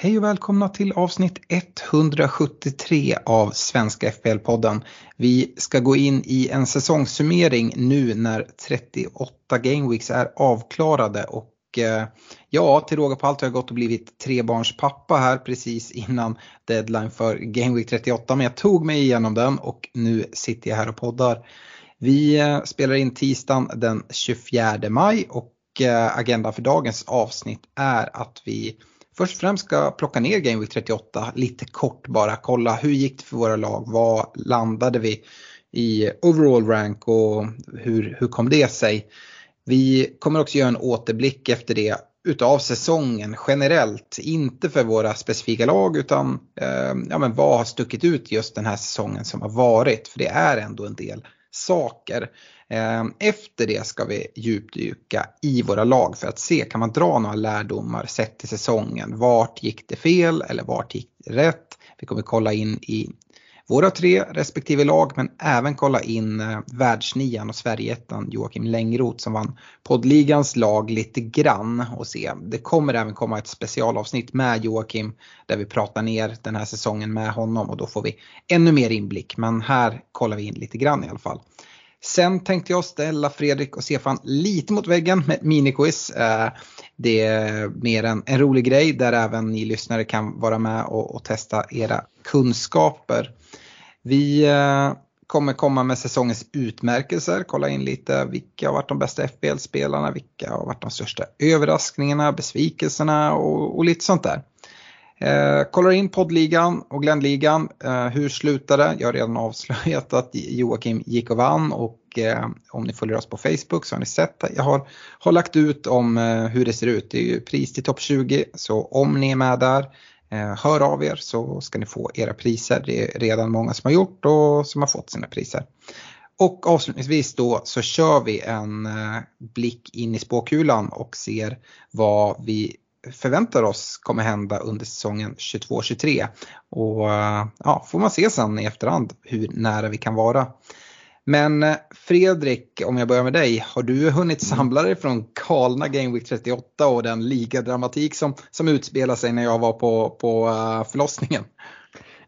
Hej och välkomna till avsnitt 173 av Svenska FPL-podden. Vi ska gå in i en säsongssummering nu när 38 Gameweeks är avklarade och eh, ja, till råga på allt har jag gått och blivit trebarnspappa här precis innan deadline för Gameweek 38 men jag tog mig igenom den och nu sitter jag här och poddar. Vi eh, spelar in tisdagen den 24 maj och eh, agendan för dagens avsnitt är att vi först och främst ska plocka ner Game Week 38 lite kort bara. Kolla hur gick det för våra lag? Vad landade vi i overall rank och hur, hur kom det sig? Vi kommer också göra en återblick efter det utav säsongen generellt. Inte för våra specifika lag utan eh, ja, men vad har stuckit ut just den här säsongen som har varit. För det är ändå en del saker. Ehm, efter det ska vi djupdyka i våra lag för att se, kan man dra några lärdomar sett till säsongen? Vart gick det fel eller vart gick det rätt? Vi kommer kolla in i våra tre respektive lag men även kolla in eh, världsnian och Sverigeettan Joakim Längroth som vann poddligans lag lite grann och se. Det kommer även komma ett specialavsnitt med Joakim där vi pratar ner den här säsongen med honom och då får vi ännu mer inblick men här kollar vi in lite grann i alla fall. Sen tänkte jag ställa Fredrik och Stefan lite mot väggen med ett miniquiz. Eh, det är mer en, en rolig grej där även ni lyssnare kan vara med och, och testa era kunskaper. Vi eh, kommer komma med säsongens utmärkelser, kolla in lite vilka har varit de bästa FBL-spelarna, vilka har varit de största överraskningarna, besvikelserna och, och lite sånt där. Eh, kollar in poddligan och Glennligan. Eh, hur slutade? det? Jag har redan avslöjat att Joakim gick och vann och eh, om ni följer oss på Facebook så har ni sett att jag har, har lagt ut om eh, hur det ser ut. Det är ju pris till topp 20 så om ni är med där Eh, hör av er så ska ni få era priser. Det är redan många som har gjort och som har fått sina priser. Och avslutningsvis då så kör vi en eh, blick in i spåkulan och ser vad vi förväntar oss kommer hända under säsongen 22-23. Och eh, ja, får man se sen i efterhand hur nära vi kan vara. Men Fredrik, om jag börjar med dig, har du hunnit samla dig från galna Game Week 38 och den ligadramatik som, som utspelar sig när jag var på, på förlossningen?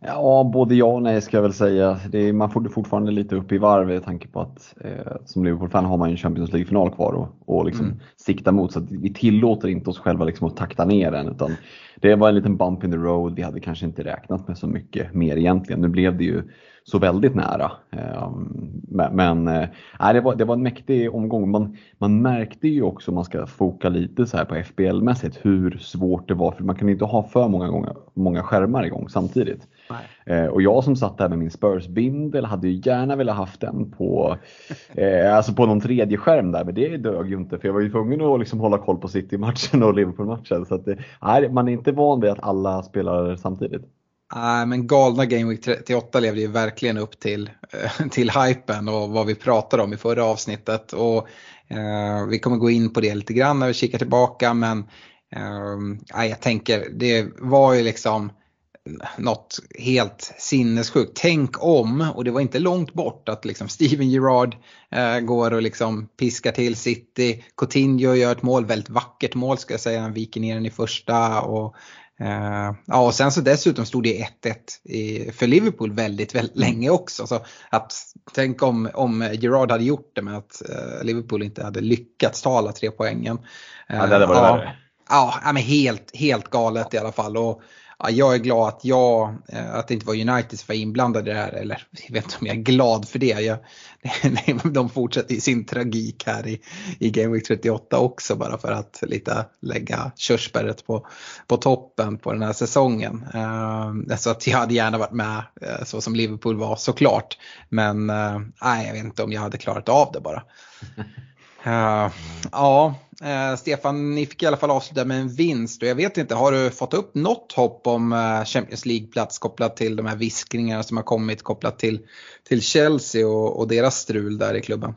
Ja, både ja och nej ska jag väl säga. Är, man får fortfarande lite upp i varv i tanke på att eh, som Liverpool-fan har man ju en Champions League-final kvar och, och liksom mm. sikta mot. Så vi tillåter inte oss själva liksom att takta ner den. Utan det var en liten bump in the road. Vi hade kanske inte räknat med så mycket mer egentligen. Nu blev det ju så väldigt nära. Ehm, men äh, det, var, det var en mäktig omgång. Man, man märkte ju också, om man ska foka lite så här på FBL-mässigt, hur svårt det var. För man kan inte ha för många, gånger, många skärmar igång samtidigt. Eh, och jag som satt där med min Spurs-bindel hade ju gärna velat haft den på, eh, alltså på någon tredje skärm där, men det dög ju inte för jag var ju tvungen att liksom hålla koll på City-matchen och Liverpool-matchen. Så att, eh, man är inte van vid att alla spelar samtidigt. Nej, men galna Game Week 38 levde ju verkligen upp till, eh, till hypen och vad vi pratade om i förra avsnittet. Och, eh, vi kommer gå in på det lite grann när vi kikar tillbaka men eh, jag tänker det var ju liksom något helt sinnessjukt. Tänk om, och det var inte långt bort, att liksom Steven Gerrard eh, går och liksom piskar till City. Coutinho gör ett mål, väldigt vackert mål ska jag säga, han viker ner den i första. Och, eh, ja, och sen så dessutom stod det 1-1 för Liverpool väldigt, väldigt länge också. Så att, tänk om, om Gerrard hade gjort det med att eh, Liverpool inte hade lyckats ta alla tre poängen. ja, det hade varit ja, värre. Ja, men helt, helt galet i alla fall. Och, ja, jag är glad att, jag, eh, att det inte var United som var inblandade i det här. Eller jag vet inte om jag är glad för det. Jag, de fortsätter i sin tragik här i, i Game Week 38 också bara för att lite lägga körsbäret på, på toppen på den här säsongen. Uh, så att jag hade gärna varit med uh, så som Liverpool var såklart. Men nej, jag vet inte om jag hade klarat av det bara. Ja, uh, Stefan, ni fick i alla fall avsluta med en vinst och jag vet inte, har du fått upp något hopp om uh, Champions League-plats kopplat till de här viskningarna som har kommit kopplat till, till Chelsea och, och deras strul där i klubben?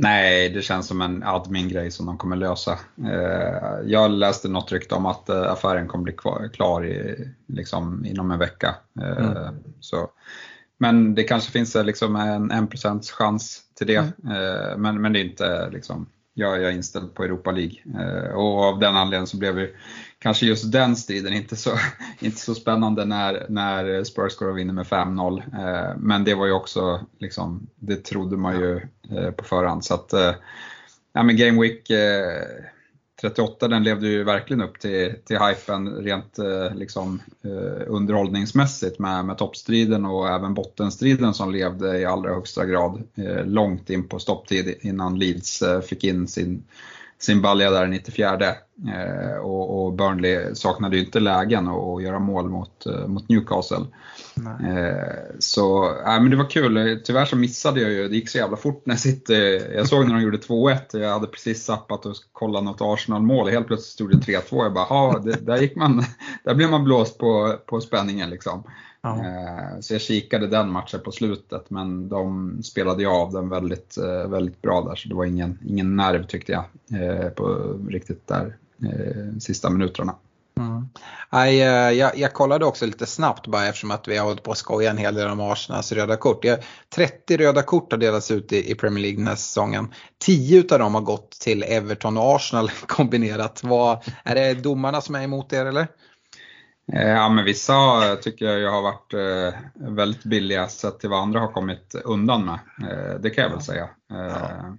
Nej, det känns som en admin-grej som de kommer lösa. Jag läste något rykte om att affären kommer bli klar i, liksom, inom en vecka. Mm. Så, men det kanske finns liksom en 1% chans till det. Mm. Men, men det är inte liksom, jag är inställd på Europa League. Eh, och av den anledningen så blev ju kanske just den striden inte så, inte så spännande när, när Spurs går och vinner med 5-0. Eh, men det var ju också, liksom, det trodde man ju eh, på förhand. Så att, eh, ja men Game Week eh, 38 den levde ju verkligen upp till, till hypen rent eh, liksom, eh, underhållningsmässigt med, med toppstriden och även bottenstriden som levde i allra högsta grad eh, långt in på stopptid innan Leeds fick in sin, sin balja där i 94 eh, och, och, Burnley saknade ju inte lägen att göra mål mot, eh, mot Newcastle. Eh, så äh, men det var kul. Tyvärr så missade jag ju, det gick så jävla fort när City, jag såg när de gjorde 2-1, jag hade precis zappat och kollat något Arsenal-mål och helt plötsligt stod det 3-2. Jag bara, det, där, gick man, där blev man blåst på, på spänningen liksom. Ja. Eh, så jag kikade den matchen på slutet men de spelade ju av den väldigt, eh, väldigt bra där så det var ingen, ingen nerv tyckte jag eh, på riktigt där sista minuterna. Mm. I, uh, jag, jag, kollade också lite snabbt bara eftersom att vi har hållit på att skoja en hel del om Arsenals röda kort. Jag, 30 röda kort har delats ut i, i, Premier League den här säsongen. 10 av dem har gått till Everton och Arsenal kombinerat. Vad, är det domarna som är emot er eller? Eh, ja men vissa tycker jag har varit eh, väldigt billiga sett till vad andra har kommit undan med. Det kan jag väl säga. Ja.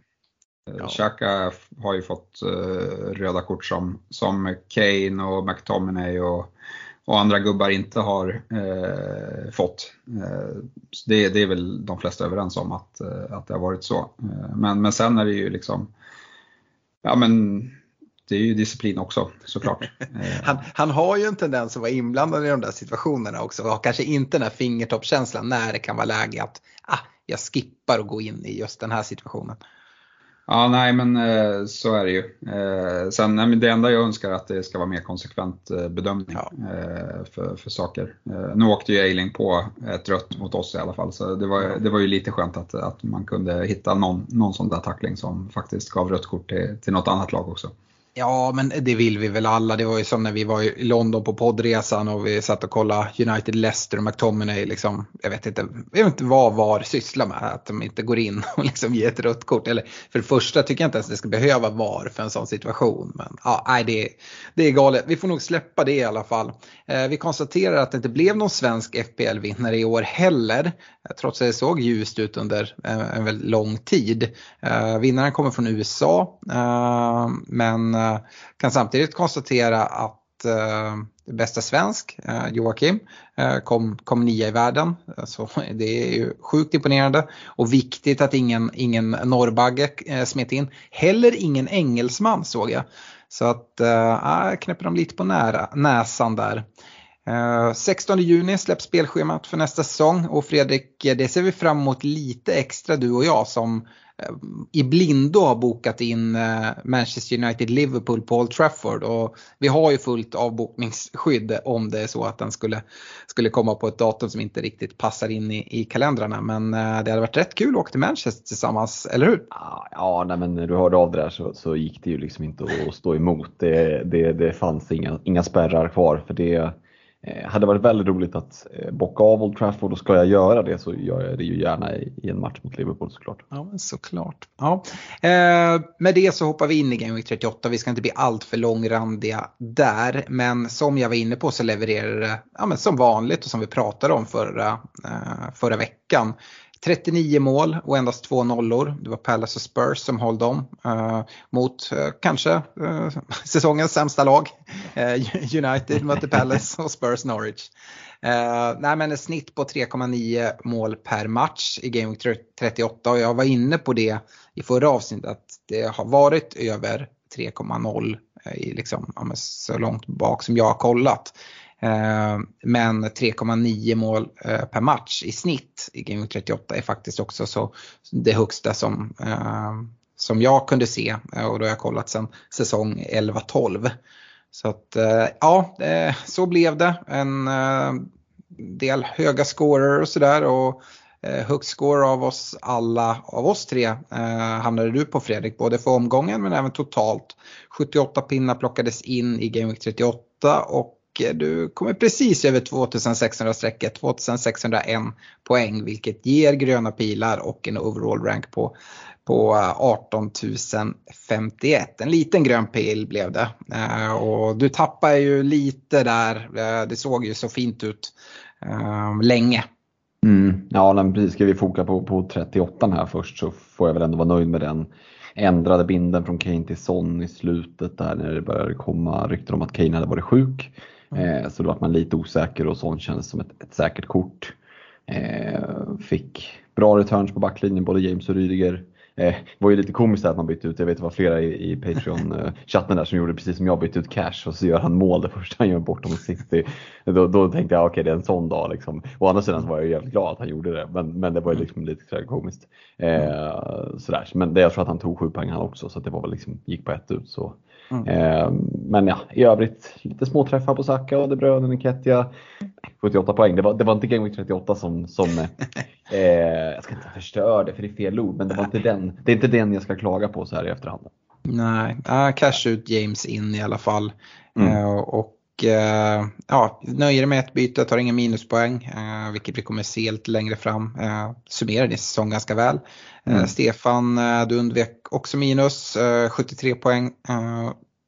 Ja. Xhaka har ju fått röda kort som, som Kane och McTominay och, och andra gubbar inte har uh, fått. Det, det, är väl de flesta överens om att, att det har varit så. men, men sen är det ju liksom, ja men det är ju disciplin också såklart. han, han, har ju en tendens att vara inblandad i de där situationerna också och har kanske inte den här fingertoppskänslan när det kan vara läge att ah, jag skippar att gå in i just den här situationen. Ja, nej men eh, så är det ju. Eh, sen, nej, det enda jag önskar är att det ska vara mer konsekvent eh, bedömning ja. för, för saker. Nu åkte ju Eiling på ett rött mot oss i alla fall, så det var, det var ju lite skönt att, att man kunde hitta någon, någon sån där tackling som faktiskt gav rött kort till, till något annat lag också. Ja, men det vill vi väl alla. Det var ju som när vi var i London på poddresan och vi satt och kollade United Leicester och McTominay. Liksom, jag, vet inte, jag vet inte vad VAR sysslar med, att de inte går in och liksom ger ett rött kort. Eller, för det första tycker jag inte ens det ska behöva VAR för en sån situation. Men ja, nej, det, det är galet. Vi får nog släppa det i alla fall. Eh, vi konstaterar att det inte blev någon svensk FPL-vinnare i år heller. Eh, trots att det såg ljust ut under en, en väldigt lång tid. Eh, vinnaren kommer från USA. Eh, men Eh, kan samtidigt konstatera att eh, bästa svensk, eh, Joakim, eh, kom, kom nia i världen. Så det är ju sjukt imponerande och viktigt att ingen, ingen norrbagge eh, smet in. Heller ingen engelsman såg jag. Så att äh, knäpper de lite på nära, näsan där. 16 juni släpps spelschemat för nästa säsong och Fredrik, det ser vi fram emot lite extra du och jag som Eh, i blindo har bokat in eh, Manchester United-Liverpool på Old Trafford och vi har ju fullt avbokningsskydd om det är så att den skulle, skulle komma på ett datum som inte riktigt passar in i, i kalendrarna. Men eh, det hade varit rätt kul att åka till Manchester tillsammans, eller hur? Ja, nej, men när du hörde av det där så, så gick det ju liksom inte att stå emot. Det, det, det fanns inga, inga spärrar kvar för det Eh, hade varit väldigt roligt att eh, bocka av Old Trafford och ska jag göra det så gör jag det ju gärna i, en match mot Liverpool såklart. Ja, men såklart. Ja. Eh, med det så hoppar vi in i Game Week 38. Vi ska inte bli alltför långrandiga där. Men som jag var inne på så levererar det ja, men som vanligt och som vi pratade om förra, eh, förra veckan. 39 mål och endast två nollor. Det var Palace och Spurs som höll dem eh, mot eh, kanske eh, säsongens sämsta lag. Eh, United mötte Palace och Spurs Norwich. Eh, nej men ett snitt på 3,9 mål per match i Game Week 38 och jag var inne på det i förra avsnittet att det har varit över 3,0 eh, i liksom, ja, så långt bak som jag har kollat. Eh, men 3,9 mål eh, per match i snitt i Game 38 är faktiskt också så det högsta som, eh, som jag kunde se och då har jag kollat sedan säsong 11-12. Så att ja, så blev det. En del höga scorer och sådär. Högst score av oss alla, av oss tre, eh, hamnade du på Fredrik, både för omgången men även totalt. 78 pinnar plockades in i Game Week 38 och Eh, du kommer precis över 2600-strecket, 2601 poäng vilket ger gröna pilar och en overall rank på, på eh, 18 051. En liten grön pil blev det. Eh, och du tappar ju lite där, det såg ju så fint ut länge. Mm. Ja, men. Ska vi foka på, på 38 här först så får jag väl ändå vara nöjd med den ändrade binden från Kane till Son i slutet där när det började komma rykten om att Kane hade varit sjuk. Mm. Eh, så då var man lite osäker och Son kändes som ett, ett säkert kort. Eh, fick bra returns på backlinjen, både James och Rydiger. Eh, var ju lite komiskt att man bytte ut, jag vet det var flera i, i Patreon-chatten där som gjorde precis som jag, bytte ut Cash och så gör han mål det första han gör bortom City. Då, då tänkte jag okej okay, det är en sån dag liksom. Å andra sidan var jag jävligt glad att han gjorde det, men, men det var ju liksom lite sådär komiskt. Eh, sådär. Men det, jag tror att han tog sju poäng han också så det var väl liksom, gick på ett ut. Så. Mm. Eh, men ja, i övrigt lite småträffar på Saka och De Bruyne, Niketia. 78 poäng, det var, det var inte Game Week 38 som, som eh, jag ska inte förstöra det för det är fel ord, men det, var inte den, det är inte den jag ska klaga på så här i efterhand. Nej, äh, cash ut James in i alla fall. Mm. Uh, och ja, nöjer med ett byte, tar ingen minuspoäng, uh, vilket vi kommer se lite längre fram. Uh, summerar din säsong ganska väl. Mm. Stefan, du undvek också minus, 73 poäng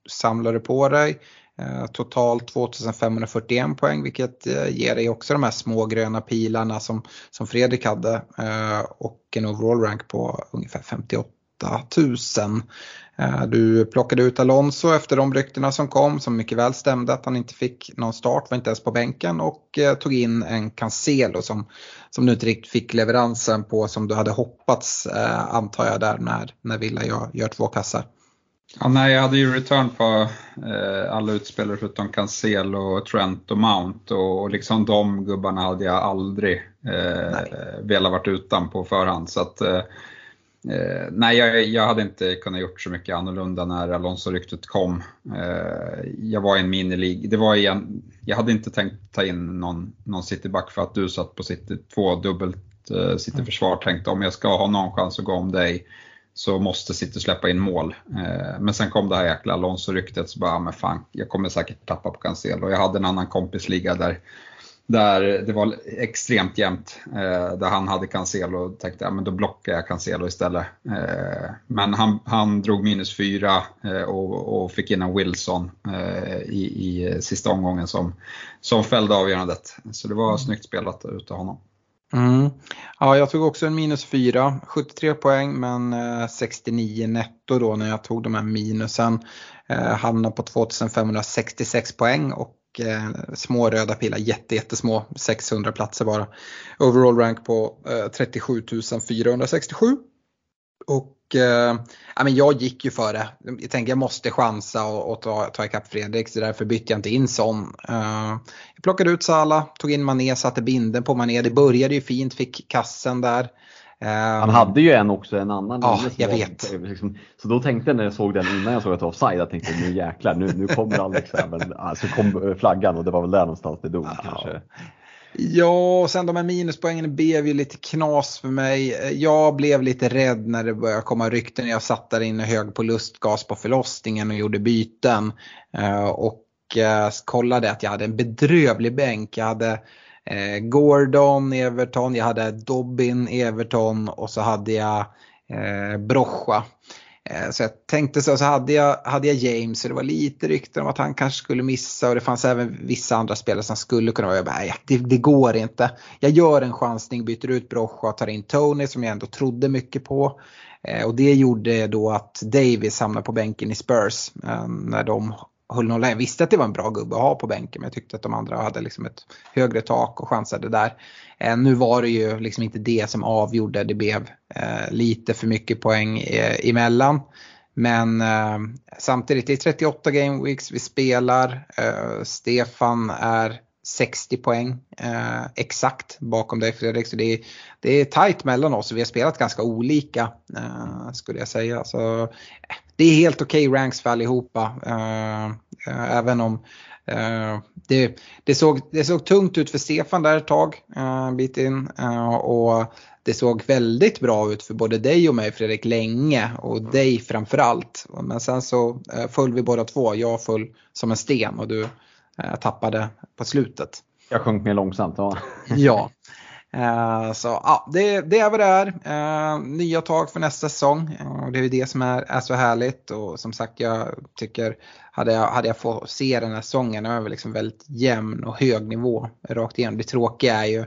samlade på dig. Eh, totalt 2541 poäng vilket eh, ger dig också de här små gröna pilarna som, som Fredrik hade eh, och en overall rank på ungefär 58 000. Du plockade ut Alonso efter de ryktena som kom som mycket väl stämde att han inte fick någon start, var inte ens på bänken och tog in en Cancelo som, som du inte riktigt fick leveransen på som du hade hoppats antar jag där när, när Villa gör, gör två kassar. Ja, nej, jag hade ju return på eh, alla utspelare förutom Cancelo, Trent och Mount och, och liksom de gubbarna hade jag aldrig eh, velat varit utan på förhand. Så att, eh, eh, nej, jag, jag, hade inte kunnat gjort så mycket annorlunda när Alonso-ryktet kom. Eh, jag var i en minilig. Det var igen, jag hade inte tänkt ta in någon, någon cityback för att du satt på city, två dubbelt eh, cityförsvar. Tänkte om jag ska ha någon chans att gå om dig så måste City släppa in mål. Eh, men sen kom det här jäkla Alonso-ryktet så bara, men fan, jag kommer säkert tappa på Cancelo. Jag hade en annan kompisliga där, där det var extremt jämnt. Eh, där han hade Cancelo och tänkte, ja men då blockar jag Cancelo istället. Eh, men han, han drog minus fyra och, och fick in en Wilson i, i sista omgången som, som fällde avgörandet. Så det var mm. snyggt spelat utav honom. Mm. Ja, jag tog också en minus 4, 73 poäng men 69 eh, netto då när jag tog de här minusen. Eh, hamnade på 2566 poäng och eh, små röda pilar, jätte, jättesmå, 600 platser bara. Overall rank på eh, 37 467. Och eh, ja, men jag gick ju före. Jag tänkte jag måste chansa och, och ta, ta ikapp Fredrik så därför bytte jag inte in sån. Eh, jag plockade ut Sala, tog in Mané, satte binden på Mané. Det började ju fint, fick kassen där. Han hade ju en också, en annan Ja, jag var, vet. Liksom, så då tänkte jag när jag såg den innan jag såg att offside, jag tänkte nu jäklar, nu, nu kommer Alex här. Men alltså kom flaggan och det var väl där någonstans det dog ja. kanske. Ja, och sen de här minuspoängen blev ju lite knas för mig. Jag blev lite rädd när det började komma rykten. Jag satt där inne hög på lustgas på förlossningen och gjorde byten. Eh, och eh, kollade att jag hade en bedrövlig bänk. Jag hade eh, Gordon, Everton, jag hade Dobbin, Everton och så hade jag eh, Brocha. Eh, så jag tänkte så, så hade jag, hade jag James och det var lite rykten om att han kanske skulle missa och det fanns även vissa andra spelare som skulle kunna vara, jag bara, nej, det, det går inte. Jag gör en chansning, byter ut Brocha och tar in Tony som jag ändå trodde mycket på. Eh, och det gjorde då att Davis hamnade på bänken i Spurs när de höll nolla. Jag visste att det var en bra gubbe att ha på bänken men jag tyckte att de andra hade liksom ett högre tak och chansade där. Eh, nu var det ju liksom inte det som avgjorde, det blev eh, lite för mycket poäng eh, emellan. Men eh, samtidigt, det är 38 game weeks vi spelar. Eh, Stefan är 60 poäng eh, exakt bakom dig Fredrik. Så det är, det är tajt mellan oss och vi har spelat ganska olika eh, skulle jag säga. Så, eh, det är helt okej okay ranks för allihopa. Eh, även om Eh, det, det, såg, det såg tungt ut för Stefan där ett tag, en bit in. Och det såg väldigt bra ut för både dig och mig Fredrik länge och dig framförallt. Men sen så föll vi båda två. Jag föll som en sten och du tappade på slutet. Jag sjönk mer långsamt. Ja. ja. Eh, så ja, det, det är vad det är. Eh, nya tag för nästa säsong. och det är ju det som är, är så härligt och som sagt jag tycker hade jag, hade jag fått se den här säsongen över liksom väldigt jämn och hög nivå rakt igenom. Det tråkiga är ju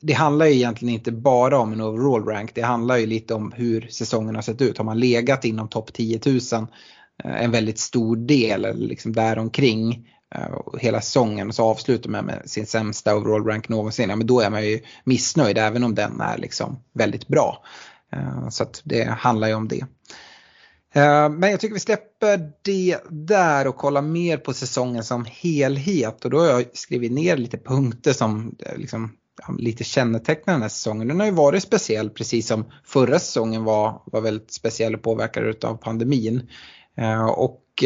det handlar ju egentligen inte bara om en overall rank. Det handlar ju lite om hur säsongen har sett ut. Har man legat inom topp 10 000 en väldigt stor del eller liksom däromkring Eh, hela säsongen och så avslutar man med sin sämsta overall rank någonsin, ja, men då är man ju missnöjd även om den är liksom väldigt bra. Eh, så att det handlar ju om det. Eh, men jag tycker vi släpper det där och kollar mer på säsongen som helhet och då har jag skrivit ner lite punkter som liksom, lite kännetecknar den här säsongen. Den har ju varit speciell precis som förra säsongen var, var väldigt speciell och påverkad av pandemin. Och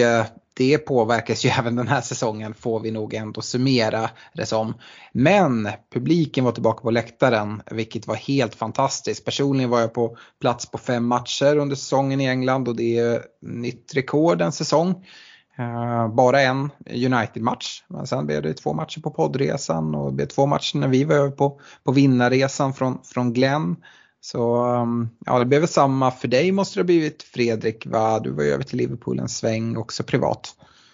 det påverkas ju även den här säsongen får vi nog ändå summera det som. Men publiken var tillbaka på läktaren vilket var helt fantastiskt. Personligen var jag på plats på fem matcher under säsongen i England och det är nytt rekord en säsong. Eh, bara en United-match. men Sen blev det två matcher på poddresan och det blev två matcher när vi var över på, på vinnarresan från, från Glenn. Så um, ja, det blev väl samma för dig måste det ha blivit Fredrik va? Du var ju över till Liverpool en sväng också privat.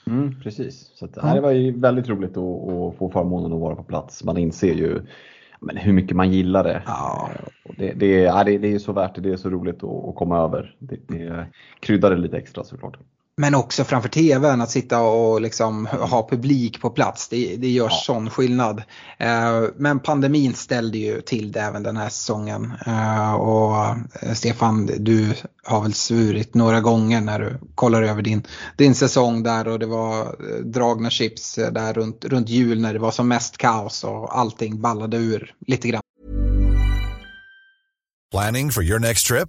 Mm, precis, så att, mm. det var ju väldigt roligt att, att, få förmånen att vara på plats. Man inser ju men, hur mycket man gillar det. Ja. Det, det, ja, det, det är så värt det, det är så roligt att, att komma över. Det, det kryddar det lite extra såklart. Men också framför tvn att sitta och liksom ha publik på plats. Det, det gör ja. sån skillnad. Eh, men pandemin ställde ju till det även den här säsongen. Eh, och eh, Stefan, du har väl svurit några gånger när du kollar över din, din säsong där och det var dragna chips där runt, runt jul när det var som mest kaos och allting ballade ur lite grann. Planning for your next trip?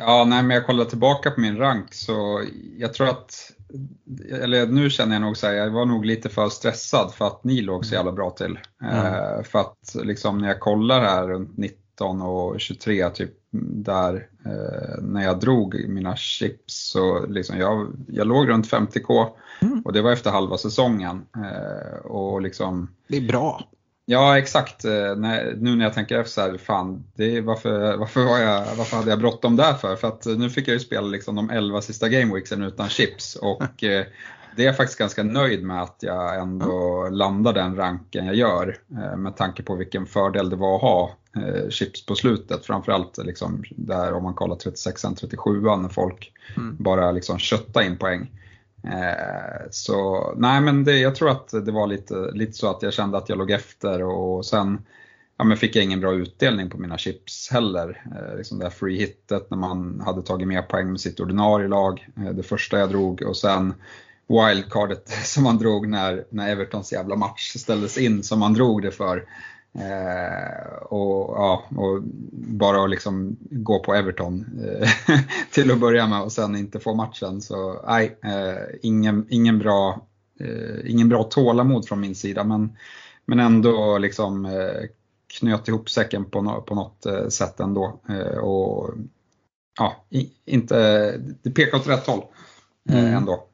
Ja, nej, men jag kollar tillbaka på min rank så jag tror att, eller nu känner jag nog så här, jag var nog lite för stressad för att ni låg så jävla bra till. Mm. Uh, för att liksom när jag kollar här runt 19 och 23 typ där uh, när jag drog mina chips så liksom jag, jag låg runt 50k mm. och det var efter halva säsongen. Uh, och liksom, det är bra. Ja exakt, eh, nu när jag tänker efter så här, fan, det varför, varför, var jag, varför hade jag bråttom där för? För att nu fick jag ju spela liksom de 11 sista gameweeksen utan chips och eh, det är jag faktiskt ganska nöjd med att jag ändå landar den ranken jag gör eh, med tanke på vilken fördel det var att ha chips på slutet. Framförallt liksom där om man kollar 36-37 när folk mm. bara liksom köttar in poäng. Eh, så nej men det, jag tror att det var lite, lite så att jag kände att jag låg efter och sen ja, men fick jag ingen bra utdelning på mina chips heller. Eh, liksom det här free hitet när man hade tagit mer poäng med sitt ordinarie lag, eh, det första jag drog och sen wildcardet som man drog när, när Evertons jävla match ställdes in som man drog det för. Eh, och, ja, och bara liksom gå på Everton eh, till att börja med och sen inte få matchen. Så nej, eh, ingen, ingen, bra, eh, ingen bra tålamod från min sida men, men ändå liksom eh, knöt ihop säcken på, no, på något eh, sätt ändå. och ja, inte, det pekar åt rätt håll mm. ändå.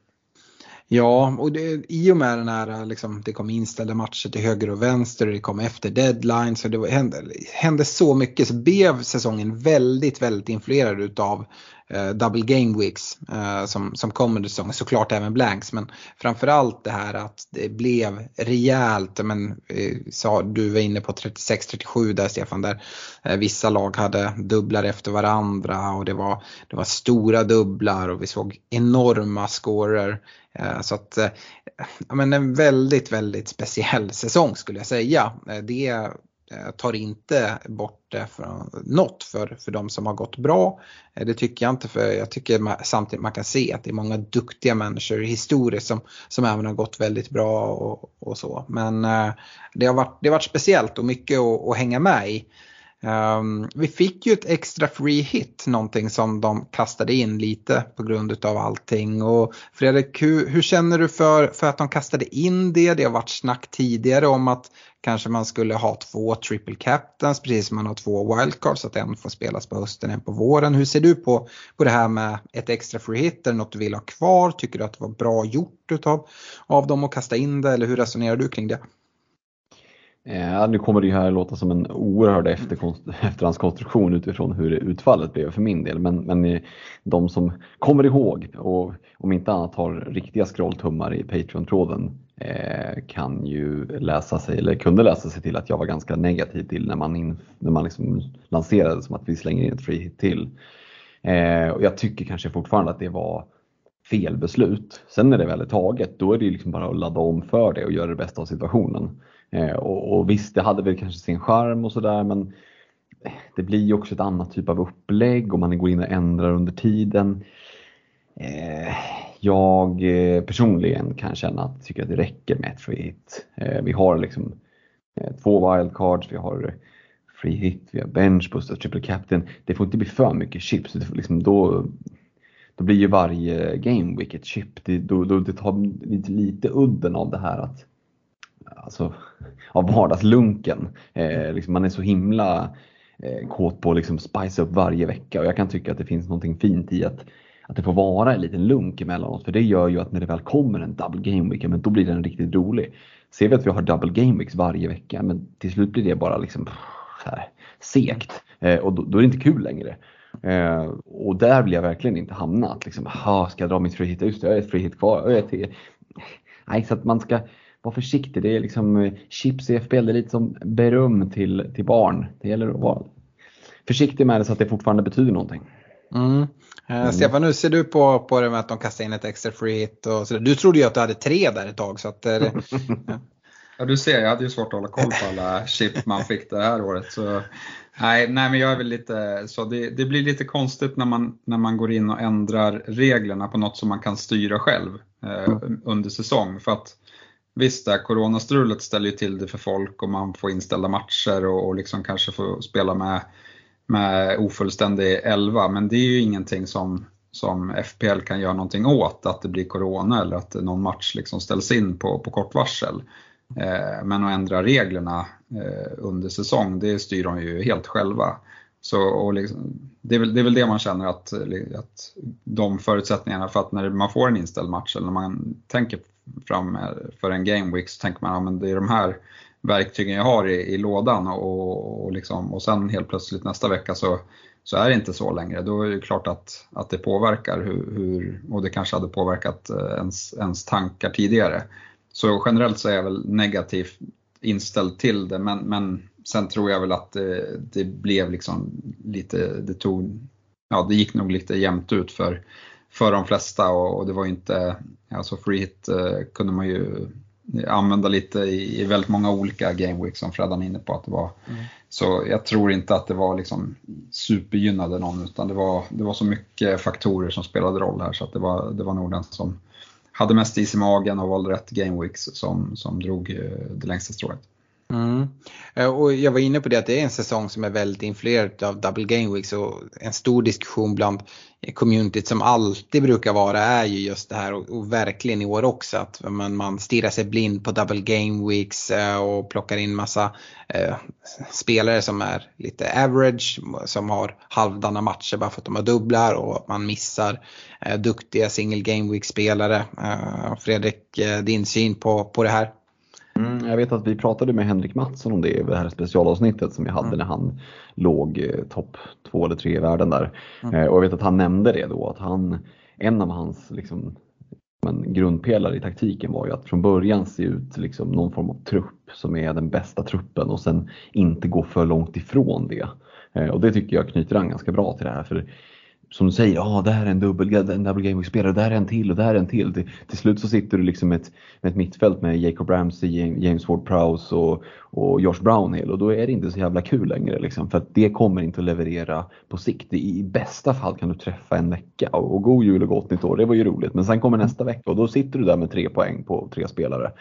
Ja, och det, i och med den här, liksom, det kom inställda matcher till höger och vänster och det kom efter deadline så det var, hände, hände så mycket. Så blev säsongen väldigt, väldigt influerad utav eh, Eh, double game weeks eh, som, som kom under säsongen, såklart även blanks men framförallt det här att det blev rejält, men eh, sa, du var inne på 36-37 där Stefan, där eh, vissa lag hade dubblar efter varandra och det var, det var stora dubblar och vi såg enorma scorer. Eh, så att, eh, ja, men en väldigt, väldigt speciell säsong skulle jag säga. Det Eh, tar inte bort det från något för, för de som har gått bra. Eh, det tycker jag inte för jag tycker samtidigt man kan se att det är många duktiga människor historiskt som, som även har gått väldigt bra och, och så. Men eh, det, har varit, det har varit speciellt och mycket att, att hänga med i. Um, vi fick ju ett extra free hit, någonting som de kastade in lite på grund av allting. Och Fredrik, hur, hur, känner du för, för att de kastade in det? Det har varit snack tidigare om att kanske man skulle ha två triple captains, precis som man har två wildcards, så att en får spelas på hösten, en på våren. Hur ser du på, på det här med ett extra free hit? Är det något du vill ha kvar? Tycker du att det var bra gjort utav, av dem att kasta in det eller hur resonerar du kring det? Eh, nu kommer det ju här låta som en oerhörd efterhandskonstruktion utifrån hur utfallet blev för min del. Men, men eh, de som kommer ihåg och om inte annat har riktiga scrolltummar i Patreon-tråden eh, kan ju läsa sig, eller kunde läsa sig till att jag var ganska negativ till när man, in, när man liksom lanserade som att vi slänger in ett free hit till. Eh, och jag tycker kanske fortfarande att det var fel beslut. Sen när det väl är taget, då är det liksom bara att ladda om för det och göra det bästa av situationen. Eh, och, och visst, det hade väl kanske sin charm och sådär men det blir ju också ett annat typ av upplägg och man går in och ändrar under tiden. Eh, jag eh, personligen kan känna att jag tycker att det räcker med ett free hit. Eh, vi har liksom eh, två wildcards, vi har free hit, vi har bench booster, triple captain. Det får inte bli för mycket chips. Det liksom då, då blir ju varje game wicket chip. Det, då, då, det tar lite, lite udden av det här att alltså, av vardagslunken. Eh, liksom man är så himla eh, kåt på att liksom spice upp varje vecka och jag kan tycka att det finns någonting fint i att, att det får vara en liten lunk emellanåt för det gör ju att när det väl kommer en double game week, men då blir den riktigt rolig. Ser vi att vi har double game weeks varje vecka, men till slut blir det bara liksom så här, segt eh, och då, då, är det inte kul längre. Eh, och där vill jag verkligen inte hamna. Att liksom, ska jag dra mitt free hit? Just det, jag har ett free hit kvar. Nej, så att man ska var försiktig. Det är liksom eh, chips i FBL, det är lite som beröm till, till barn. Det gäller att vara försiktig med det så att det fortfarande betyder någonting. Mm. Eh, mm. Stefan, hur ser du på, på det med att de kastar in ett extra free hit? Och så Du trodde ju att du hade tre där ett tag. Så att, eh, ja. ja. du ser, jag hade ju svårt att hålla koll på alla chip man fick det här året. Så, nej, nej, men jag är väl lite så det, det, blir lite konstigt när man, när man går in och ändrar reglerna på något som man kan styra själv eh, mm. under säsong. För att Visst, det här coronastrulet ställer ju till det för folk och man får inställda matcher och, och liksom kanske får spela med, med ofullständig elva. Men det är ju ingenting som, som FPL kan göra någonting åt, att det blir corona eller att någon match liksom ställs in på, på kort varsel. Eh, men att ändra reglerna eh, under säsong, det styr de ju helt själva. Så, liksom, det, är väl, det, är väl, det man känner att, att de förutsättningarna för att när man får en inställd match eller när man tänker fram eh, för en game week så tänker man att ja, det är de här verktygen jag har i, i lådan och, och, liksom, och sen helt plötsligt nästa vecka så, så är det inte så längre. Då är det klart att, att det påverkar hur, hur och det kanske hade påverkat eh, ens, ens tankar tidigare. Så generellt så är jag väl negativt inställd till det men, men sen tror jag väl att det, det blev liksom lite, det tog, ja det gick nog lite jämnt ut för för de flesta och, och det var ju inte, alltså free hit eh, kunde man ju använda lite i, i väldigt många olika game weeks som Freddan är inne på att det var. Mm. Så jag tror inte att det var liksom supergynnade någon utan det var, det var så mycket faktorer som spelade roll här så att det var, det var nog den som hade mest is i magen och valde rätt game weeks som, som drog eh, det längsta strået. Mm. Eh, och jag var inne på det att det är en säsong som är väldigt influerad av Double Game Weeks och en stor diskussion bland communityt som alltid brukar vara är ju just det här och, och verkligen i år också att man, man stirrar sig blind på Double Game Weeks eh, och plockar in massa eh, spelare som är lite average som har halvdana matcher bara för att de har dubblar och man missar eh, duktiga single game week spelare. Eh, Fredrik, eh, din syn på, på det här? Mm, jag vet att vi pratade med Henrik Mattsson om det i det här specialavsnittet som vi hade mm. när han låg eh, topp två eller tre i världen där. Mm. Eh, och jag vet att han nämnde det då, att han, en av hans liksom, men grundpelare i taktiken var ju att från början se ut liksom någon form av trupp som är den bästa truppen och sen inte gå för långt ifrån det. Eh, och det tycker jag knyter an ganska bra till det här. För som du säger, ja det här är en dubbel, en double game spelare där är en till och där är en till. Till, till slut så sitter du liksom med ett, med ett mittfält med Jacob Ramsey, James Ward-Prowse och, och Josh Brownhill och då är det inte så jävla kul längre liksom, för att det kommer inte att leverera på sikt. I bästa fall kan du träffa en vecka och, och god jul och gott nytt år, det var ju roligt. Men sen kommer nästa vecka och då sitter du där med tre poäng på tre spelare.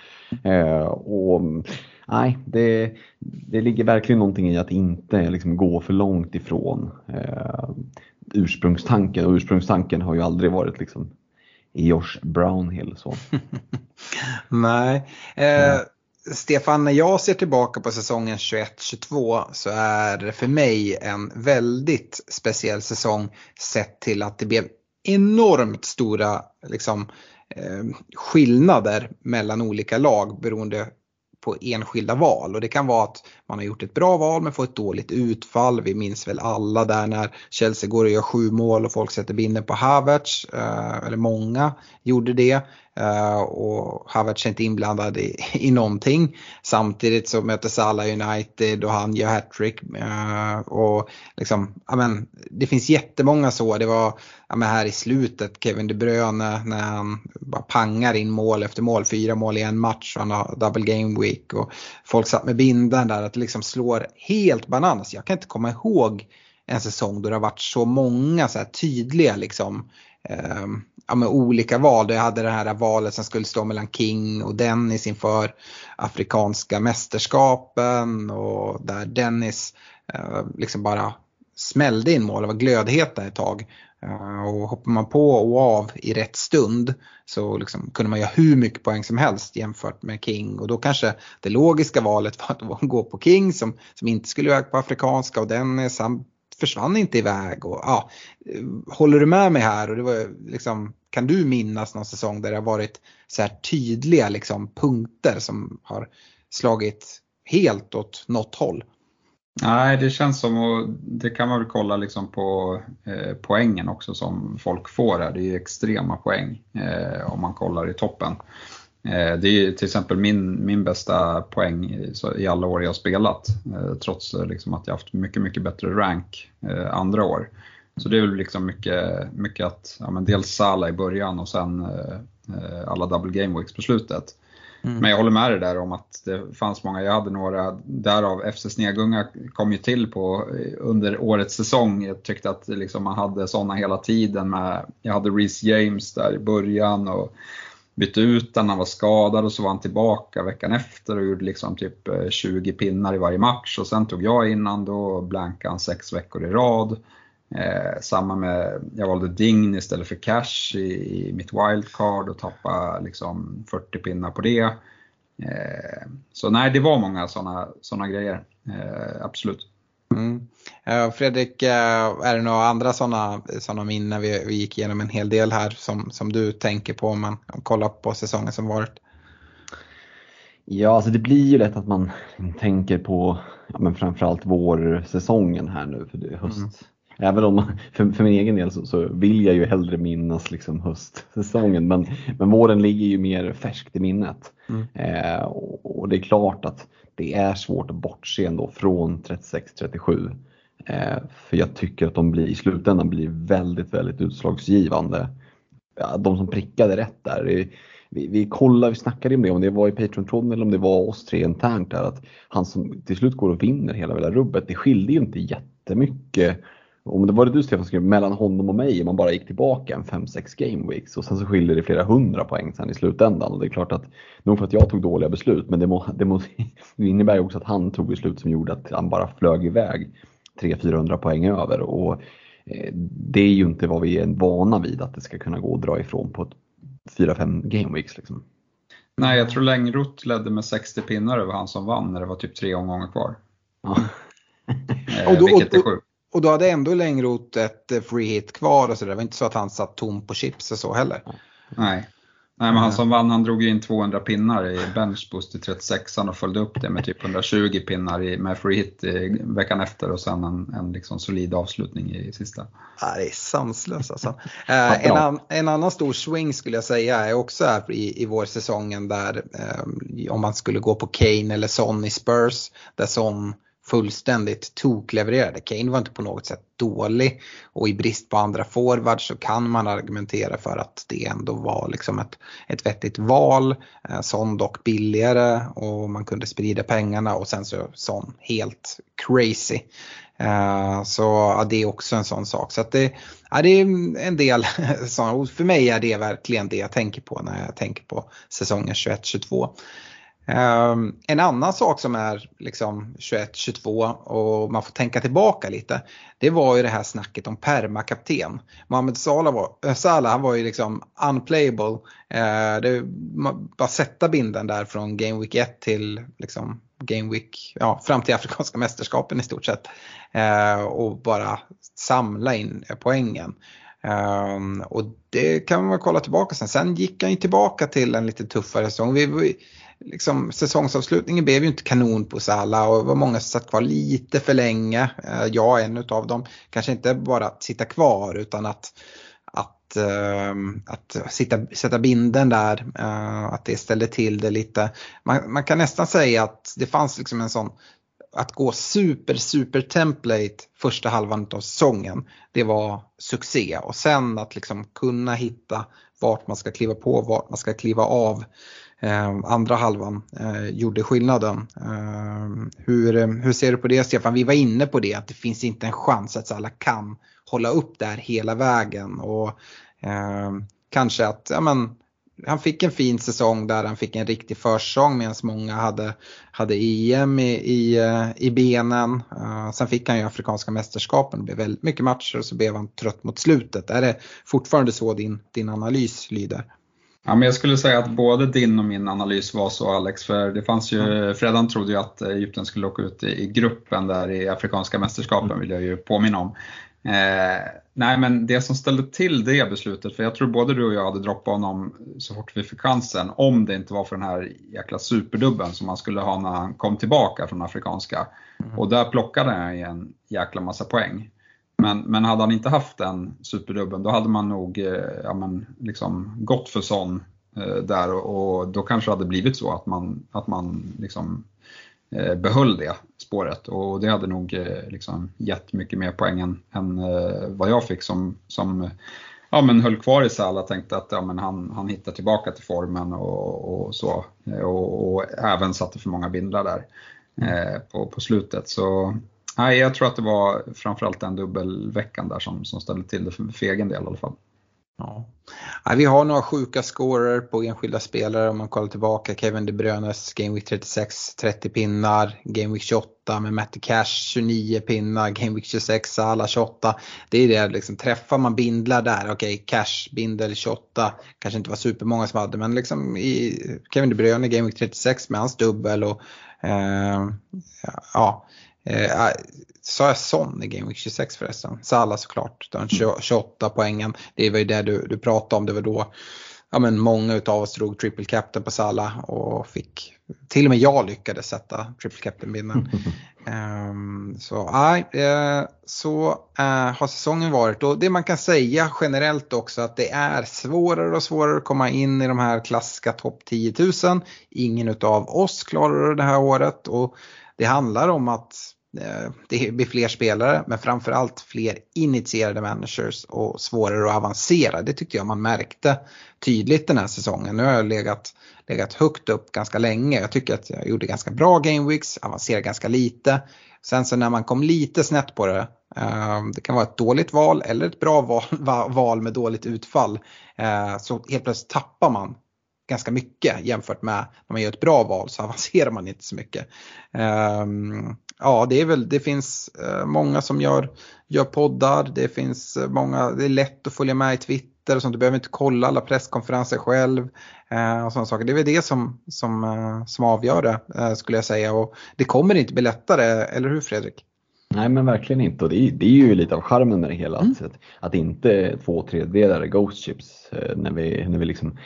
Eh, och nej, det, det ligger verkligen någonting i att inte liksom gå för långt ifrån eh, ursprungstanken och ursprungstanken har ju aldrig varit liksom Josh Brownhill. Så. Nej. Eh, Stefan, när jag ser tillbaka på säsongen 21-22 så är det för mig en väldigt speciell säsong sett till att det blev enormt stora liksom, eh, skillnader mellan olika lag beroende på enskilda val och det kan vara att man har gjort ett bra val men får ett dåligt utfall. Vi minns väl alla där när Chelsea går och gör sju mål och folk sätter binden på Havertz, eh, eller många gjorde det. Eh, och Havertz är inte inblandad i, i någonting. Samtidigt så möter Salah United och han gör hattrick. Eh, och liksom, det finns jättemånga så. Det var amen, här i slutet Kevin De Bruyne när han bara pangar in mål efter mål. Fyra mål i en match och han har double game week. Och folk satt med binden där att det liksom slår helt bananas. Jag kan inte komma ihåg en säsong då det har varit så många så tydliga liksom, eh, ja, med olika val. Jag hade det här valet som skulle stå mellan King och Dennis inför Afrikanska mästerskapen och där Dennis eh, liksom bara smällde in mål och var glödheta ett tag. Eh, och hoppar man på och av i rätt stund så liksom kunde man göra hur mycket poäng som helst jämfört med King och då kanske det logiska valet var att gå på King som, som inte skulle iväg på afrikanska och Dennis han försvann inte iväg. Och, ja, eh, håller du med mig här? Och det var liksom, kan du minnas någon säsong där det har varit så här tydliga liksom, punkter som har slagit helt åt något håll? Nej, det känns som, och det kan man väl kolla liksom på eh, poängen också som folk får här. Det är ju extrema poäng eh, om man kollar i toppen. Eh, det är till exempel min, min bästa poäng i alla år jag har spelat, eh, trots eh, liksom att jag haft mycket, mycket bättre rank eh, andra år. Så det är väl liksom mycket, mycket att, ja, men dels Sala i början och sen eh, alla double game weeks på slutet. Mm. Men jag håller med dig där om att det fanns många, jag hade några, därav FC Snegunga kom ju till på eh, under årets säsong. Jag tyckte att liksom man hade sådana hela tiden med, jag hade Reece James där i början och bytte ut den, han var skadad och så var han tillbaka veckan efter och gjorde liksom typ eh, 20 pinnar i varje match och sen tog jag innan då blankade han sex veckor i rad. Eh, samma med, jag valde Dign istället för Cash i, i mitt wildcard och tappade liksom 40 pinnar på det. Eh, så nej, det var många sådana såna grejer, eh, absolut. Mm. Fredrik, eh, är det några andra sådana såna minnen? Vi, vi gick igenom en hel del här som, som du tänker på om man kollar på säsongen som varit. Ja, alltså det blir ju lätt att man tänker på ja, men framförallt vårsäsongen här nu. För det är höst. Mm. Även om för, för min egen del så, så, vill jag ju hellre minnas liksom höstsäsongen men, men våren ligger ju mer färskt i minnet. Mm. Eh, och, och, det är klart att det är svårt att bortse ändå från 36-37. Eh, för jag tycker att de blir, i slutändan blir väldigt, väldigt utslagsgivande. Ja, de som prickade rätt där. Vi, vi kollade, vi snackade om det, om det var i Patreon-tråden eller om det var oss tre internt där, att han som till slut går och vinner hela, hela rubbet, det skilde ju inte jättemycket om det var det du Stefan skrev, mellan honom och mig, man bara gick tillbaka en 5-6 game weeks och sen så skiljer det flera hundra poäng sen i slutändan. Och det är klart att, nog för att jag tog dåliga beslut, men det, må, det, må, det innebär ju också att han tog beslut som gjorde att han bara flög iväg 300-400 poäng över. Och eh, det är ju inte vad vi är vana vid att det ska kunna gå att dra ifrån på 4-5 game weeks. Liksom. Nej, jag tror Längroth ledde med 60 pinnar över han som vann när det var typ tre omgångar kvar. Ja. eh, och då, vilket är sjukt. Och då hade ändå Längroth ett eh, free hit kvar och så det var inte så att han satt tom på chips och så heller. Nej. Nej, men han som vann han drog in 200 pinnar i benchboost i 36 och följde upp det med typ 120 pinnar i, med free hit i veckan efter och sen en, en liksom solid avslutning i sista. Ja, det är sanslöst alltså. eh, en, an, en, annan stor swing skulle jag säga är också här i, i vårsäsongen där eh, om man skulle gå på Kane eller Son i Spurs där Son fullständigt toklevererade. Kane var inte på något sätt dålig och i brist på andra forwards så kan man argumentera för att det ändå var liksom ett, ett vettigt val. Eh, Son dock billigare och man kunde sprida pengarna och sen så Son helt crazy. Eh, så ja, det är också en sån sak. Så att det, ja, det är en del sådana, för mig är det verkligen det jag tänker på när jag tänker på säsongen 21-22. Um, en annan sak som är liksom 21-22 och man får tänka tillbaka lite. Det var ju det här snacket om permakapten. Mohamed Salah var, eh, Salah, han var ju liksom unplayable. Uh, det, bara sätta binden där från Game Week 1 till liksom Game Week, ja, fram till Afrikanska mästerskapen i stort sett. Uh, och bara samla in eh, poängen. Um, och det kan man kolla tillbaka sen. Sen gick han ju tillbaka till en lite tuffare säsong. Vi, vi, liksom, säsongsavslutningen blev ju inte kanon på Sala och det var många som satt kvar lite för länge. Eh, jag är en av dem. Kanske inte bara att sitta kvar utan att att, ehm, att sitta, sätta binden där, eh, att det ställde till det lite. Man, man, kan nästan säga att det fanns liksom en sån att gå super, super template första halvan av säsongen, det var succé. Och sen att liksom kunna hitta vart man ska kliva på, vart man ska kliva av. Eh, andra halvan eh, gjorde skillnaden. Eh, hur, hur ser du på det Stefan? Vi var inne på det att det finns inte en chans att alla kan hålla upp där hela vägen. Och eh, kanske att ja, men, han fick en fin säsong där han fick en riktig försäsong medan många hade, hade EM i, i, eh, i benen. Uh, sen fick han ju Afrikanska mästerskapen, det blev väldigt mycket matcher och så blev han trött mot slutet. Är det fortfarande så din, din analys lyder? Ja, men jag skulle säga att både din och min analys var så Alex, för det fanns ju, mm. Fredan trodde ju att Egypten skulle åka ut i gruppen där i Afrikanska mästerskapen mm. vill jag ju påminna om. Eh, nej men det som ställde till det beslutet, för jag tror både du och jag hade droppat honom så fort vi fick chansen, om det inte var för den här jäkla superdubben som han skulle ha när han kom tillbaka från Afrikanska. Mm. Och där plockade han ju en jäkla massa poäng. Men, men hade han inte haft den superdubben då hade man nog eh, ja, men, liksom gått för sån eh, där och, och, då kanske det hade blivit så att man, att man liksom Eh, behöll det spåret och det hade nog eh, liksom gett mycket mer poäng än, än eh, vad jag fick som, som ja, men höll kvar i Salah tänkte att ja, men han, han hittar tillbaka till formen och, och så. Eh, och, och, även satte för många bindlar där eh, på, på slutet. Så nej, jag tror att det var framförallt den dubbelveckan där som, som ställde till det för, för egen del i alla fall. Ja. Vi har några sjuka scorer på enskilda spelare om man kollar tillbaka. Kevin De Bruynes Game Week 36, 30 pinnar. Game Week 28 med Matty Cash 29 pinnar. Game Week 26 alla 28. Det är det liksom, träffar man bindlar där, okej okay, Cash bindel 28 kanske inte var supermånga som hade men liksom i Kevin De Bruyne Game Week 36 med hans dubbel och eh, ja, Eh, sa jag Son i Game Week 26 förresten? Salah såklart, den 28 poängen. Det var ju det du, du pratade om, det var då ja, men många av oss drog triple captain på Salah och fick, till och med jag lyckades sätta triple captain-binden. um, så nej, uh, så uh, har säsongen varit och det man kan säga generellt också att det är svårare och svårare att komma in i de här klassiska topp 10 000. Ingen av oss klarar det här året och det handlar om att Eh, det blir fler spelare men framförallt fler initierade managers och svårare att avancera. Det tyckte jag man märkte tydligt den här säsongen. Nu har jag legat, legat högt upp ganska länge. Jag tycker att jag gjorde ganska bra gameweeks, avancerade ganska lite. Sen så när man kom lite snett på det, eh, det kan vara ett dåligt val eller ett bra val, val med dåligt utfall, eh, så helt plötsligt tappar man ganska mycket jämfört med när man gör ett bra val så avancerar man inte så mycket. Um, ja, det är väl, det finns uh, många som gör, gör poddar, det finns uh, många, det är lätt att följa med i Twitter och sånt, du behöver inte kolla alla presskonferenser själv. Uh, och sådana saker. Det är väl det som, som, som avgör det skulle jag säga och det kommer inte bli lättare, eller hur Fredrik? Nej men verkligen inte och det är, det är ju lite av charmen med det hela. Mm. Att, att inte två tredjedelar Ghost Chips när vi, när vi liksom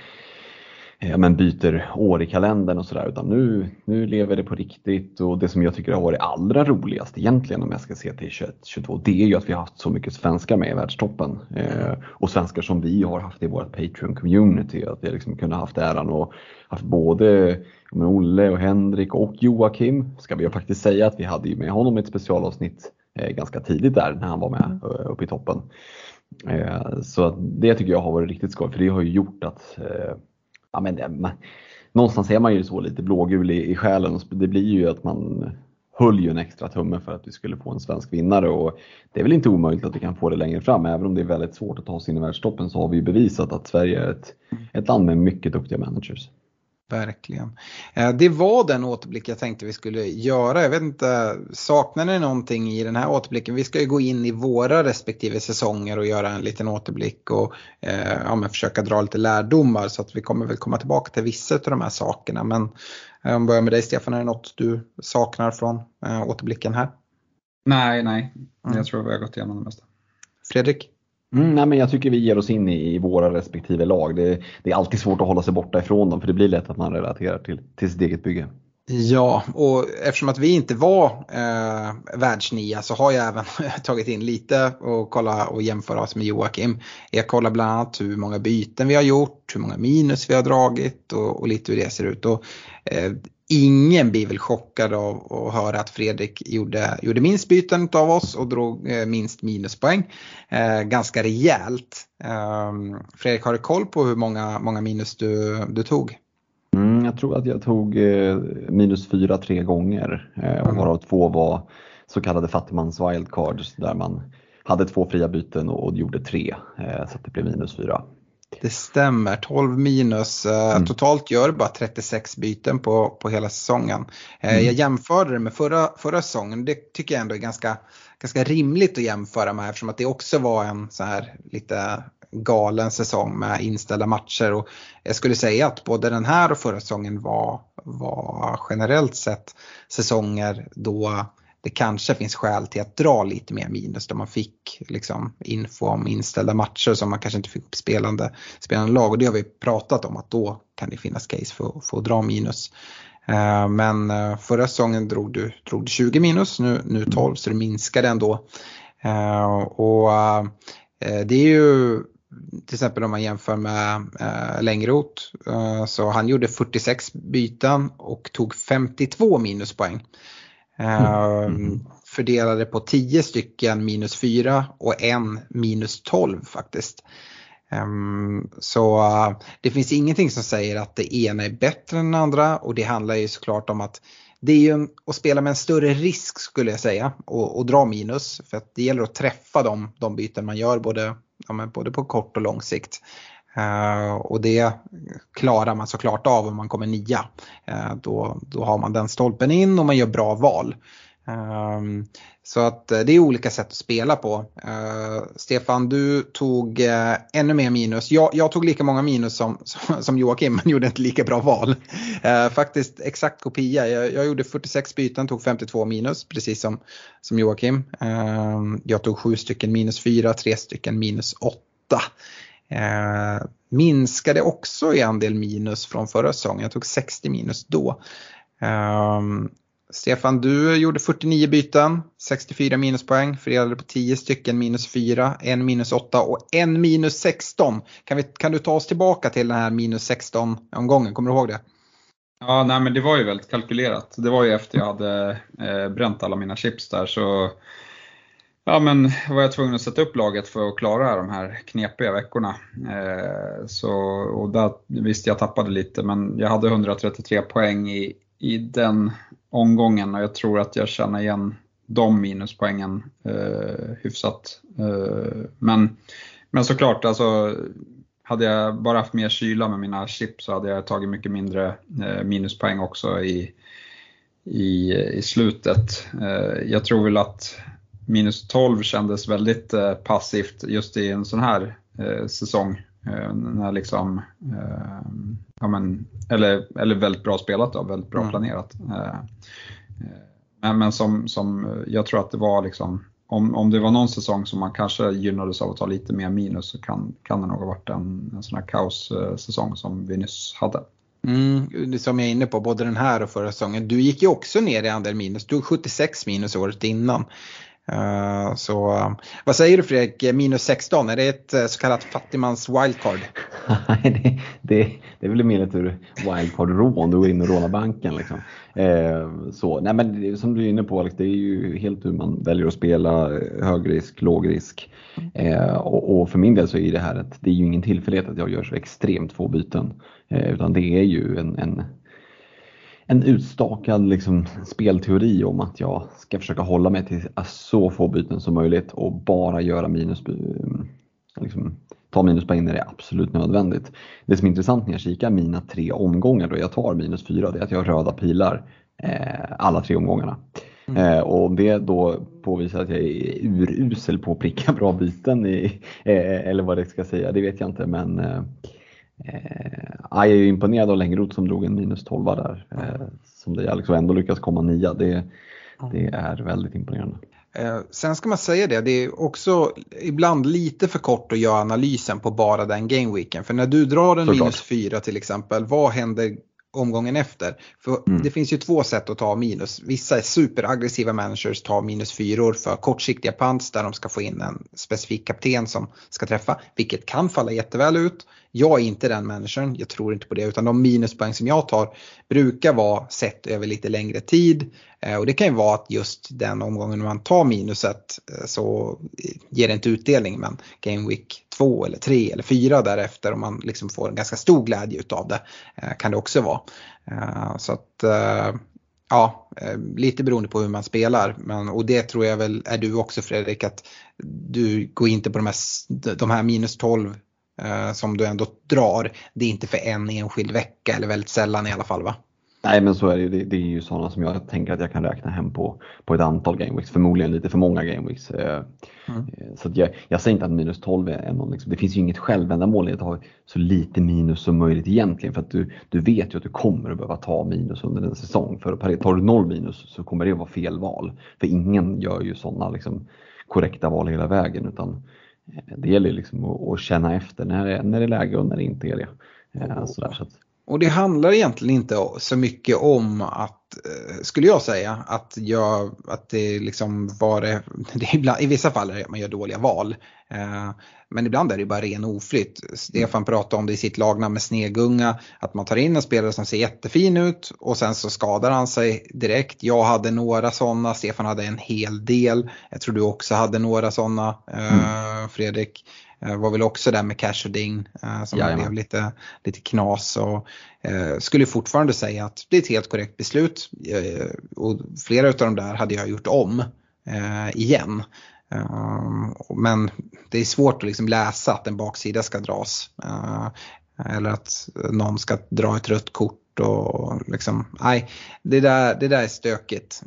ja, men byter år i kalendern och sådär. Utan nu, nu lever det på riktigt och det som jag tycker har varit allra roligast egentligen om jag ska se till 2022 det är ju att vi har haft så mycket svenskar med i världstoppen. Eh, och svenskar som vi har haft i vårt Patreon-community. Att vi liksom kunnat haft äran och haft både men Olle och Henrik och Joakim ska vi ju faktiskt säga att vi hade ju med honom ett specialavsnitt eh, ganska tidigt där när han var med eh, uppe i toppen. Eh, så det tycker jag har varit riktigt skoj för det har ju gjort att eh, ja, men det, man, någonstans är man ju så lite blågul i, i själen. Det blir ju att man höll ju en extra tumme för att vi skulle få en svensk vinnare och det är väl inte omöjligt att vi kan få det längre fram. Även om det är väldigt svårt att ta sig in i världstoppen så har vi ju bevisat att Sverige är ett, ett land med mycket duktiga managers. Verkligen. Eh, det var den återblick jag tänkte vi skulle göra. Jag vet inte, saknar ni någonting i den här återblicken? Vi ska ju gå in i våra respektive säsonger och göra en liten återblick och eh, ja, försöka dra lite lärdomar så att vi kommer väl komma tillbaka till vissa av de här sakerna. Men eh, om jag börjar med dig Stefan, är det något du saknar från eh, återblicken här? Nej, nej. Mm. Jag tror vi har gått igenom det mesta. Fredrik? Mm, nej, men jag tycker vi ger oss in i, i våra respektive lag. Det, det, är alltid svårt att hålla sig borta ifrån dem för det blir lätt att man relaterar till, till sitt eget bygge. Ja, och eftersom att vi inte var eh, världsnia så har jag även tagit in lite och kolla och jämföra oss med Joakim. Jag kollar bland annat hur många byten vi har gjort, hur många minus vi har dragit och, och lite hur det ser ut. Och, eh, ingen blir väl chockad av att höra att Fredrik gjorde, gjorde minst byten av oss och drog eh, minst minuspoäng. Eh, ganska rejält. Eh, Fredrik, har du koll på hur många, många minus du, du tog? Mm, jag tror att jag tog eh, minus fyra tre gånger eh, och varav två var så kallade fattigmans wildcards där man hade två fria byten och, och gjorde tre så att det blev minus fyra. Det stämmer, 12 minus. Eh, mm. Totalt gör bara 36 byten på, på hela säsongen. Eh, mm. Jag jämförde det med förra, förra säsongen. Det tycker jag ändå är ganska, ganska rimligt att jämföra med eftersom att det också var en så här lite galen säsong med inställda matcher. Och jag skulle säga att både den här och förra säsongen var, var generellt sett säsonger då det kanske finns skäl till att dra lite mer minus där man fick liksom info om inställda matcher som man kanske inte fick upp spelande, spelande lag och det har vi pratat om att då kan det finnas case för, för att dra minus. Eh, men eh, förra säsongen drog du, drog du 20 minus, nu, nu 12 så det minskade ändå. Eh, och det är ju till exempel om man jämför med eh, Längroth så han gjorde 46 byten och tog 52 minuspoäng. Mm. Mm. Fördelade på 10 stycken minus 4 och en minus 12 faktiskt. Um, så det finns ingenting som säger att det ena är bättre än det andra och det handlar ju såklart om att det är ju en, att spela med en större risk skulle jag säga och, och dra minus. För att det gäller att träffa de, de byten man gör både, ja, både på kort och lång sikt. Eh, och det klarar man såklart av om man kommer nia. Eh, då, då har man den stolpen in och man gör bra val. Eh, så att det är olika sätt att spela på. Stefan, du tog ännu mer minus. Jag, jag, tog lika många minus som, som, Joakim men gjorde inte lika bra val. faktiskt exakt kopia. Jag, jag, gjorde 46 byten, tog 52 minus precis som, som Joakim. Jag tog 7 stycken minus 4, 3 stycken minus 8. Eh, minskade också i andel minus från förra säsongen. Jag tog 60 minus då. Eh, Stefan, du gjorde 49 byten, 64 minuspoäng, fördelade på 10 stycken minus 4, en minus 8 och en minus 16. Kan, vi, kan du ta oss tillbaka till den här minus 16 omgången, kommer du ihåg det? Ja, nej men det var ju väldigt kalkylerat. Det var ju efter jag hade eh, bränt alla mina chips där så Ja, men var jag tvungen att sätta upp laget för att klara de här knepiga veckorna. Eh, så, och där, visst, jag tappade lite, men jag hade 133 poäng i, i den omgången och jag tror att jag känner igen de minuspoängen eh, hyfsat. Eh, men, men såklart, alltså, hade jag bara haft mer kyla med mina chip så hade jag tagit mycket mindre eh, minuspoäng också i, i, i slutet. Eh, jag tror väl att minus 12 kändes väldigt eh, passivt just i en sån här eh, säsong. Eh, när liksom, ja, men, eller, eller väldigt bra spelat då, väldigt bra mm. planerat. Men, men som, som jag tror att det var liksom om, om det var någon säsong som man kanske gynnades av att ta lite mer minus så kan, kan det nog ha varit en, en sån här kaossäsong som vi nyss hade. Mm, som jag är inne på, både den här och förra säsongen. Du gick ju också ner i andel minus. Du 76 minus året innan. Eh, så eh, vad säger du Fredrik, minus 16, är det ett eh, så kallat fattigmans wildcard? Nej, det, det, det är väl mer ett wildcard-rån, du går in och rånar banken. Liksom. Så, nej, men som du är inne på Alex, det är ju helt hur man väljer att spela, hög risk, låg risk. Och, och, för min del så är det här att det är ju ingen tillfällighet att jag gör så extremt få byten. utan det är ju en, en en utstakad liksom, spelteori om att jag ska försöka hålla mig till så få byten som möjligt och bara göra minus, liksom, ta minuspoäng när det är absolut nödvändigt. Det som är intressant när jag kikar mina tre omgångar då jag tar minus fyra, det är att jag har röda pilar eh, alla tre omgångarna. Mm. Eh, och om det då påvisar att jag är urusel på att pricka bra byten, i, eh, eller vad det ska säga, det vet jag inte men eh, Eh, jag är imponerad av Längroth som drog en minus 12 där. Eh, som det Alex och ändå lyckas komma nia. Det, det är väldigt imponerande. Eh, sen ska man säga det, det är också ibland lite för kort att göra analysen på bara den gameweeken. För när du drar en Såklart. minus 4 till exempel, vad händer omgången efter. För mm. det finns ju två sätt att ta minus. Vissa är superaggressiva managers tar minus fyror för kortsiktiga pants där de ska få in en specifik kapten som ska träffa, vilket kan falla jätteväl ut. Jag är inte den managern, jag tror inte på det, utan de minuspoäng som jag tar brukar vara sett över lite längre tid. Eh, och det kan ju vara att just den omgången man tar minuset eh, så ger det inte utdelning, men Game Week två eller 3 eller 4 därefter om man liksom får en ganska stor glädje utav det eh, kan det också vara. Eh, så att eh, ja, lite beroende på hur man spelar. Men, och det tror jag väl är du också Fredrik, att du går inte på de här, de här minus 12 eh, som du ändå drar. Det är inte för en enskild vecka eller väldigt sällan i alla fall va? Nej men så är det ju. Det, det är ju sådana som jag tänker att jag kan räkna hem på, på ett antal gameweeks. Förmodligen lite för många gameweeks. Eh, mm. Eh, så jag, jag säger inte att minus 12 är någon, liksom, det finns ju inget självändamål i att ha så lite minus som möjligt egentligen. För att du, du vet ju att du kommer att behöva ta minus under en säsong. För att tar du noll minus så kommer det att vara fel val. För ingen gör ju sådana liksom, korrekta val hela vägen. Utan det gäller liksom att, att känna efter när det, när det är läge och när det inte är det. Eh, sådär, så att. Och det handlar egentligen inte så mycket om att, eh, skulle jag säga, att, jag, att det liksom var det, det ibland, i vissa fall är det att man gör dåliga val. Eh, men ibland är det bara ren oflytt. Stefan pratade om det i sitt lagnamn med Snegunga, att man tar in en spelare som ser jättefin ut och sen så skadar han sig direkt. Jag hade några sådana, Stefan hade en hel del. Jag tror du också hade några sådana, mm. Fredrik. Eh, var väl också där med Cash och Ding eh, som Jajamän. blev lite, lite knas. Och, eh, skulle fortfarande säga att det är ett helt korrekt beslut. Och flera av de där hade jag gjort om igen. Men det är svårt att liksom läsa att en baksida ska dras. eller att någon ska dra ett rött kort och liksom, nej, det där, det där är stökigt.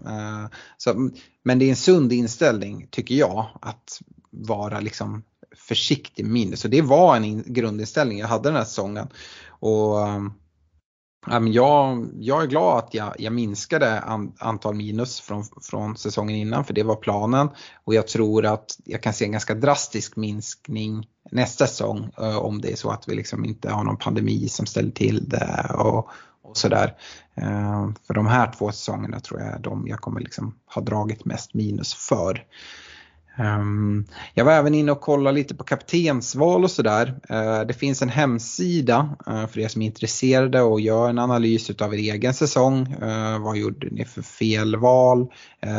så, men det är en sund inställning tycker jag att vara liksom försiktig minus. Så det var en grundinställning jag hade den här säsongen. Och ehm, jag, jag är glad att jag, jag minskade an, antal minus från, från säsongen innan för det var planen. Och jag tror att jag kan se en ganska drastisk minskning nästa säsong eh, om det är så att vi liksom inte har någon pandemi som ställer till det och, och sådär. Ehm, för de här två säsongerna tror jag är de jag kommer liksom ha dragit mest minus för. Ehm, jag var även inne och kollade lite på kaptensval och sådär. Eh, det finns en hemsida eh, för er som är intresserade och gör en analys av er egen säsong. Eh, vad gjorde ni för fel val?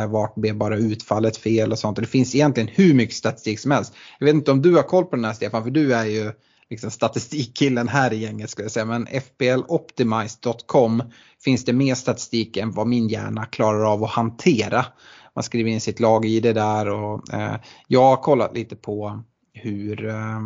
vart blev bara utfallet fel och sånt. Det finns egentligen hur mycket statistik som helst. Jag vet inte om du har koll på den här Stefan, för du är ju liksom statistikkillen här i gänget skulle jag säga. Men fploptimized.com finns det mer statistik än vad min hjärna klarar av att hantera man skriver in sitt lag i det där och eh, jag har kollat lite på hur, eh,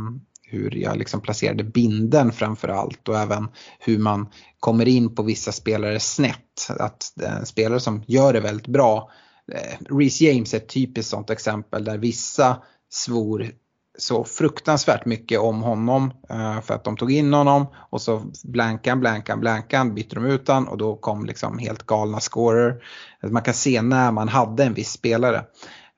hur jag liksom placerade binden framför allt och även hur man kommer in på vissa spelare snett. Att eh, spelare som gör det väldigt bra, eh, Reece James är ett typiskt sånt exempel där vissa svor så fruktansvärt mycket om honom eh, för att de tog in honom och så blankan, blankan, blankan bytte de ut han och då kom liksom helt galna scorer. Alltså man kan se när man hade en viss spelare.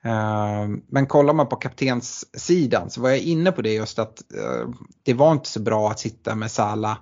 Eh, men kollar man på kaptenssidan så var jag inne på det just att eh, det var inte så bra att sitta med Sala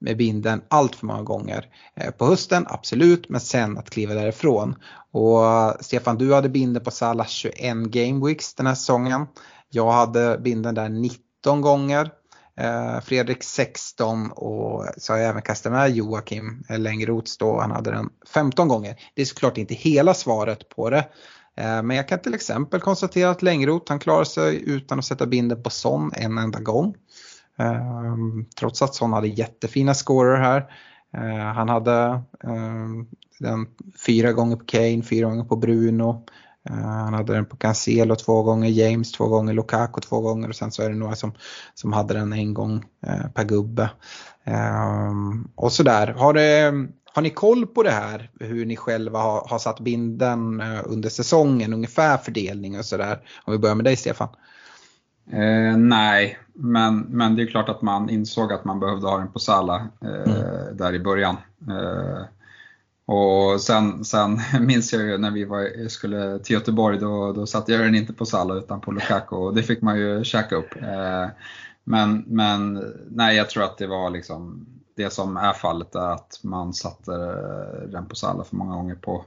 med binden allt för många gånger. Eh, på hösten, absolut, men sen att kliva därifrån. Och Stefan, du hade binden på Salah 21 game weeks den här säsongen. Jag hade binden där 19 gånger. Eh, Fredrik 16 och så har jag även kastat med Joakim eh, Längroths då, han hade den 15 gånger. Det är såklart inte hela svaret på det. Eh, men jag kan till exempel konstatera att Längroth han klarar sig utan att sätta binden på Son en enda gång. Ehm, trots att Son hade jättefina scorer här. Han hade ehm, den fyra gånger på Kane, fyra gånger på Bruno. Eh, han hade den på Cancelo två gånger, James två gånger, Lukaku två gånger och sen så är det några som, som hade den en gång per gubbe. Ehm, och sådär. Har det, har ni koll på det här hur ni själva har, har satt binden eh, under säsongen, ungefär fördelning och sådär? Om vi börjar med dig Stefan. Eh, nej, men, men det är klart att man insåg att man behövde ha den på Sala eh, mm. där i början. Eh, och sen, sen minns jag ju när vi var, skulle till Göteborg, då, då satte jag den inte på Sala utan på Lukaku och det fick man ju käka upp. Eh, men, men nej, jag tror att det var liksom det som är fallet är att man satte den på Salah för många gånger på,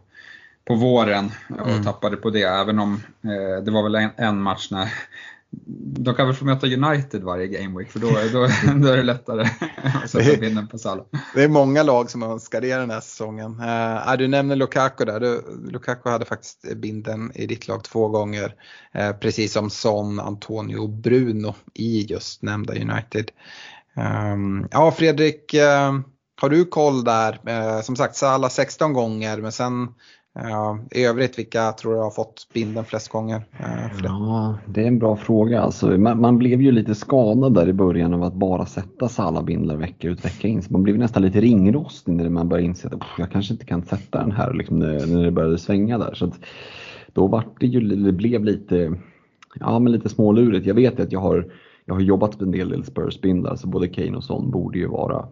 på våren och mm. tappade på det. Även om eh, det var väl en, en, match när de kan väl få möta United varje Game Week för då, då, då är det lättare att sätta binden på Salah. Det är många lag som önskar det den här säsongen. Uh, du nämner Lukaku där. Du, Lukaku hade faktiskt binden i ditt lag två gånger. Uh, precis som Son, Antonio och Bruno i just nämnda United. Um, ja Fredrik, uh, har du koll där? Uh, som sagt Salah 16 gånger men sen i övrigt vilka tror du har fått binden flest gånger? Uh, ja, det är en bra fråga. Alltså, man, man, blev ju lite skadad där i början av att bara sätta Sala-bindlar vecka ut vecka in. Så man blev nästan lite ringrostig när man började inse att jag kanske inte kan sätta den här liksom, när, när det började svänga där. Så att, då var det ju, det blev lite, ja, men lite smålurigt. Jag vet att jag har jag har jobbat med en del, del Spurs-bindlar så både Kane och Son borde ju vara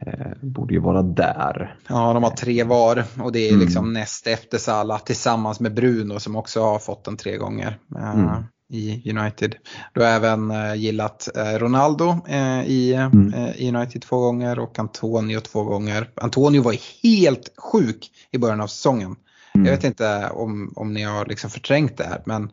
eh, borde ju vara där. Ja, de har tre var och det är mm. liksom näst efter Salah tillsammans med Bruno som också har fått den tre gånger. Eh, mm. i United. Du har även eh, gillat eh, Ronaldo eh, i, mm. i United två gånger och Antonio två gånger. Antonio var helt sjuk i början av säsongen. Jag mm. vet inte om, om ni har liksom förträngt det här men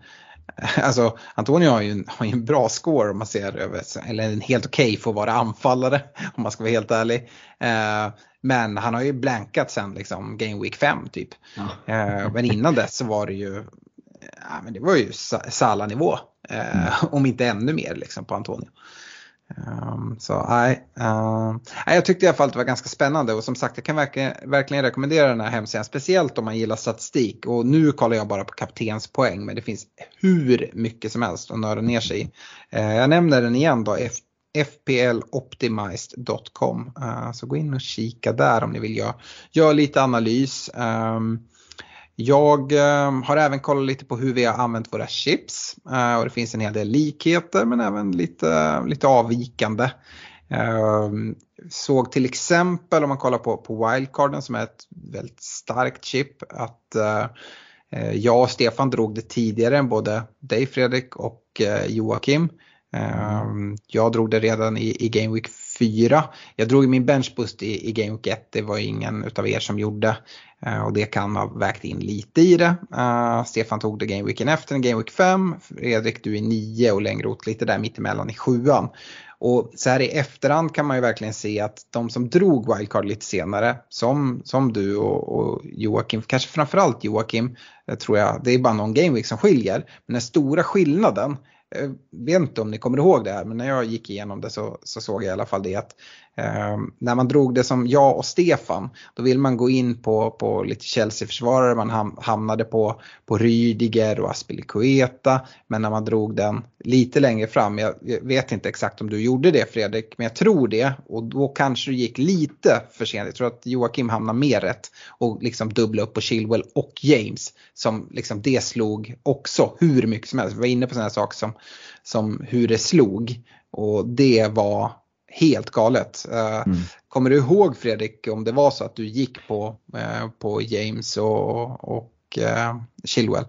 Alltså Antonio har ju, en, har ju en bra score om man ser över, eller en helt okej okay för att vara anfallare om man ska vara helt ärlig. Eh, men han har ju blankat sen liksom Game Week 5 typ. Ja. Eh, men innan dess så var det ju, ja, men det var ju Sala-nivå. Eh. Om inte ännu mer liksom på Antonio. Um, så nej, uh, jag tyckte i alla fall att det var ganska spännande och som sagt jag kan verkligen, verkligen rekommendera den här hemsidan. Speciellt om man gillar statistik och nu kollar jag bara på kaptenspoäng men det finns hur mycket som helst att nörda ner sig i. Uh, jag nämner den igen då, fploptimized.com. Uh, så gå in och kika där om ni vill göra, gör lite analys. Um, jag eh, har även kollat lite på hur vi har använt våra chips eh, och det finns en hel del likheter men även lite, lite avvikande. Eh, såg till exempel om man kollar på, på wildcarden som är ett väldigt starkt chip att eh, eh jag och Stefan drog det tidigare än både dig Fredrik och eh, Joakim. Ehm, jag drog det redan i, i Game Week 4. Jag drog min benchboost i, i Game Week 1, det var ingen utav er som gjorde. Uh, och det kan ha vägt in lite i det. Uh, Stefan tog det Game Weeken efter, Game Week 5. Fredrik du är 9 och Längroth lite där mittemellan i 7 och så här i efterhand kan man ju verkligen se att de som drog wildcard lite senare, som, som du och, och Joakim, kanske framförallt Joakim, eh, tror jag, det är bara någon gameweek som skiljer. Men den stora skillnaden jag vet inte om ni kommer ihåg det här men när jag gick igenom det så, så såg jag i alla fall det att eh, när man drog det som jag och Stefan då vill man gå in på, på lite Chelsea-försvarare, man hamnade på, på Rydiger och Aspilicueta men när man drog den lite längre fram, jag, jag vet inte exakt om du gjorde det Fredrik men jag tror det och då kanske du gick lite för sent, jag tror att Joakim hamnade mer rätt och liksom dubbla upp på Chilwell och James som liksom det slog också hur mycket som helst. Vi var inne på sådana saker som som hur det slog. Och det var helt galet. Eh, mm. Kommer du ihåg Fredrik om det var så att du gick på, eh, på James och, och uh, Chilwell?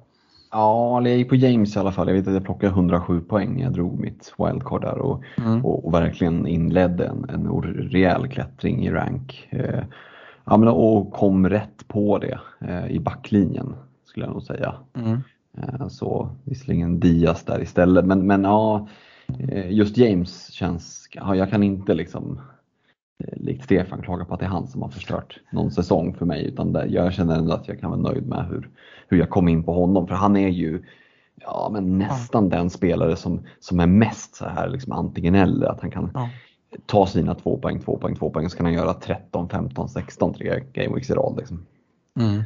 Ja, jag gick på James i alla fall. Jag vet att jag plockade 107 poäng. Jag drog mitt wildcard där och, mm. och, och, verkligen inledde en, en rejäl klättring i rank. Eh, ja, men, och kom rätt på det eh, i backlinjen skulle jag nog säga. Mm. Eh, så visserligen Diaz där istället, men, men ja, eh, just James känns, ja, jag kan inte liksom eh, likt Stefan klaga på att det är han som har förstört någon säsong för mig utan det, jag känner ändå att jag kan vara nöjd med hur, hur jag kom in på honom för han är ju ja, men nästan ja. den spelare som, som är mest så här liksom antingen eller. Att han kan ja. ta sina två poäng, två poäng, två poäng så kan han göra 13, 15, 16 tre gameweeks i rad. Liksom. Mm.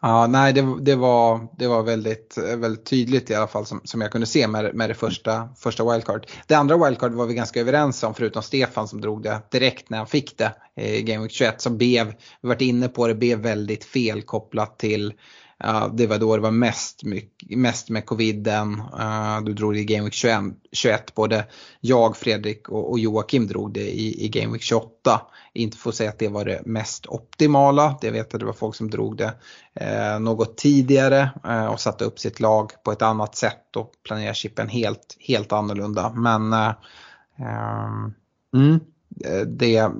Ja, nej, det, det, var, det var väldigt, väldigt tydligt i alla fall som, som jag kunde se med, med det första, första wildcard. Det andra wildcard var vi ganska överens om förutom Stefan som drog det direkt när han fick det i Game Week 21 som blev, vi varit inne på det, blev väldigt fel kopplat till Uh, det var då det var mest, mest med coviden. Uh, du drog det i Game Week 21, 21. Både jag, Fredrik och, och Joakim drog det i, i Game Week 28. Inte för att säga att det var det mest optimala. Det vet att det var folk som drog det uh, något tidigare eh, och satte upp sitt lag på ett annat sätt och planerade chippen helt, helt annorlunda. Men mm, det,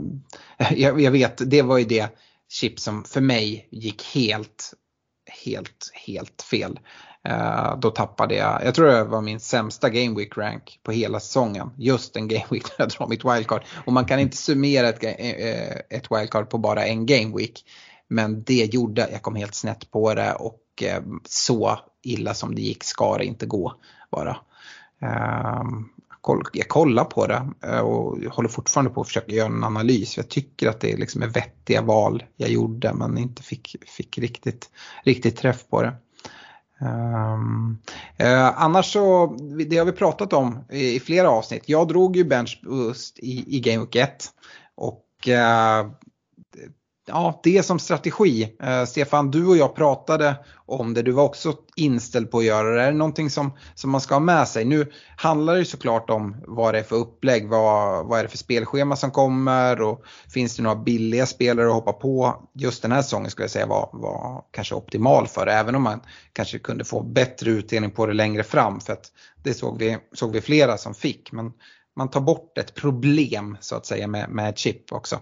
jag, jag vet, det var ju det chip som för mig gick helt helt, helt fel. Uh, då tappade jag, jag tror det var min sämsta Game Week rank på hela säsongen. Just en Game Week där jag drar mitt wildcard. Och man kan inte summera ett, uh, ett wildcard på bara en Game Week. Men det gjorde, jag kom helt snett på det och uh, så illa som det gick ska det inte gå bara. Ehm, koll, jag kollar på det eh, och håller fortfarande på att försöka göra en analys. Jag tycker att det liksom är vettiga val jag gjorde men inte fick, fick riktigt, riktigt träff på det. Um, eh, annars så, det har vi pratat om i, i flera avsnitt. Jag drog ju bench boost i, i Game Week 1 och eh, ja, det som strategi. Eh, Stefan, du och jag pratade om det. Du var också inställd på att göra det. Är det någonting som, som man ska ha med sig? Nu handlar det såklart om vad det är för upplägg, vad, vad är det för spelschema som kommer och finns det några billiga spelare att hoppa på? Just den här säsongen skulle jag säga var, var kanske optimal för det, även om man kanske kunde få bättre utdelning på det längre fram för att det såg vi, såg vi flera som fick. Men man tar bort ett problem så att säga med, med chip också.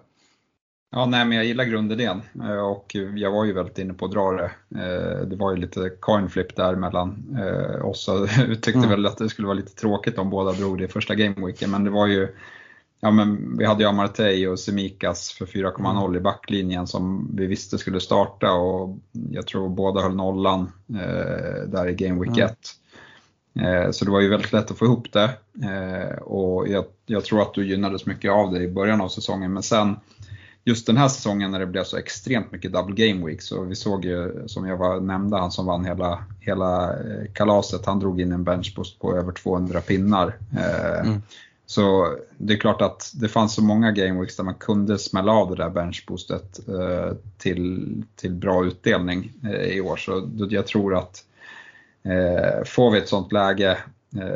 Ja, nej, men jag gillar grundidén eh, och jag var ju väldigt inne på att dra det. Eh, det var ju lite coin flip där mellan eh, oss och tyckte mm. väl att det skulle vara lite tråkigt om båda drog det i första gameweeken, men det var ju Ja, men vi hade ju Amartey och Semikas för 4,0 mm. i backlinjen som vi visste skulle starta och jag tror båda höll nollan där i Game Week 1. Mm. Så det var ju väldigt lätt att få ihop det och jag, jag, tror att du gynnades mycket av det i början av säsongen men sen just den här säsongen när det blev så extremt mycket double game week så vi såg ju som jag var, nämnde, han som vann hela, hela eh, kalaset, han drog in en benchboost på över 200 pinnar. Eh, mm. Så det är klart att det fanns så många game weeks där man kunde smälla av det där benchboostet eh, till, till bra utdelning i år. Så jag tror att får vi ett sånt läge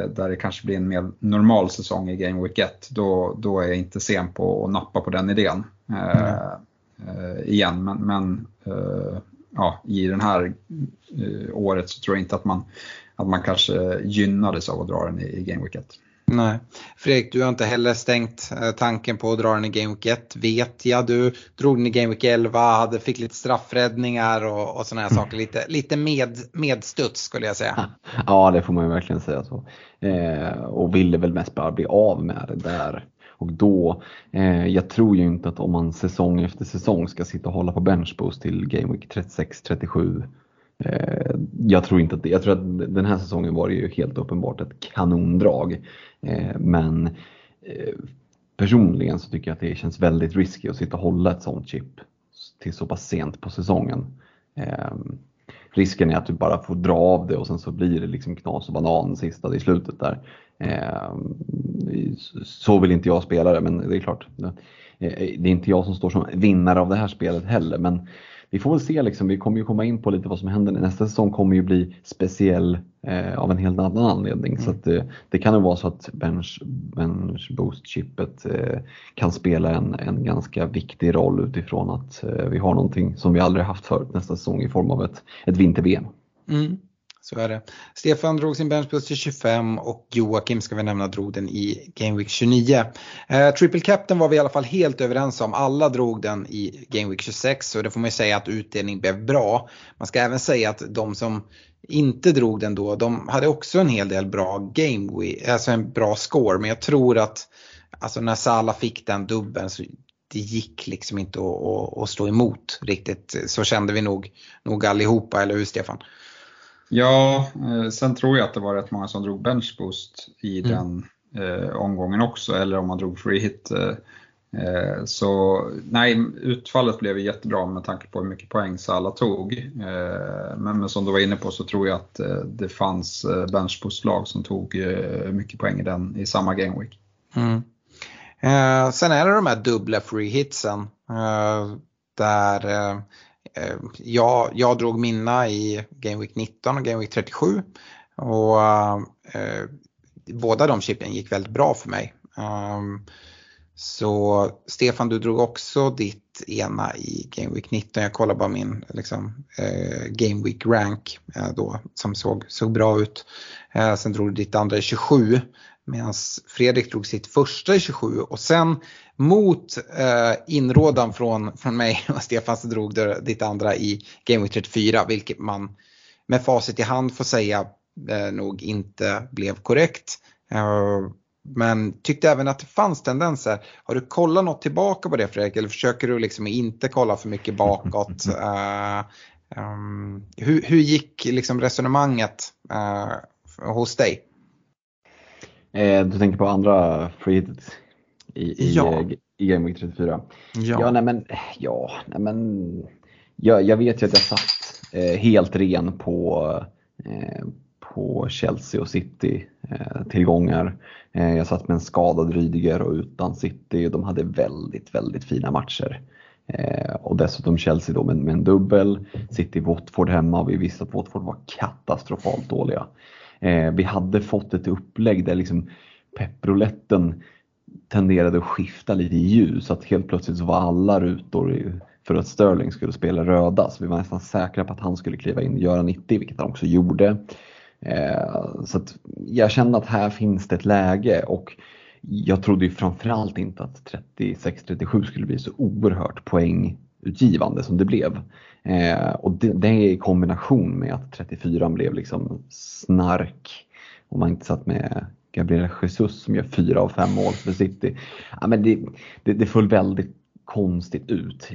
där det kanske blir en mer normal säsong i Game Week 1, då, då är jag inte sen på att nappa på den idén. Mm. igen. Men, men eh, ja, i det här året så tror jag inte att man, att man kanske gynnades av att dra den i, i Game Week 1. Nej. Fredrik, du har inte heller stängt tanken på att dra den i Game Week 1 vet jag. Du drog den i Game Week 11, hade, fick lite straffräddningar och, och sådana här saker. Lite, lite med, medstuds skulle jag säga. Ja, det får man ju verkligen säga så. Eh, och ville väl mest bara bli av med det där. Och då, eh, jag tror ju inte att om man säsong efter säsong ska sitta och hålla på benchboost till Game Week 36-37 eh, jag tror inte att det, jag tror att den här säsongen var det ju helt uppenbart ett kanondrag. Eh, men eh, personligen så tycker jag att det känns väldigt risky att sitta och hålla ett sånt chip till så pass sent på säsongen. Ehm, Risken är att du bara får dra av det och sen så blir det liksom knas och banan sista i slutet där. Eh, så vill inte jag spela det, men det är klart. Eh, det är inte jag som står som vinnare av det här spelet heller, men vi får väl se, liksom, vi kommer ju komma in på lite vad som händer. Nästa säsong kommer ju bli speciell eh, av en helt annan anledning. Mm. Så att, eh, det kan ju vara så att bench, bench boost-chippet eh, kan spela en, en ganska viktig roll utifrån att eh, vi har någonting som vi aldrig haft förut nästa säsong i form av ett, ett vinter-VM. Mm. Så är det. Stefan drog sin benchboost till 25 och Joakim ska vi nämna drog den i Game Week 29. Eh, Triple Captain var vi i alla fall helt överens om. Alla drog den i Game Week 26 och det får man ju säga att utdelning blev bra. Man ska även säga att de som inte drog den då, de hade också en hel del bra Game Week, alltså en bra score. Men jag tror att alltså när Sala fick den dubben så det gick liksom inte att, att, att stå emot riktigt. Så kände vi nog, nog allihopa, eller hur Stefan? Ja, eh, sen tror jag att det var rätt många som drog benchboost i mm. den eh, omgången också, eller om man drog free hit. Eh, eh, så nej, utfallet blev jättebra med tanke på hur mycket poäng Salah tog. Eh, men, men, som du var inne på så tror jag att det fanns benchboost-lag som tog mycket poäng i, den, i samma game week. Mm. sen är det de här dubbla free hitsen. där Eh, jag, jag drog mina i Game Week 19 och Game Week 37 och eh, båda de chippen gick väldigt bra för mig. Um, så Stefan, du drog också ditt ena i Game Week 19. Jag kollar bara min liksom, eh, Game Week rank eh, då som såg, såg bra ut. Eh, sen drog du ditt andra i 27 medan Fredrik drog sitt första i 27 och sen mot eh, inrådan från, från mig och Stefan så drog du ditt andra i Game Week 34 vilket man med facit i hand får säga eh, nog inte blev korrekt. Eh, men tyckte även att det fanns tendenser. Har du kollat något tillbaka på det Fredrik eller försöker du liksom inte kolla för mycket bakåt? Uh, um, hur, hur gick liksom resonemanget uh, hos dig? Eh, du tänker på andra free i, i, ja. i Game Week 34? Ja. Ja, nej men, ja, nej men jag, jag vet ju att jag satt eh, helt ren på, eh, på Chelsea och City eh, tillgångar. Eh, jag satt med en skadad Rydiger och utan City de hade väldigt, väldigt fina matcher. Eh, och dessutom Chelsea då med, med en dubbel, City-Watford hemma och vi visste att Watford var katastrofalt dåliga. Eh, vi hade fått ett upplägg där liksom pepprouletten tenderade att skifta lite i ljus. Att helt plötsligt så var alla rutor för att Sterling skulle spela röda. Så vi var nästan säkra på att han skulle kliva in och göra 90, vilket han också gjorde. Eh, så att jag kände att här finns det ett läge och jag trodde ju framförallt inte att 36-37 skulle bli så oerhört poängutgivande som det blev. Eh, och det, det i kombination med att 34 blev liksom snark och man inte satt med Gabriel Jesus som gör fyra av fem mål för City. Ja, men det, det, det föll väldigt konstigt ut.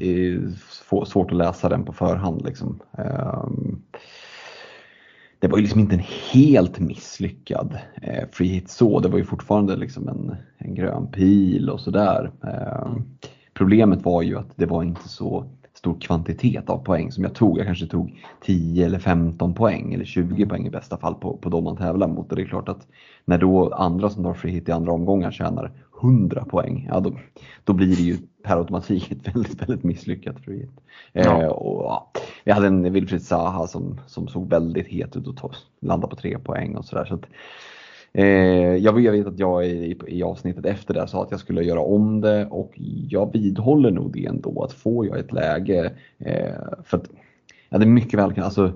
Svårt att läsa den på förhand. Liksom. Um, det var ju liksom inte en helt misslyckad eh, free hit så. Det var ju fortfarande liksom en, en grön pil och sådär. Eh, problemet var ju att det var inte så stor kvantitet av poäng som jag tog. Jag kanske tog 10 eller 15 poäng eller 20 poäng i bästa fall på, på de man tävlar mot. Och det är klart att när då andra som tar free hit i andra omgångar tjänar 100 poäng, ja då, då blir det ju per automatik ett väldigt, väldigt misslyckat free hit. Ja. Eh, och, ja, vi hade en Wilfried Zaha som, som såg väldigt het ut och landade på 3 poäng och sådär. Så, Eh, jag, vet att jag i, i avsnittet efter det sa att jag skulle göra om det och jag vidhåller nog det ändå att får jag ett läge eh, för att ja, det är mycket väl alltså,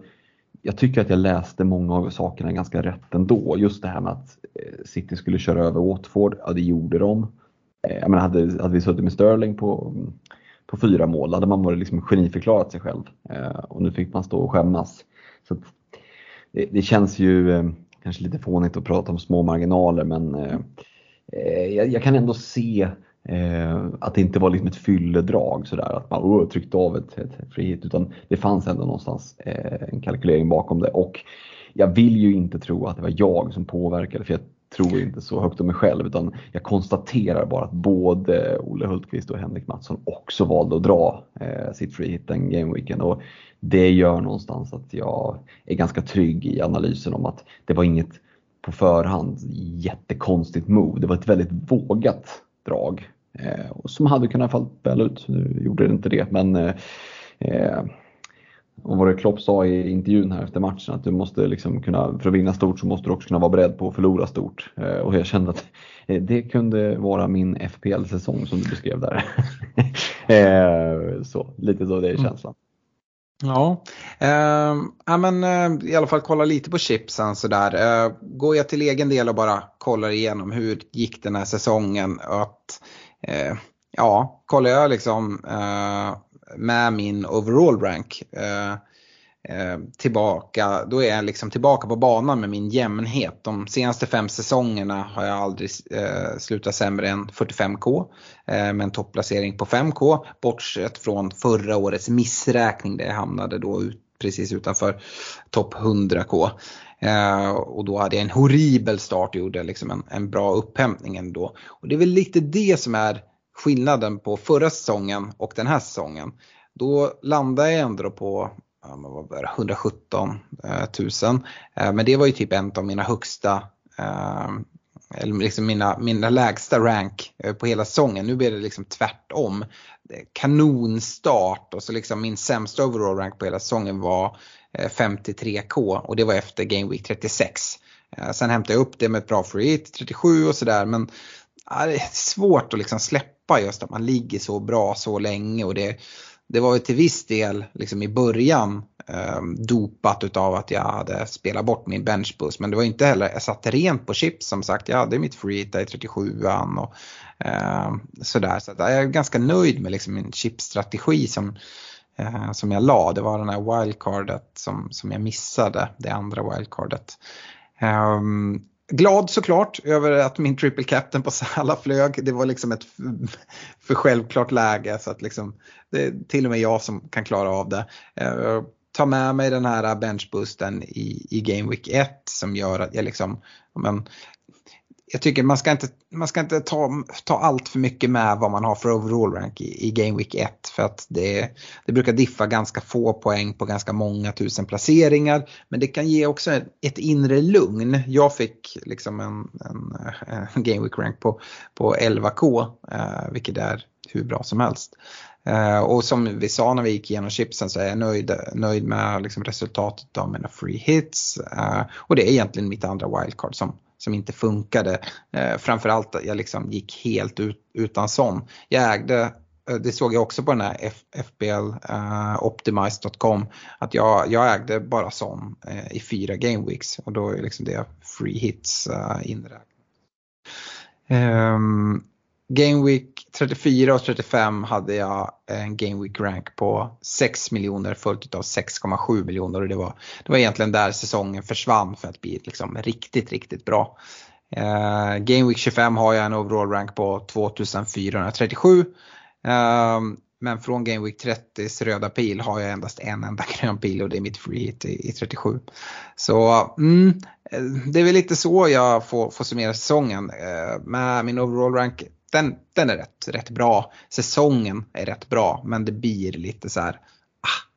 jag tycker att jag läste många av sakerna ganska rätt ändå. Just det här med att eh, City skulle köra över Watford, ja det gjorde de. Eh, jag menar, hade, hade vi suttit med Sterling på, på fyra mål hade man varit liksom geniförklarat sig själv eh, och nu fick man stå och skämmas. Så det, det, känns ju kanske lite fånigt att prata om små marginaler men eh, eh, jag, jag, kan ändå se eh, att det inte var liksom ett fylledrag sådär att man oh, tryckte av ett, ett frihet. utan det fanns ändå någonstans eh, en kalkylering bakom det och jag vill ju inte tro att det var jag som påverkade för jag tror inte så högt om mig själv utan jag konstaterar bara att både Olle Hultqvist och Henrik Mattsson också valde att dra eh, sitt free hit den gameweeken. Och det gör någonstans att jag är ganska trygg i analysen om att det var inget på förhand jättekonstigt move. Det var ett väldigt vågat drag eh, som hade kunnat falla väl ut. Nu gjorde det inte det men eh, eh och vad det Klopp sa i intervjun här efter matchen att du måste liksom kunna, för att vinna stort så måste du också kunna vara beredd på att förlora stort. Eh, och jag kände att eh, det kunde vara min FPL-säsong som du beskrev där. Eh, så, lite så det är mm. känslan. Ja, eh, men eh, i alla fall kolla lite på chipsen sådär. Eh, går jag till egen del och bara kollar igenom hur gick den här säsongen. Att, eh, ja, kollar jag liksom med min overall rank eh, eh, tillbaka, då är jag liksom tillbaka på banan med min jämnhet. De senaste fem säsongerna har jag aldrig eh, slutat sämre än 45K eh, med en topplacering på 5K. Bortsett från förra årets missräkning där jag hamnade då ut, precis utanför topp 100K. Eh, och då hade jag en horribel start och gjorde liksom en, en bra upphämtning ändå. Och det är väl lite det som är skillnaden på förra säsongen och den här säsongen. Då landade jag ändå på 117 000. Eh, eh, men det var ju typ en av mina högsta, eh, eller liksom mina, mina lägsta rank på hela säsongen. Nu blir det liksom tvärtom. Kanonstart och så liksom min sämsta overall rank på hela säsongen var 53k och det var efter Game Week 36. Sen hämtade jag upp det med ett bra free hit, 37 och sådär men det är svårt att liksom släppa just att man ligger så bra så länge och det det var ju till viss del liksom i början eh, dopat utav att jag hade spelat bort min benchboost. Men det var inte heller, jag satte rent på chips som sagt. Jag hade mitt free i 37an och eh, sådär. Så jag är ganska nöjd med liksom min chipstrategi som, eh, som jag la. Det var den här wildcardet som, som jag missade, det andra wildcardet. Um, Glad såklart över att min triple captain på Sala flög. Det var liksom ett för självklart läge så att liksom, det är till och med jag som kan klara av det. Uh, ta med mig den här benchboosten i, i Game Week 1 som gör att jag liksom, men, jag tycker man ska inte, man ska inte ta, ta allt för mycket med vad man har för overall rank i, i Game Week 1 för att det, det brukar diffa ganska få poäng på ganska många tusen placeringar. Men det kan ge också ett, inre lugn. Jag fick liksom en, en, en Game Week rank på, på 11K eh, vilket är hur bra som helst. Uh, och som vi sa när vi gick igenom chipsen så är jag nöjd, nöjd med liksom resultatet av mina free hits. Uh, och det är egentligen mitt andra wildcard som, som inte funkade. Eh, framförallt att jag liksom gick helt ut, utan sån. Jag ägde eh, det såg jag också på den här FBL uh, eh, att jag, jag ägde bara sån uh, eh, i fyra game weeks och då är liksom det free hits uh, inräknat. Um, Game Week 34 och 35 hade jag en Game Week rank på 6 miljoner följt av 6,7 miljoner och det var, det var egentligen där säsongen försvann för att bli liksom riktigt, riktigt bra. Eh, Game Week 25 har jag en overall rank på 2437. Eh, men från Game Week 30s röda pil har jag endast en enda grön pil och det är mitt free hit i, i 37. Så mm, eh, det är väl lite så jag får, får summera säsongen. Eh, med min overall rank den, den är rätt, rätt bra. Säsongen är rätt bra men det blir lite så här, ah,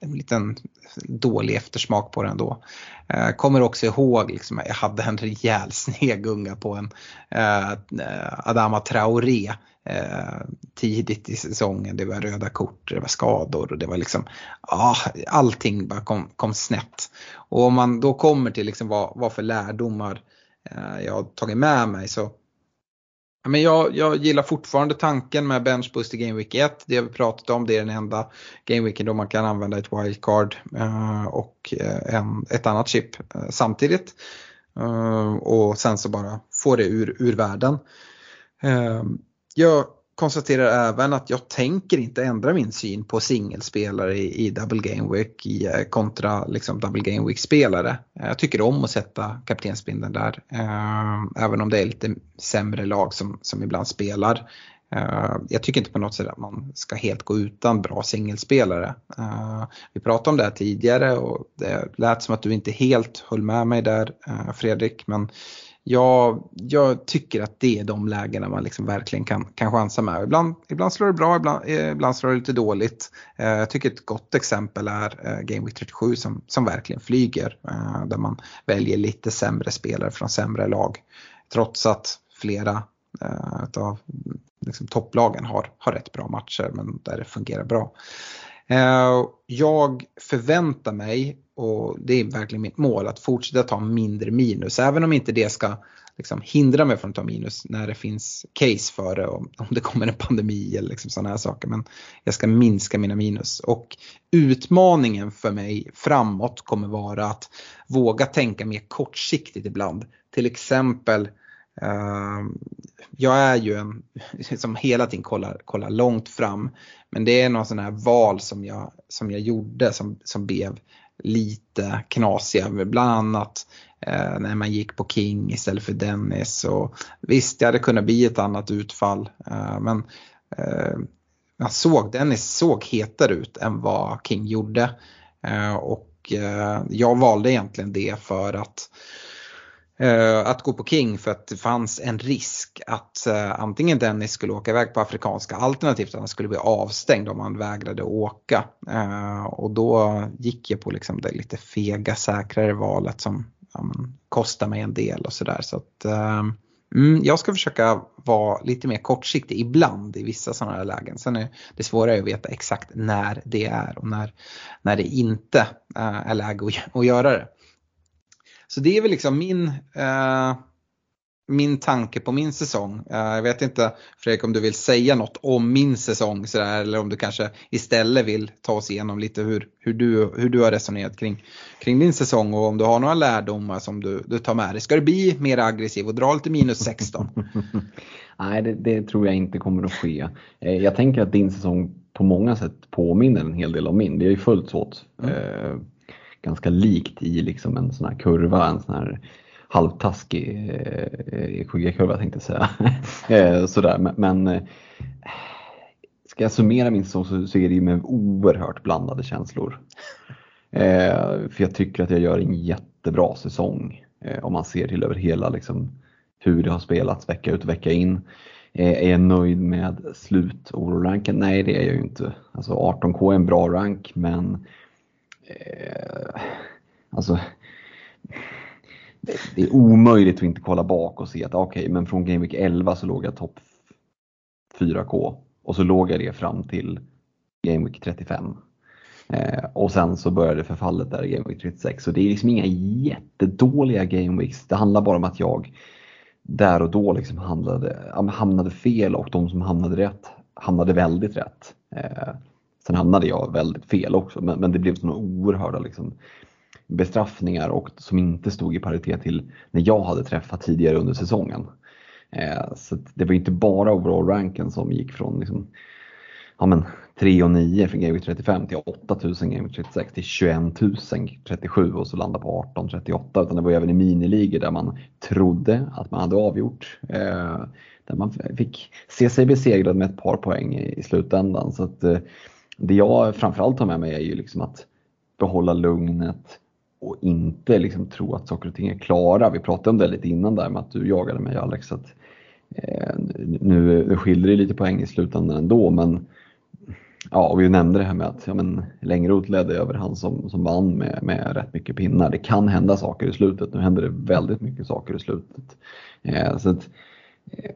en liten dålig eftersmak på den då. Eh, kommer också ihåg, liksom, jag hade en rejäl snegunga på en eh, Adama Traoré eh, tidigt i säsongen. Det var röda kort, det var skador och det var liksom, ah, allting bara kom, kom snett. Och om man då kommer till liksom vad, vad för lärdomar eh, jag har tagit med mig så men jag, jag gillar fortfarande tanken med bench boost i Game Week 1. Det har vi pratat om, det är den enda Game Weeken då man kan använda ett wildcard eh, och eh, en, ett annat chip eh, samtidigt. Och sen så bara få det ur, ur världen. Jag konstaterar även att jag tänker inte ändra min syn på singelspelare i, i Double Game Week i, eh, kontra liksom Double Game Week-spelare. Eh, jag tycker om att sätta kaptensbindeln där. Eh, även om det är lite sämre lag som, som ibland spelar. Eh, jag tycker inte på något sätt att man ska helt gå utan bra singelspelare. Eh, vi pratade om det här tidigare och det lät som att du inte helt höll med mig där eh, Fredrik. Men jag, jag tycker att det är de lägena man liksom verkligen kan, kan chansa med. Ibland, ibland slår det bra, ibland, ibland slår det lite dåligt. Eh, jag tycker ett gott exempel är eh, Game Week 37 som, som verkligen flyger. Eh, där man väljer lite sämre spelare från sämre lag. Trots att flera eh, av liksom, topplagen har, har rätt bra matcher men där det fungerar bra. Eh, jag förväntar mig och det är verkligen mitt mål att fortsätta ta mindre minus. Även om inte det ska liksom hindra mig från att ta minus när det finns case för det, om, det kommer en pandemi eller liksom sådana här saker. Men jag ska minska mina minus. Och utmaningen för mig framåt kommer vara att våga tänka mer kortsiktigt ibland. Till exempel Ehm, jag är ju en som hela tiden kollar, kollar långt fram. Men det är någon sån här val som jag, som jag gjorde som, som blev lite knasiga. Bland annat eh, när man gick på King istället för Dennis. Och visst, det hade kunnat bli ett annat utfall. Eh, men eh, jag såg, Dennis såg hetare ut än vad King gjorde. Eh, och eh, jag valde egentligen det för att Eh, att gå på King för att det fanns en risk att uh, antingen Dennis skulle åka iväg på afrikanska alternativt att han skulle bli avstängd om han vägrade åka. Uh, och då gick jag på liksom det lite fega säkrare valet som ja, men, kostar mig en del och sådär. Så att, mm, jag ska försöka vara lite mer kortsiktig ibland i vissa sådana här lägen. Sen är det svårare att veta exakt när det är och när, när det inte är läge att, att göra det. Så det är väl liksom min, eh, min tanke på min säsong. Eh, jag vet inte Fredrik om du vill säga något om min säsong sådär, eller om du kanske istället vill ta oss igenom lite hur, hur, du, hur du har resonerat kring, kring din säsong och om du har några lärdomar som du, du tar med dig. Ska du bli mer aggressiv och dra lite minus 16? Nej, det, det, tror jag inte kommer att ske. Eh, jag tänker att din säsong på många sätt påminner en hel del om min. Vi har ju följts åt. Mm. Ganska likt i liksom en sån här kurva, en sån här halvtaskig eh, eh kurva tänkte jag säga. eh, sådär. Men, men eh, ska jag summera min säsong så, så är det ju med oerhört blandade känslor. Eh, för jag tycker att jag gör en jättebra säsong eh, om man ser till över hela liksom, hur det har spelats vecka ut och vecka in. Eh, är jag nöjd med slut ranken Nej det är jag ju inte. Alltså 18K är en bra rank men eh, alltså, det, det, är omöjligt att inte kolla bak och se att okej, okay, men från Game Week 11 så låg jag topp 4K och så låg jag det fram till Game Week 35. Eh, och sen så började förfallet där i Game Week 36. Så det är liksom inga jättedåliga Game Weeks. Det handlar bara om att jag där och då liksom hamnade, hamnade fel och de som hamnade rätt hamnade väldigt rätt. Eh, Sen hamnade jag väldigt fel också, men, men det blev sådana oerhörda liksom, bestraffningar och som inte stod i paritet till när jag hade träffat tidigare under säsongen. Eh, så det var inte bara overall-ranken som gick från liksom, ja, men, 3 och 9 från Game 35 till 8000 Game 36 till 21 000 37 och så landa på 18 38 utan det var även i miniligor där man trodde att man hade avgjort. Eh, där man fick se sig besegrad med ett par poäng i, i slutändan. Så att, eh, det jag framförallt tar med mig är ju liksom att behålla lugnet och inte liksom tro att saker och ting är klara. Vi pratade om det lite innan där med att du jagade mig Alex. Att, eh, nu, skiljer det lite poäng i slutändan ändå men Ja, och vi nämnde det här med att ja, men, Längroth ledde över han som, som vann med, med rätt mycket pinnar. Det kan hända saker i slutet. Nu händer det väldigt mycket saker i slutet. Eh, så att,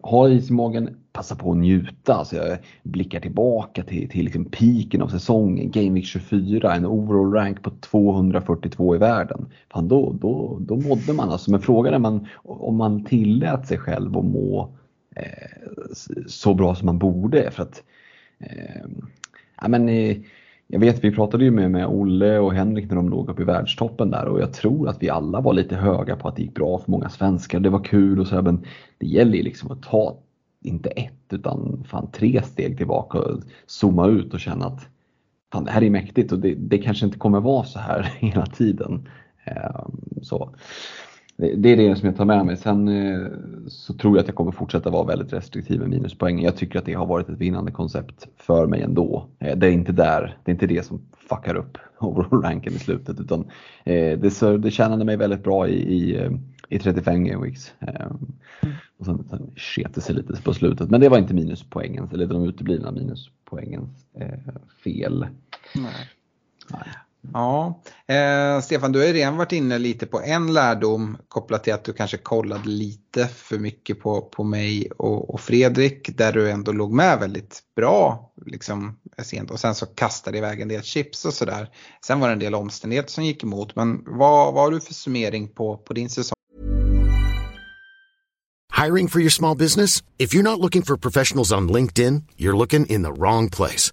ha is i magen, passa på att njuta. Alltså jag blickar tillbaka till, till liksom piken av säsongen, Game Week 24, en overall rank på 242 i världen. Fan, då, då, då mådde man alltså. Men frågan är man, om man tillät sig själv att må eh, så bra som man borde. För att, eh, ja, men, eh, jag vet, vi pratade ju med, med Olle och Henrik när de låg uppe i världstoppen där och jag tror att vi alla var lite höga på att det gick bra för många svenskar. Det var kul och så här, men det gäller ju liksom att ta, inte ett utan fan tre steg tillbaka och zooma ut och känna att fan, det här är mäktigt och det, det kanske inte kommer vara så här hela tiden. Ehm, så det är det som jag tar med mig. Sen eh, så tror jag att jag kommer fortsätta vara väldigt restriktiv med minuspoäng. Jag tycker att det har varit ett vinnande koncept för mig ändå. Eh, det är inte där, det är inte det som fuckar upp overall-ranken i slutet utan eh, det, det tjänade mig väldigt bra i, i, i 35 game weeks. Och sen, sen sket det sig lite på slutet. Men det var inte minuspoängens, eller de uteblivna minuspoängens fel. Nej. Nej. Ja, eh, Stefan du har ju redan varit inne lite på en lärdom kopplat till att du kanske kollade lite för mycket på, på mig och, och Fredrik där du ändå låg med väldigt bra liksom, sent och sen så kastade iväg en del chips och sådär. Sen var det en del omständigheter som gick emot men vad, vad har du för summering på, på din säsong? Hiring for your small business? If you're not looking for professionals on LinkedIn, you're looking in the wrong place.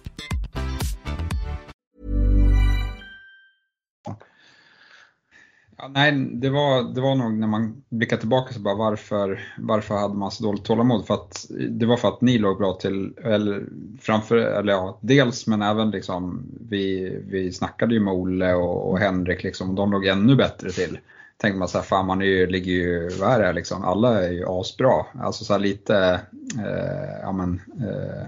Ja, nej, det var, det var nog när man blickar tillbaka så bara varför, varför hade man så dåligt tålamod? För att, det var för att ni låg bra till, eller framför, eller ja, dels men även liksom, vi, vi snackade ju med Olle och, och Henrik liksom, och de låg ännu bättre till. Tänkte man så här, fan man är ju, ligger ju, vad är det liksom, alla är ju asbra. Alltså så här lite, eh, ja men, eh,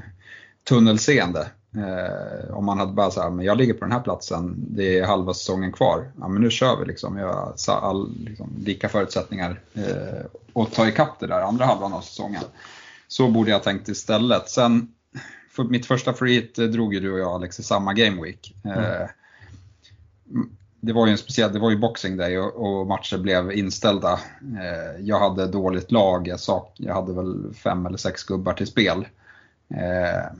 tunnelseende. Eh, om man hade bara så men jag ligger på den här platsen, det är halva säsongen kvar. Ja men nu kör vi liksom. Jag har all, liksom, lika förutsättningar eh, att ta ikapp det där andra halvan av säsongen. Så borde jag tänkt istället. Sen, för mitt första free drog ju du och jag Alex i samma game week. Eh, det var ju en speciell, det var ju boxing day och, och matcher blev inställda. Eh, jag hade dåligt lag, jag, sak, jag hade väl fem eller sex gubbar till spel. Eh,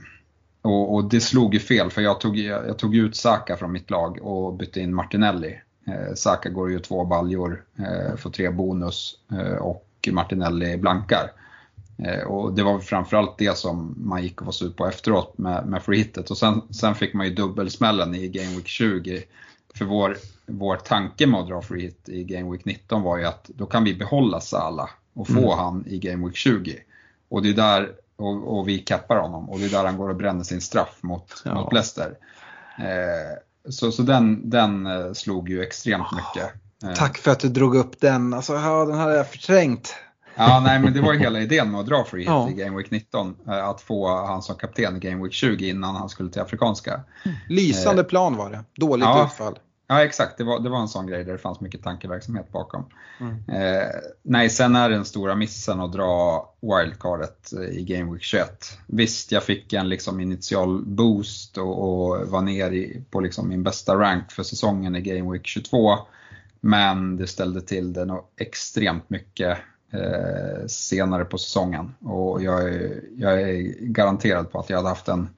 och, och, det slog ju fel för jag tog, jag tog ut Saka från mitt lag och bytte in Martinelli. Eh, Saka går ju två baljor, eh, får tre bonus eh, och Martinelli blankar. Eh, och det var framförallt det som man gick och var sur på efteråt med, med freehitet. Och sen, sen fick man ju dubbelsmällen i Game Week 20. För vår, vår tanke med att dra freehit i Game Week 19 var ju att då kan vi behålla Sala och få mm. han i Game Week 20. Och det är där och, och vi kappar honom och det är där han går och bränner sin straff mot, ja. mot Leicester. Eh, så så den, den eh, slog ju extremt mycket. Eh. Tack för att du drog upp den, alltså, ja, den hade jag förträngt. Ja, nej, men det var ju hela idén med att dra free hit ja. i Game Week 19. Eh, att få han som kapten i Game Week 20 innan han skulle till Afrikanska. Lysande eh, plan var det, dåligt ja, utfall. Ja exakt, det var, det var en sån grej där det fanns mycket tankeverksamhet bakom. Mm. Eh, nej, sen är den stora missen att dra wildcardet i Game Week 21. Visst, jag fick en liksom initial boost och, och var ner i, på liksom min bästa rank för säsongen i Game Week 22. Men det ställde till det nog extremt mycket eh, senare på säsongen. Och jag är, jag är garanterad på att jag hade haft en,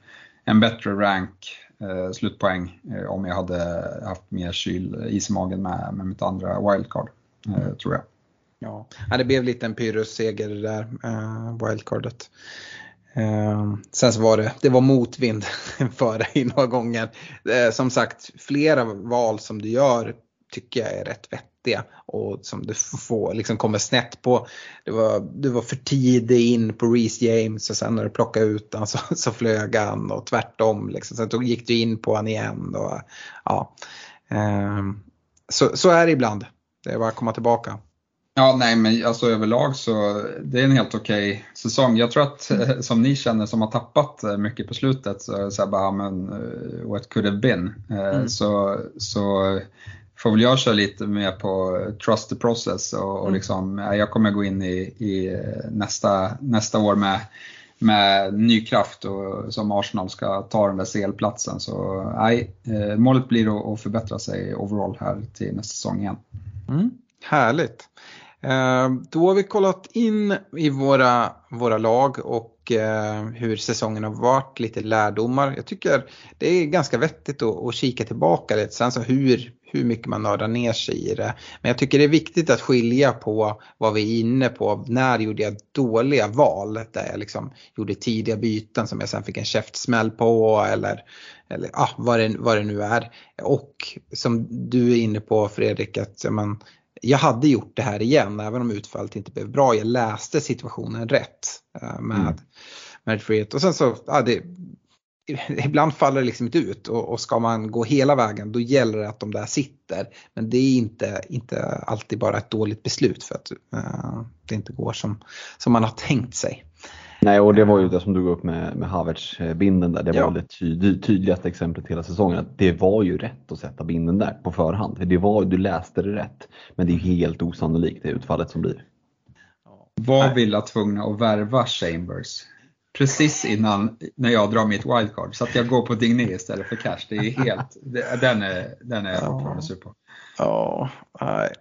en bättre rank eh, slutpoäng eh, om jag hade haft mer kyl, is i magen med, med mitt andra wildcard, eh, tror jag. Ja, det blev lite en Pyrrhus-seger det där eh, wildcardet. Eh, sen så var det, det var motvind för dig några gånger. Eh, som sagt, flera val som du gör tycker jag är rätt vettiga och som du får, liksom kommer snett på. Det var, du var för tidig in på Reece James och sen när du plockade ut honom så, så flög han och tvärtom. Liksom. Sen gick du in på honom igen. Och, ja. Ehm, så, så är det ibland. Det är bara att komma tillbaka. Ja, nej men alltså överlag så det är en helt okej okay säsong. Jag tror att mm. som ni känner som har tappat eh, mycket på slutet så, så bara, men uh, what could have been. Mm. Så, så får väl jag köra lite mer på trust the process och, och mm. liksom, jag kommer gå in i, i nästa, nästa år med, med ny kraft och som Arsenal ska ta den där CL-platsen. Så nej, eh, målet blir att förbättra sig overall här till nästa säsong igen. Mm, härligt. Eh, då har vi kollat in i våra, våra lag och eh, hur säsongen har varit, lite lärdomar. Jag tycker det är ganska vettigt att, att kika tillbaka lite, sen så hur, hur mycket man nördar ner sig i det. Men jag tycker det är viktigt att skilja på vad vi är inne på. När gjorde jag dåliga val där jag liksom gjorde tidiga byten som jag sen fick en käftsmäll på eller, eller ah, vad, det, vad det nu är. Och som du är inne på Fredrik, att man, jag hade gjort det här igen även om utfallet inte blev bra. Jag läste situationen rätt uh, med, mm. med frihet. Och sen så, ja, det, ibland faller det liksom inte ut och, och, ska man gå hela vägen då gäller det att de där sitter. Men det är inte, inte alltid bara ett dåligt beslut för att uh, det inte går som, som man har tänkt sig. Nej, och det var ju det som du tog upp med, med Havertz-binden där. Det var ja. det tyd, tydligaste exemplet hela säsongen. Att det var ju rätt att sätta binden där på förhand. Det var, du läste det rätt. Men det är helt osannolikt det utfallet som blir. Var Villa tvungna att värva Chambers? Precis innan när jag drar mitt wildcard. Så att jag går på Digné istället för cash. Det är helt, den är, den är jag fortfarande sur på. Ja, nej.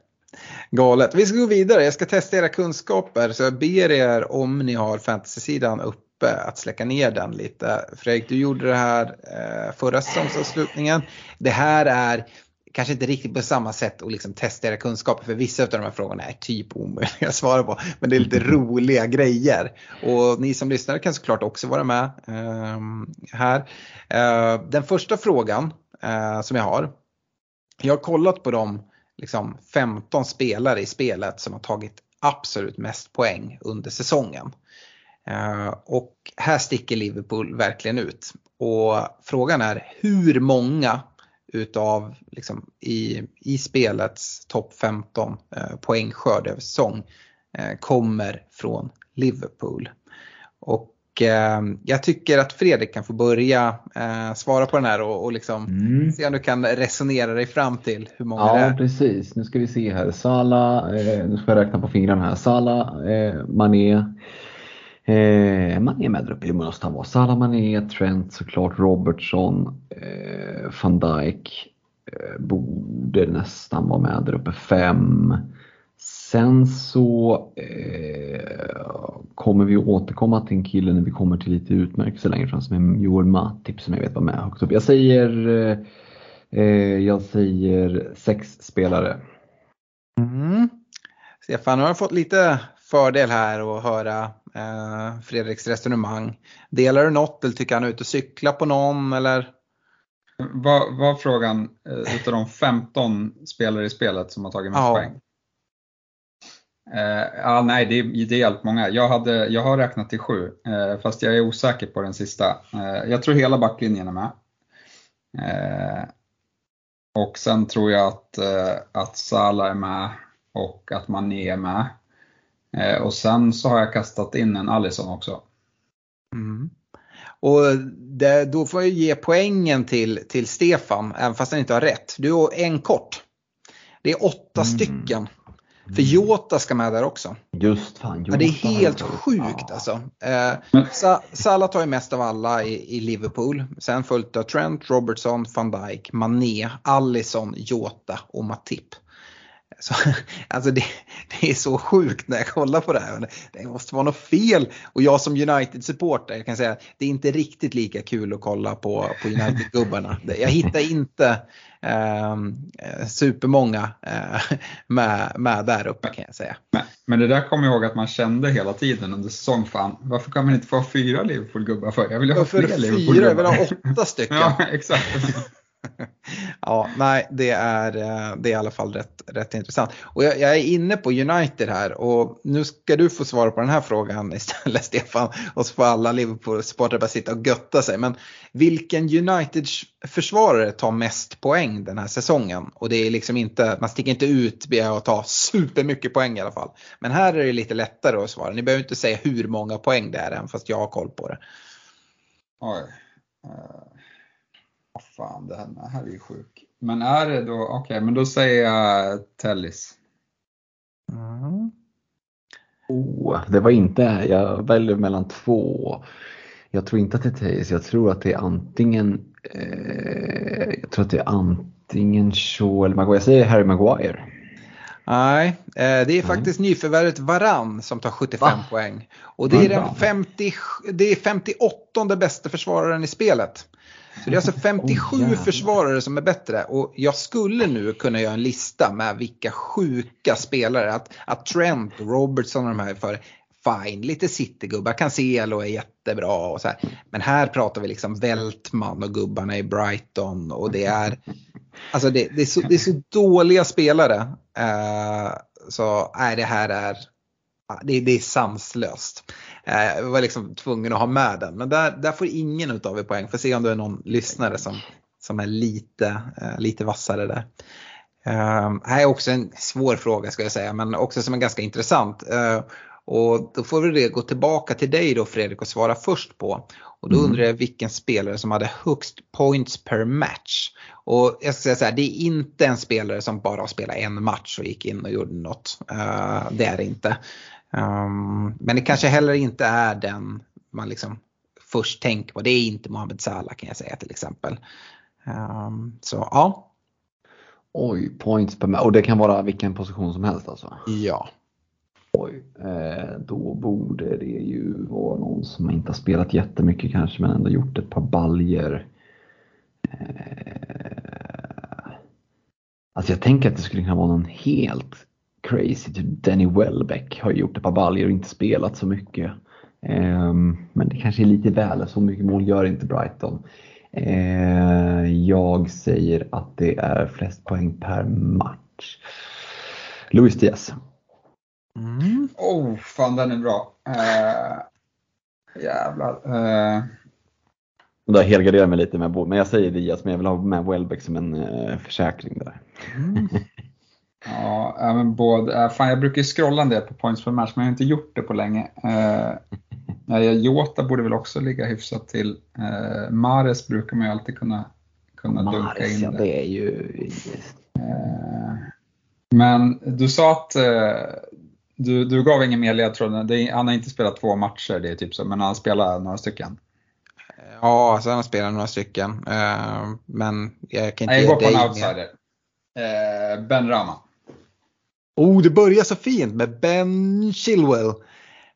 Galet. Vi ska gå vidare. Jag ska testa era kunskaper så jag ber er om ni har fantasy-sidan uppe att släcka ner den lite. Fredrik, du gjorde det här eh, förra säsongsavslutningen. Det här är kanske inte riktigt på samma sätt att liksom testa era kunskaper för vissa av de här frågorna är typ omöjliga att svara på. Men det är lite roliga grejer. Och ni som lyssnar kan såklart också vara med eh, här. Eh, den första frågan eh, som jag har. Jag har kollat på de liksom 15 spelare i spelet som har tagit absolut mest poäng under säsongen. Uh, och här sticker Liverpool verkligen ut. Och frågan är hur många utav liksom, i, i spelets topp 15 uh, poängskörd över säsong uh, kommer från Liverpool. Och eh, jag tycker att Fredrik kan få börja eh, svara på den här och, och liksom mm. se om du kan resonera dig fram till hur många ja, det är. Ja precis, nu ska vi se här. Sala, eh, nu ska jag räkna på fingrarna här. Sala, eh, Mané. Eh, Mané med där uppe, det måste alltså, han vara. Salah, Mané, Trent såklart, Robertson, eh, van Dijk. Eh, borde nästan vara med där uppe. Fem. Sen så eh, kommer vi återkomma till en kille när vi kommer till lite utmärkelse längre fram som är Joel Matip som jag vet var med högt upp. Jag säger, eh, eh jag säger sex spelare. Mm. Stefan, nu har fått lite fördel här att höra eh, Fredriks resonemang. Delar du något eller tycker han är ute och cykla på någon eller? Var, var frågan eh, utav de 15 spelare i spelet som har tagit mest ja. poäng? Uh, ja, nej, det, det är helt många. Jag, hade, jag har räknat till sju, uh, fast jag är osäker på den sista. Uh, jag tror hela backlinjen är med. och sen tror jag att, att Salah är med och att Mané är med. Och sen så har jag kastat in en Alisson också. Mm. Och det, då får jag ge poängen till, till Stefan, även fast han inte har rätt. Du har en kort. Det är åtta mm. stycken. För Jota ska med där också. Just fan, Jota. Ja, det är helt sjukt alltså. Eh, Sa Salah tar ju mest av alla i, i, Liverpool. Sen följt av Trent, Robertson, van Dijk, Mané, Allison, Jota och Matip. Så, alltså det, det, är så sjukt när jag kollar på det här. Det måste vara något fel. Och jag som United-supporter kan säga att det är inte riktigt lika kul att kolla på, på United-gubbarna. Jag hittar inte ehm, eh, supermånga eh, med, med där uppe kan jag säga. Men, men det där kommer jag ihåg att man kände hela tiden under säsong. Fan, varför kan man inte få fyra Liverpool-gubbar för? Jag vill ha fler Liverpool-gubbar. Jag vill ha åtta stycken. ja, exakt. ja, nej, det är, eh, det är i alla fall rätt, rätt intressant. Och jag, jag, är inne på United här och nu ska du få svara på den här frågan istället Stefan. Och så får alla Liverpool-supportrar bara sitta och götta sig. Men vilken United-försvarare tar mest poäng den här säsongen? Och det är liksom inte, man sticker inte ut med att ta supermycket poäng i alla fall. Men här är det lite lättare att svara. Ni behöver inte säga hur många poäng det är än fast jag har koll på det. Oj. Uh fan, det här, här är ju sjuk. Men är det då, okej, okay, men då säger jag Tellis. Mm. Oh, det var inte, jag väljer mellan två. Jag tror inte att det är Tellis, jag tror att det är antingen, eh, jag tror att det är antingen Shaw eller Maguire. Jag säger Harry Maguire. Nej, eh, det är Nej. faktiskt nyförvärvet Varann som tar 75 Va? poäng. Och det är, den 50, det är 58 bästa försvararen i spelet. Så det är alltså 57 oh, försvarare som är bättre och jag skulle nu kunna göra en lista med vilka sjuka spelare. Att, att Trent, Robertson och de här för fine, lite citygubbar, Cancelo är jättebra och så här. Men här pratar vi liksom Weltman och gubbarna i Brighton och det är Alltså det, det, är, så, det är så dåliga spelare. Uh, så nej, det här är det, det är sanslöst. Eh, jag var liksom tvungen att ha med den. Men där, där får ingen av er poäng. Får se om det är någon lyssnare som, som är lite, eh, lite vassare där. Uh, här är också en svår fråga ska jag säga, men också som är ganska intressant. Och då får vi gå tillbaka till dig då Fredrik och svara först på. Och då mm. undrar jag vilken spelare som hade högst points per match. Och jag ska säga så här, det är inte en spelare som bara har spelat en match och gick in och gjorde något. Det är det inte. Um, men det kanske heller inte är den man liksom först tänker på. Det är inte Mohamed Salah kan jag säga till exempel. Um, så ja. Oj, points per match. Och det kan vara vilken position som helst alltså? Ja. Oj, eh, då borde det ju vara någon som inte har spelat jättemycket kanske men ändå gjort ett par baljer. Eh, alltså jag tänker att det skulle kunna vara någon helt crazy. Typ Danny Welbeck har gjort ett par baljer och inte spelat så mycket. Eh, men det kanske är lite väl, så mycket mål gör inte Brighton. Eh, jag säger att det är flest poäng per match. Luis Diaz. Mm. Oh, fan den är bra. Uh, jävlar. Uh. Då helgarderar jag mig lite med men jag säger Diaz, men jag vill ha med Welbeck som en uh, försäkring där. Mm. Ja, men både, fan jag brukar ju scrolla en del på points per match, men jag har inte gjort det på länge. Uh, Jota borde väl också ligga hyfsat till. Uh, Mares brukar man ju alltid kunna, kunna Mares, dunka in. Ja, det är ju... Uh, men du sa att du, du gav ingen mer ledtråd. Han har inte spelat två matcher, det är typ så, men han har spelat några stycken. Ja, alltså han har spelat några stycken. Uh, men jag kan inte ge dig Jag går på en outsider. Uh, ben Rama. Oh, det börjar så fint med Ben Chilwell.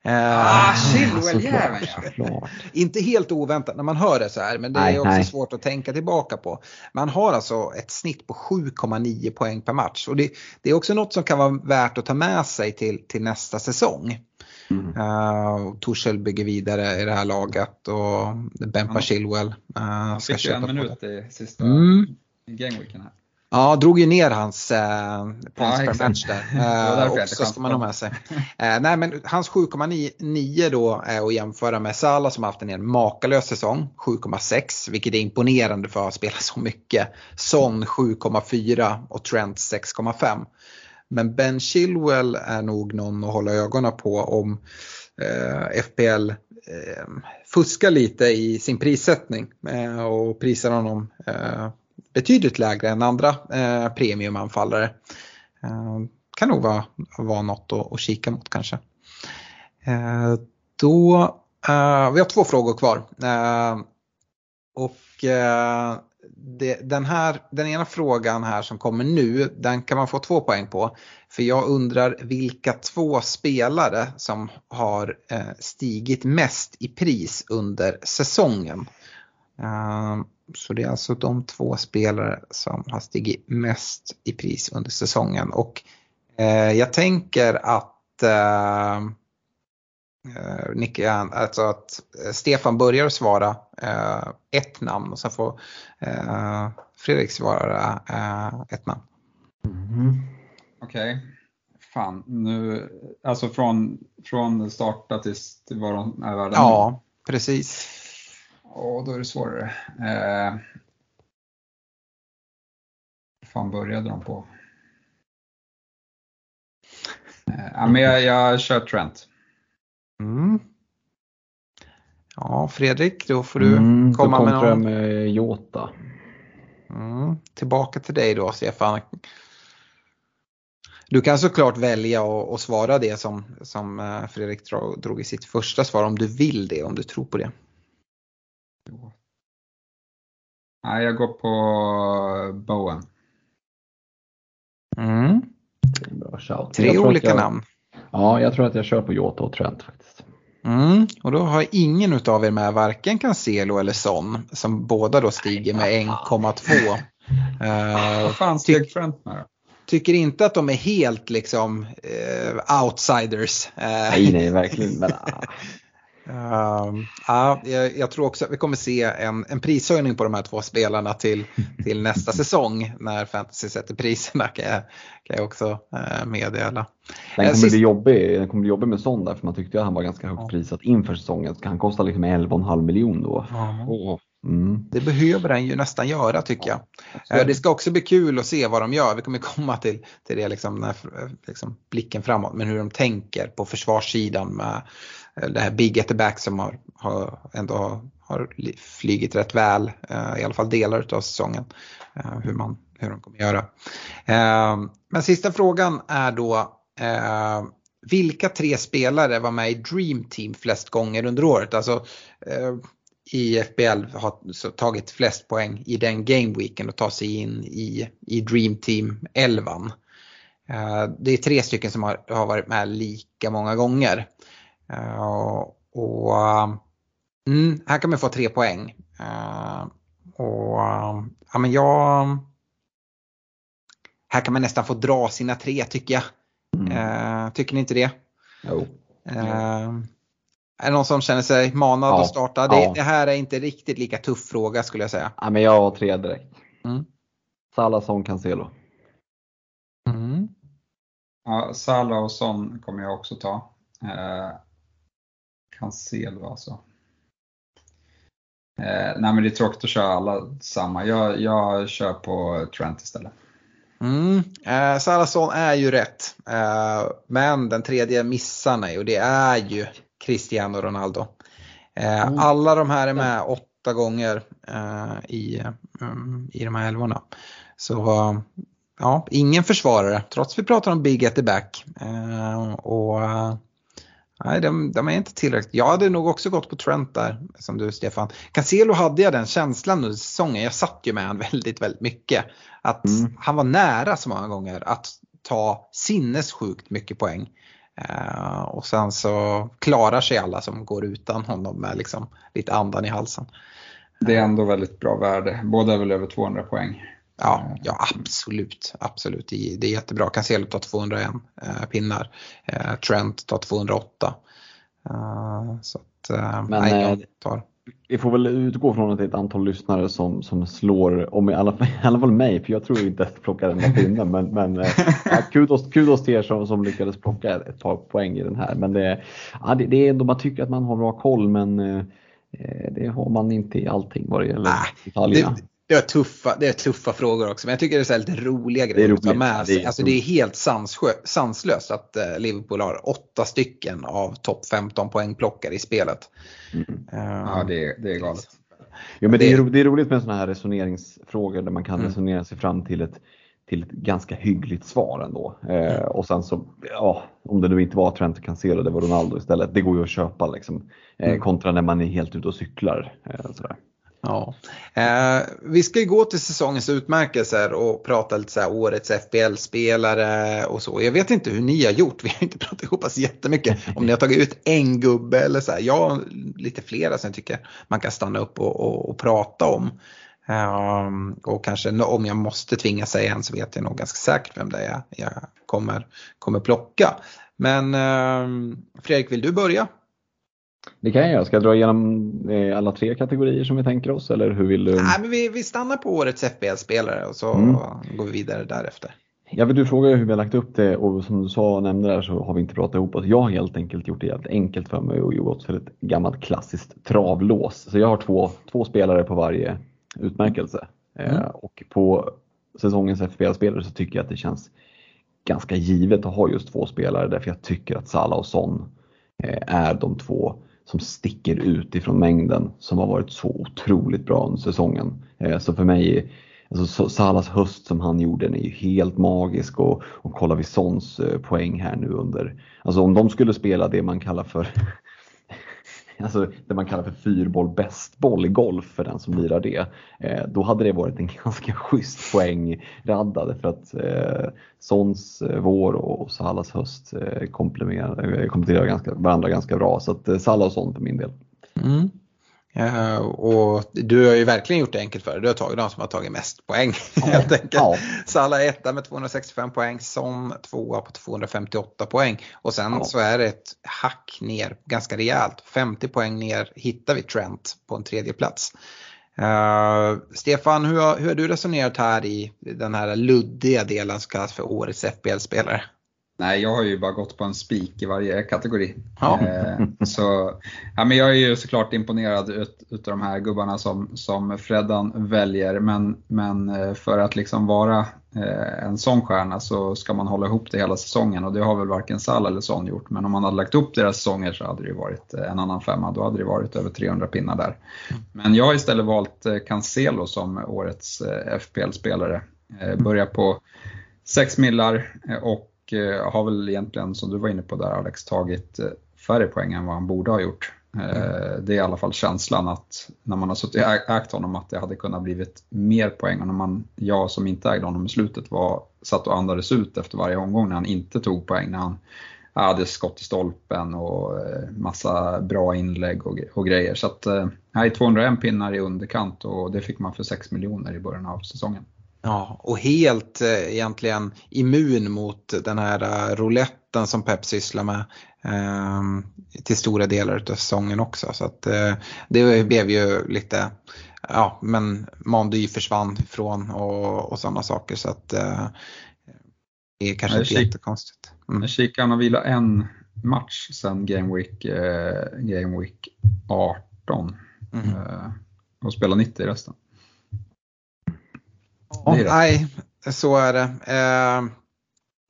Ah, Chilwell-jäveln ja. Inte helt oväntat när man hör det så här men det nej, är också nej. svårt att tänka tillbaka på. Man har alltså ett snitt på 7,9 poäng per match och det, det, är också något som kan vara värt att ta med sig till, till nästa säsong. Mm. Uh, Torshäll bygger vidare i det här laget och Bempa ja. Chilwell uh, ska köpa en minut i sista mm. gameweeken här. Ja, drog ju ner hans eh, points ja, per match där. Eh, och så ska man ha med sig. Eh, nej, men hans 7,9 då är att jämföra med Salah som har haft en makalös säsong, 7,6, vilket är imponerande för att spela så mycket. Son 7,4 och Trent 6,5. Men Ben Chilwell är nog någon att hålla ögonen på om eh, FPL eh, fuskar lite i sin prissättning eh, och prisar honom eh, betydligt lägre än andra eh, premiumanfallare. Eh, kan nog vara, vara något att, att kika mot kanske. Eh, då, eh, vi har två frågor kvar. Eh, och eh, det, den, här, den ena frågan här som kommer nu, den kan man få två poäng på. För jag undrar vilka två spelare som har eh, stigit mest i pris under säsongen. Eh, så det är alltså de två spelare som har stigit mest i pris under säsongen. Och eh, jag tänker att eh, eh Nick, alltså att eh, Stefan börjar svara eh, ett namn och sen får eh, Fredrik svara eh, ett namn. Mm. Okej. Okay. Fan, nu, alltså från, från starta till, till vad de är värda? Ja, precis. Ja, då är det svårare. Eh, fan började de på? Eh, ja, men jag, jag kör Trent. Mm. Ja, Fredrik, då får du mm, komma då med någon. Jag med Jota. Mm. Tillbaka till dig då, Stefan. Du kan såklart välja att svara det som, som eh, Fredrik drog i sitt första svar om du vill det, om du tror på det. Nej, jag går på Bowen. Mm. Bra shout. Tre olika jag, namn. Ja, jag tror att jag kör på Jota och Trent faktiskt. Mm, och då har ingen av er med varken Cancelo eller Son som båda då stiger med 1,2. Uh, Vad fan steg Trent med Tycker inte att de är helt liksom uh, outsiders. Uh, nej, nej, verkligen. Men, Uh, ja, jag, jag, tror också att vi kommer se en, en prishöjning på de här två spelarna till, till nästa säsong när fantasy sätter priserna kan jag, kan jag också uh, meddela. Den kommer, Sist... bli jobbig, den kommer bli jobbig med sån där för man tyckte att han var ganska högt ja. prissatt inför säsongen. Han kosta liksom 11,5 miljon då? Ja. Mm. Det behöver den ju nästan göra tycker jag. Ja, det ska också bli kul att se vad de gör. Vi kommer komma till, till det liksom, när, liksom blicken framåt. Men hur de tänker på försvarssidan med eh, Eh, det här Big at the back som har, har ändå har flygit rätt väl, eh, i alla fall delar av säsongen. Eh, hur, man, hur de kommer göra. Men sista frågan är då vilka tre spelare var med i Dream Team flest gånger under året? Alltså, i FBL har tagit flest poäng i den gameweeken och tar sig in i, i Dream Team 11. Det är tre stycken som har, har varit med lika många gånger. Uh, och mm, här kan man få tre poäng. Uh, och ja, men jag... Här kan man nästan få dra sina tre tycker jag. Mm. tycker ni inte det? Jo. Är det någon som känner sig manad ja, att starta? Det, ja. det, här är inte riktigt lika tuff fråga skulle jag säga. Ja, men jag har tre direkt. Mm. Salah, Son, Cancelo. Mm. Ja, Salah och Son kommer jag också ta. Eh, Cancelo alltså. Eh, nej men det är tråkigt att köra alla samma. Jag, jag kör på Trent istället. Mm. Eh, Salah Son är ju rätt. Eh, men den tredje missar ni och det är ju Cristiano Ronaldo. Eh, mm. Alla de här är med åtta gånger eh, i, um, i de här älvorna. Så ja, ingen försvarare trots vi pratar om Big at the back. Eh, och Nej, de, de, är inte tillräckligt. Jag hade nog också gått på Trent där, som du Stefan. Cancelo hade jag den känslan under säsongen. Jag satt ju med honom väldigt, väldigt mycket. Att mm. han var nära så många gånger att ta sinnessjukt mycket poäng. Uh, och sen så klarar sig alla som går utan honom med liksom lite andan i halsen. Det är ändå väldigt bra värde. Båda är väl över 200 poäng. Ja, ja absolut. absolut. Det är jättebra. Cancelo tar 201 uh, pinnar. Uh, Trent tar 208. så att, Men, nej, jag tar vi får väl utgå från att det är ett antal lyssnare som, som slår, om i alla, i alla fall mig, för jag tror inte att jag plockar den pinne, men, men ja, kudos, kudos till er som, som lyckades plocka ett par poäng i den här. Men det, ja, det, det är ändå, man tycker att man har bra koll, men eh, det har man inte i allting vad det gäller detaljerna. Det, det är, tuffa, det är tuffa frågor också, men jag tycker det är så lite roliga grejer att ta med sig. Alltså det är helt sanslöst att eh, Liverpool har åtta stycken av topp 15 poängplockare i spelet. Mm. ja, det är, det är galet. Jo, men det, är, det är roligt med sådana här resoneringsfrågor där man kan mm. resonera sig fram till ett, till ett ganska hyggligt svar ändå. Eh, mm. och sen så, ja, om det nu inte var Trent Cancelo, det var Ronaldo istället. Det går ju att köpa liksom. Eh, mm. kontra när man är helt ute och cyklar. Eh, sådär. Ja. Eh, vi ska ju gå till säsongens utmärkelser och prata lite så här årets FBL-spelare och så. Jag vet inte hur ni har gjort, vi har inte pratat ihop oss jättemycket. Om ni har tagit ut en gubbe eller så här. Jag har lite flera som jag tycker man kan stanna upp och, och, och prata om. Um, och kanske om jag måste tvinga säga en så vet jag nog ganska säkert vem det är jag kommer, kommer plocka. Men um, Fredrik, vill du börja? Det kan jag göra. Ska jag dra igenom eh, alla tre kategorier som vi tänker oss eller hur vill du? Nej, men vi, vi stannar på årets FBL-spelare och så mm. går vi vidare därefter. Vill du fråga hur vi har lagt upp det och som du sa och nämnde där så har vi inte pratat ihop oss. Jag har helt enkelt gjort det jävligt enkelt för mig och gått för ett gammalt klassiskt travlås. Så jag har två, två spelare på varje utmärkelse. Eh, mm. Eh, och på säsongens FBL-spelare så tycker jag att det känns ganska givet att ha just två spelare därför jag tycker att Salah och Son eh, är de två som sticker ut ifrån mängden som har varit så otroligt bra under säsongen. Eh, så för mig, alltså Salas höst som han gjorde den är ju helt magisk och, och kollar vi Sons eh, poäng här nu under, alltså om de skulle spela det man kallar för alltså det man kallar för fyrboll bästboll i golf för den som lirar det. Eh, då hade det varit en ganska schysst poängradda. för att eh, Sons eh, vår och Salas höst eh, kompletterar, eh, kompletterar ganska, varandra ganska bra. Så att eh, Salah och Son för min del. Mm. Uh, och du har ju verkligen gjort det enkelt för dig. Du har tagit de som har tagit mest poäng helt enkelt. Ja. Salah etta med 265 poäng, Son tvåa på 258 poäng. Och sen ja. så är det ett hack ner ganska rejält. 50 poäng ner hittar vi Trent på en tredje plats. Uh, Stefan, hur har, hur har du resonerat här i den här luddiga delen som kallas för årets FBL-spelare? Nej, jag har ju bara gått på en spik i varje kategori. Ja. Eh, så, ja, men jag är ju såklart imponerad ut, utav de här gubbarna som, som Freddan väljer. Men, men eh, för att liksom vara eh, en sån stjärna så ska man hålla ihop det hela säsongen och det har väl varken Sall eller Son gjort. Men om man hade lagt upp deras säsonger så hade det varit en annan femma. Då hade det varit över 300 pinnar där. Men jag har istället valt Cancelo som årets FPL-spelare. Börjar på 6 millar och Eh, har väl egentligen, som du var inne på där Alex, tagit eh, färre poäng än vad han borde ha gjort. Mm. Det är i alla fall känslan att när man har suttit och ägt honom att det hade kunnat blivit mer poäng och när man, jag som inte ägde honom i slutet var, satt och andades ut efter varje omgång när han inte tog poäng, när han hade skott i stolpen och massa bra inlägg och, och grejer. Så att, nej, 201 pinnar i underkant och det fick man för 6 miljoner i början av säsongen. Ja, och helt eh, egentligen immun mot den här uh, rouletten som Pep sysslar med eh, till stora delar av säsongen också. Så att eh, det blev ju lite, ja men Mandy försvann ifrån och, och sådana saker så att eh, det är kanske inte kik- jättekonstigt. Mm. Han har vilat en match sedan Game Week, eh, Game Week 18 mm. och spelar 90 i resten. Ja, nej, så är det. Eh,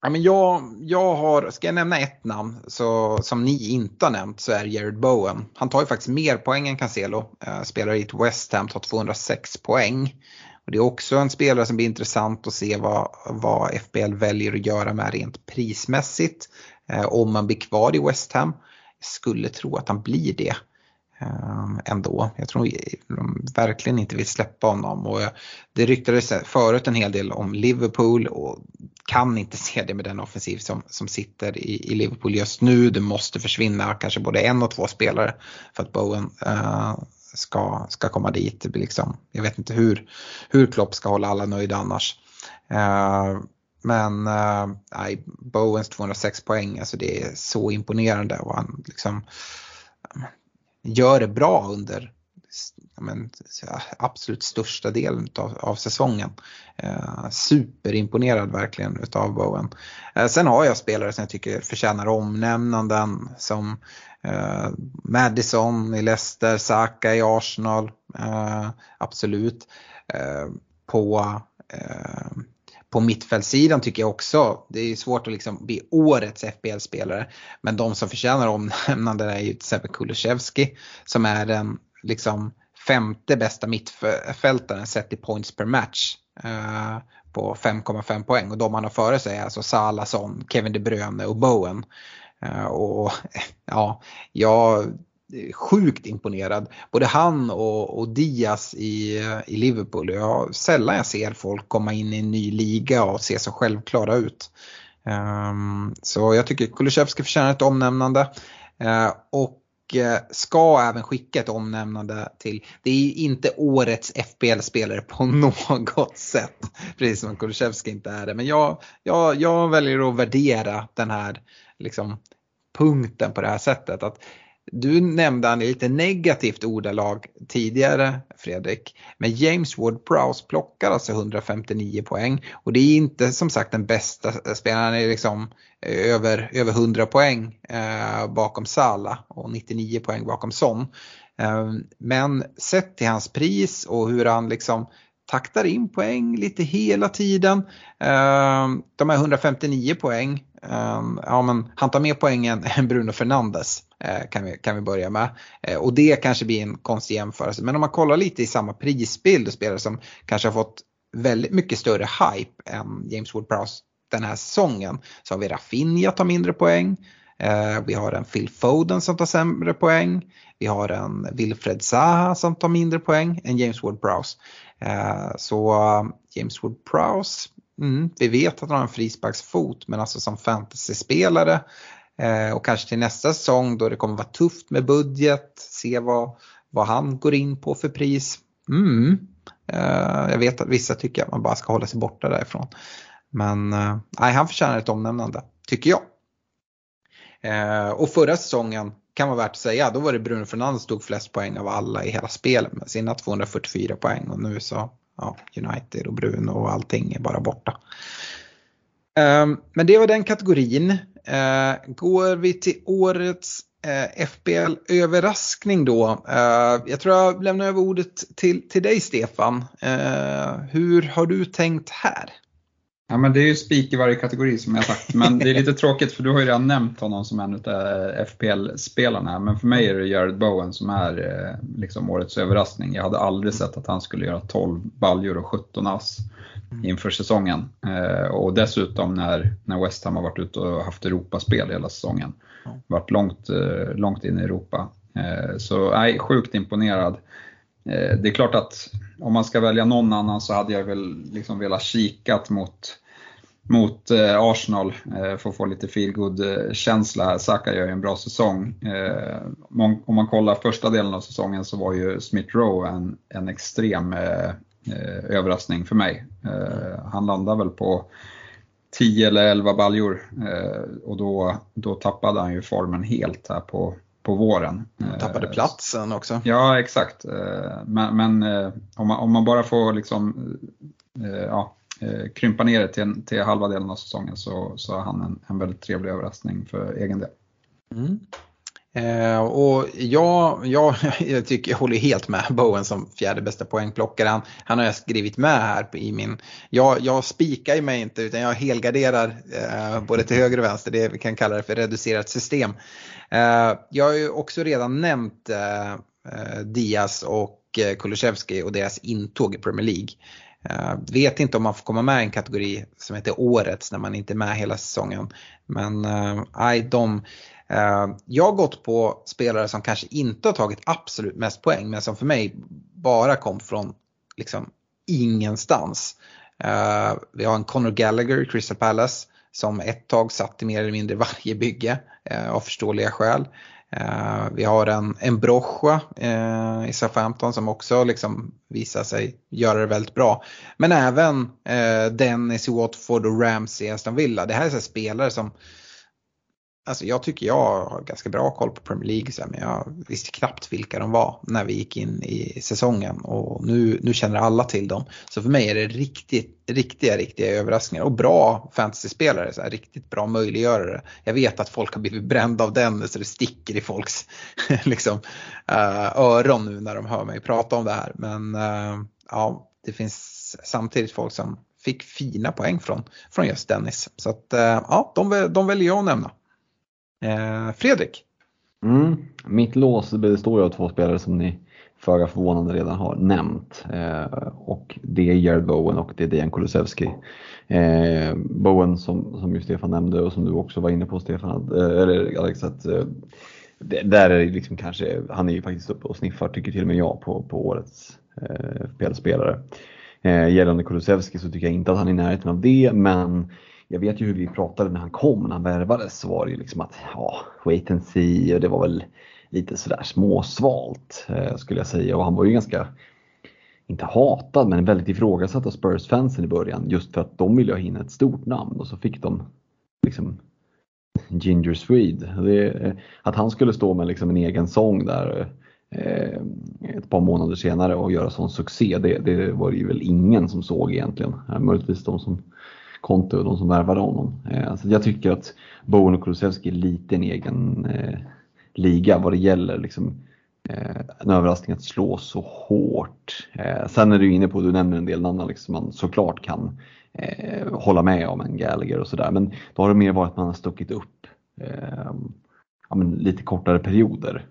ja, men jag, jag har, ska jag nämna ett namn så, som ni inte har nämnt så är Jared Bowen. Han tar ju faktiskt mer poäng än Cancelo. Eh, spelar i ett West Ham, tar 206 poäng. Och det är också en spelare som blir intressant att se vad, vad FBL väljer att göra med rent prismässigt. Eh, om man blir kvar i West Ham. Jag skulle tro att han blir det. Ehm, ändå. Jag tror de verkligen inte vill släppa honom. Och det ryktades förut en hel del om Liverpool och kan inte se det med den offensiv som, som sitter i, i Liverpool just nu. Det måste försvinna kanske både en och två spelare för att Bowen uh, ska, ska komma dit. Liksom, jag vet inte hur, hur Klopp ska hålla alla nöjda annars. Uh, men uh, nej, Bowens 206 poäng, alltså det är så imponerande och han liksom gör det bra under men, absolut största delen av, av säsongen. Eh, superimponerad verkligen utav Bowen. Eh, sen har jag spelare som jag tycker förtjänar omnämnanden som eh, Madison i Leicester, Saka i Arsenal. Eh, absolut. Eh, på eh, på mittfältssidan tycker jag också, det är svårt att liksom bli årets FBL-spelare. Men de som förtjänar omnämnande är ju till exempel Kulusevski som är den liksom femte bästa mittfältaren sett i points per match. Eh, på 5,5 poäng och de han har före sig är alltså Salason, Kevin De Bruyne och Bowen. Eh, och ja, jag Eh, sjukt imponerad. Både han och, och Diaz i, i Liverpool. Jag, sällan jag ser folk komma in i en ny liga och se så självklara ut. Um, så jag tycker Kulusevski förtjänar ett omnämnande. Uh, och uh, ska även skicka ett omnämnande till, det är inte årets FBL-spelare på något sätt. Precis som Kulusevski inte är det. Men jag, jag, jag väljer att värdera den här liksom, punkten på det här sättet. Att du nämnde han i lite negativt ordalag tidigare Fredrik. Men James Ward-Prowse plockar alltså 159 poäng. Och det är inte som sagt den bästa spelaren. Han är liksom eh, över, över 100 poäng eh, bakom Sala och 99 poäng bakom Son. Eh, men sett till hans pris och hur han liksom taktar in poäng lite hela tiden. Eh, de här 159 poäng, Ehm, ja men han tar mer poäng än Bruno Fernandes. Eh, kan vi, kan vi börja med. Eh, och det kanske blir en konstig jämförelse. Men om man kollar lite i samma prisbild och spelare som kanske har fått väldigt mycket större hype än James Wood-Prowse den här säsongen. Så har vi Rafinha tar mindre poäng. Eh, vi har en Phil Foden som tar sämre poäng. Vi har en Wilfred Zaha som tar mindre poäng än James Wood-Prowse. Så James Wood-Prowse, mm, vi vet att han har en frisparksfot men alltså som fantasyspelare Eh, och kanske till nästa säsong då det kommer vara tufft med budget, se vad, vad han går in på för pris. Mm. Eh, jag vet att vissa tycker att man bara ska hålla sig borta därifrån. Men eh, nej, han förtjänar ett omnämnande, tycker jag. Eh, och förra säsongen kan vara värt att säga, då var det Bruno Fernandes tog flest poäng av alla i hela spelet med sina 244 poäng och nu så ja, United och Bruno och allting är bara borta. Ehm, men det var den kategorin. Ehm, går vi till årets eh, FBL-överraskning då. Ehm, jag tror jag lämnar över ordet till, till dig Stefan. hur har du tänkt här? Ja men det är ju spik i varje kategori som jag sagt. Men det är lite tråkigt för du har ju redan nämnt honom som en av FPL-spelarna. Men för mig är det Jared Bowen som är eh, liksom årets överraskning. Jag hade aldrig sett att han skulle göra 12 baljor och 17 ass inför säsongen. Eh, och dessutom när, när West Ham har varit ute och haft Europaspel hela säsongen. Varit långt, eh, långt in i Europa. Så nej, sjukt imponerad. Eh, det är klart att om man ska välja någon annan så hade jag väl liksom velat kikat mot, mot eh, Arsenal eh, för att få lite feelgood känsla här. Saka gör ju en bra säsong. Om man kollar första delen av säsongen så var ju Smith Rowe en, en extrem överraskning för mig. han landade väl på 10 eller 11 baljor och då, då tappade han ju formen helt här på, på våren. Mm, tappade eh, platsen också. Ja, exakt. Eh, men, men eh, om, man, om man bara får liksom, ja, krympa ner det till, till halva delen av säsongen så, så är han en, en väldigt trevlig överraskning för egen del. Mm. Eh, och jag, jag, jag, tycker, jag håller helt med Bowen som fjärde bästa poängplockare. Han, har jag skrivit med här i min, jag, jag spikar ju mig inte utan jag helgarderar eh, både till höger och vänster, det vi kan kalla det för reducerat system. Eh, jag har ju också redan nämnt eh, eh Diaz och eh, Kulusevski och deras intåg i Premier League. Uh, vet inte om man får komma med i en kategori som heter årets när man inte är med hela säsongen. Men uh, de, uh, jag har gått på spelare som kanske inte har tagit absolut mest poäng men som för mig bara kom från liksom ingenstans. Uh, vi har en Conor Gallagher i Crystal Palace som ett tag satt i mer eller mindre varje bygge av förståeliga skäl. Eh, vi har en, en Brocha eh, i Southampton som också liksom visar sig göra det väldigt bra. Men även eh, Dennis i Watford och Ramsey i Aston Villa. Det här är så spelare som Alltså jag tycker jag har ganska bra koll på Premier League så här, men jag visste knappt vilka de var när vi gick in i säsongen och nu, nu känner alla till dem. Så för mig är det riktigt, riktiga, riktiga överraskningar och bra fantasyspelare, så här, riktigt bra möjliggörare. Jag vet att folk har blivit brända av den så det sticker i folks liksom, uh, öron nu när de hör mig prata om det här. Men uh, ja, det finns samtidigt folk som fick fina poäng från, från just Dennis. Så att, eh, ja, de, de väljer jag att nämna. Eh, Fredrik? Mm. Mitt lås består av två spelare som ni föga förvånande redan har nämnt. Eh, och det är Jared Bowen och det är Dejan Kulusevski. Eh, Bowen som, som ju Stefan nämnde och som du också var inne på Stefan, eh, eller Alex, att eh, där är det liksom kanske, han är ju faktiskt uppe och sniffar tycker till och med jag på, på årets eh, spelare. Eh, gällande Kulusevski så tycker jag inte att han är i närheten av det men jag vet ju hur vi pratade när han kom, när han värvades, så var det ju liksom att ja, wait and see och det var väl lite sådär småsvalt eh, skulle jag säga och han var ju ganska, inte hatad, men väldigt ifrågasatt av Spurs-fansen i början just för att de ville ha in ett stort namn och så fick de liksom Ginger Swede. Det, eh, att han skulle stå med liksom en egen sång där eh, ett par månader senare och göra sån succé, det, det var det ju väl ingen som såg egentligen. Eh, möjligtvis de som Conte och de som värvade honom. Eh, så jag tycker att Bowen och Kulusevski är lite en egen eh, liga vad det gäller liksom, eh, en överraskning att slå så hårt. Eh, sen är du inne på, du nämner en del namn liksom man såklart kan eh, hålla med om en Gallagher och sådär. Men då har det mer varit att man har stuckit upp eh, ja, men lite kortare perioder.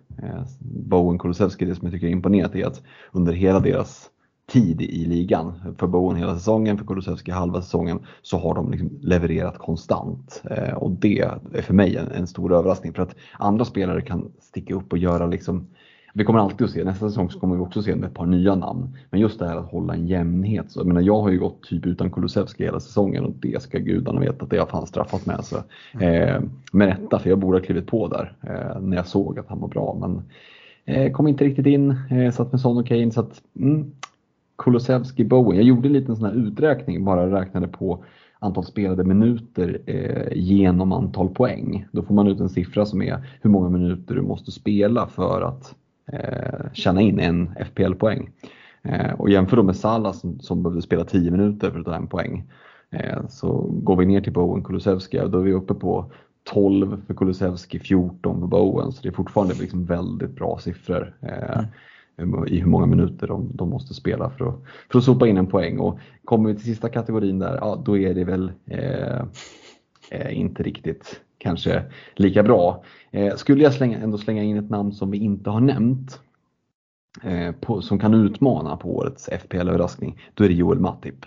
Bowen Kulusevski, det som jag tycker är imponerat är att under hela deras tid i ligan. För Bowen hela säsongen, för Kulusevski halva säsongen så har de liksom levererat konstant. Eh, och det är för mig en, en, stor överraskning för att andra spelare kan sticka upp och göra liksom vi kommer alltid att se, nästa säsong så kommer vi också se ett par nya namn. Men just det här att hålla en jämnhet. Så, jag, menar, jag har ju gått typ utan Kulusevski hela säsongen och det ska gudarna veta att det har fan straffat med. Så, eh, med rätta, för jag borde ha klivit på där eh, när jag såg att han var bra. Men eh, kom inte riktigt in, eh, satt med Son och Kane. Så att, mm, Kulusevski, Bowen. Jag gjorde en liten sån här uträkning, bara räknade på antal spelade minuter eh, genom antal poäng. Då får man ut en siffra som är hur många minuter du måste spela för att eh, tjäna in en FPL-poäng. Eh, och jämför då med Salah som, som behövde spela 10 minuter för att ta en poäng. Eh, så går vi ner till Bowen Kulusevski och då är vi uppe på 12 för Kulusevski, 14 för Bowen. Så det är fortfarande liksom väldigt bra siffror. Eh, mm i hur många minuter de, de, måste spela för att, för att sopa in en poäng. Och kommer vi till sista kategorin där, ja, då är det väl eh, eh, inte riktigt kanske lika bra. Eh, skulle jag slänga, ändå slänga in ett namn som vi inte har nämnt eh, på, som kan utmana på årets FPL-överraskning, då är det Joel Matip.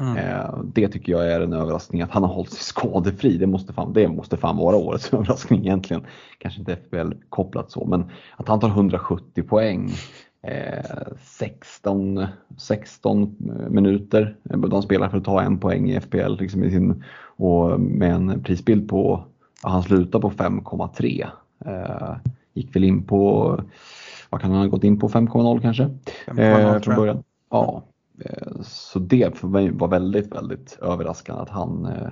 Mm. Eh, det tycker jag är en överraskning att han har hållit sig skadefri. Det måste fan, det måste fan vara årets överraskning egentligen. Kanske inte FPL kopplat så, men att han tar 170 poäng 16, 16 minuter de spelar för att ta en poäng i FPL liksom i sin, och med en prisbild på, han slutar på 5,3. Eh, gick väl in på, vad kan han ha gått in på, 5,0 kanske? Eh, från början. Ja, eh, så det var väldigt, väldigt överraskande att han eh,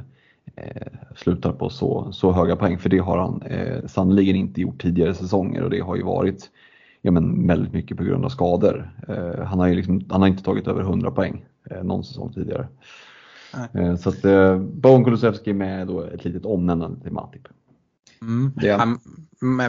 eh, slutar på så, så höga poäng för det har han eh, sannoliken inte gjort tidigare säsonger och det har ju varit ja, men väldigt mycket på grund av skador. Eh, han, har ju liksom, han har inte tagit över 100 poäng eh, någon säsong tidigare. Eh, så att eh, Bowen Kulusevski med då ett litet omnämnande till Matip. Mm. Han,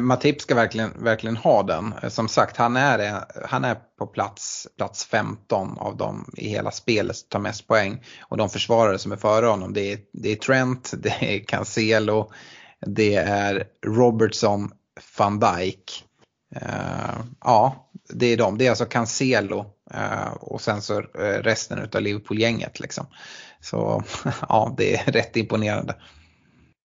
Matip ska verkligen, verkligen ha den. Som sagt, han är, han är på plats, plats 15 av dem i hela spelet som tar mest poäng. Och de försvarare som är före honom, det är, det är Trent, det är Cancelo, det är Robertson, van Dijk Eh, ja, det är de. Det är alltså Cancelo uh, och sen så eh, resten av Liverpool-gänget. Liksom. Så ja, det är rätt imponerande.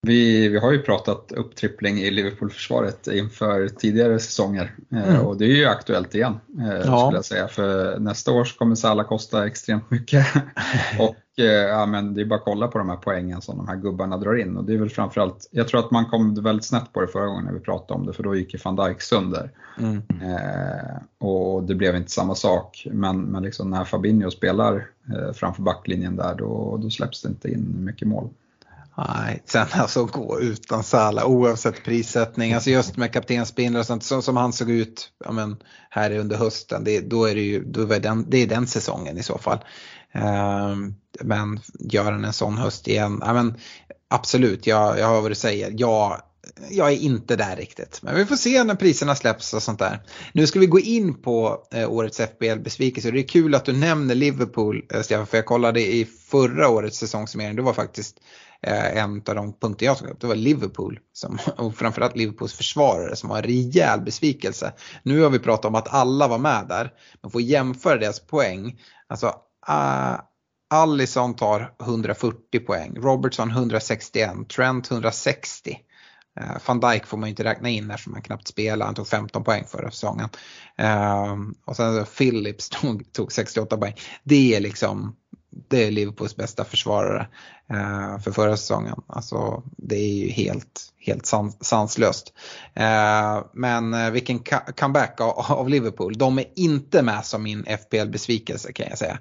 Vi, vi har ju pratat upptrippling i Liverpool-försvaret inför tidigare säsonger mm. och det är ju aktuellt igen ja. skulle jag säga. För nästa år kommer Salah kosta extremt mycket och Eh, ja, men det är bara att kolla på de här poängen som de här gubbarna drar in. Och det är väl framförallt, jag tror att man kom väldigt snett på det förra gången när vi pratade om det, för då gick ju van Dijk sönder. Mm. Eh, och det blev inte samma sak. Men, men liksom när Fabinho spelar eh, framför backlinjen där, då, då släpps det inte in mycket mål. Nej, sen alltså gå utan Sala oavsett prissättning, alltså just med kaptensbindlar och sånt så, som han såg ut ja, men, här under hösten, det, då är det ju då är den, det är den säsongen i så fall. Ehm, men gör han en sån höst igen, ja, men, absolut, jag, jag hör vad du säger. Jag, jag är inte där riktigt. Men vi får se när priserna släpps och sånt där. Nu ska vi gå in på eh, årets FBL-besvikelse. Det är kul att du nämner Liverpool, eh, Stefan, för jag kollade i förra årets säsongssummering. Det var faktiskt Eh, en av de punkter jag tog upp. Det var Liverpool, som, och framförallt Liverpools försvarare som var en rejäl besvikelse. Nu har vi pratat om att alla var med där. Man får jämföra deras poäng. Alltså Uh, Allison tar 140 poäng, Robertson 161, Trent 160. Uh, eh, Van Dijk får man ju inte räkna in eftersom han knappt spelar, han tog 15 poäng förra säsongen. Uh, och sen Phillips tog, tog 68 poäng. Det är liksom det är Liverpools bästa försvarare eh, för förra säsongen. Alltså, det är ju helt, helt sans, sanslöst. Eh, men eh, vilken comeback av, av, Liverpool. De är inte med som min FPL-besvikelse kan jag säga.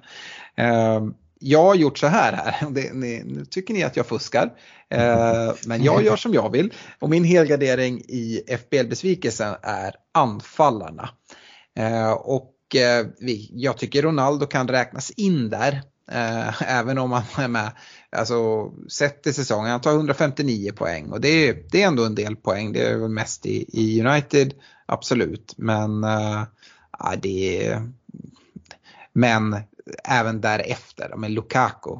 Eh, jag har gjort så här här, det, ni, nu tycker ni att jag fuskar. Eh, men jag gör som jag vill och min helgardering i FPL-besvikelsen är anfallarna. och jag tycker Ronaldo kan räknas in där. Eh, även om han är med, alltså sett i säsongen, han tar 159 poäng och det är, det är ändå en del poäng. Det är väl mest i, i United, absolut. Men, äh, det är, men även därefter, men Lukaku,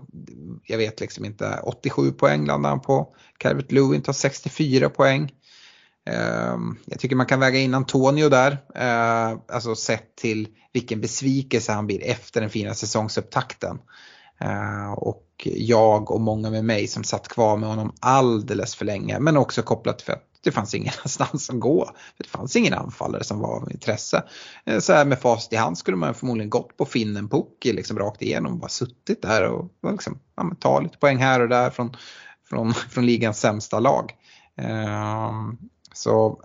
jag vet liksom inte, 87 poäng landar han på. Calvert Lewin tar 64 poäng. Ehm, jag tycker man kan väga in Antonio där, ehm, alltså sett till vilken besvikelse han blir efter den fina säsongsupptakten. Ehm, och jag och många med mig som satt kvar med honom alldeles för länge, men också kopplat till att det fanns ingenstans att gå. Det fanns ingen anfallare som var av intresse. Så här med fast i hand skulle man förmodligen gått på Finnen Pukki liksom rakt igenom och bara suttit där och liksom, ja, ta lite poäng här och där från, från, från ligans sämsta lag. Så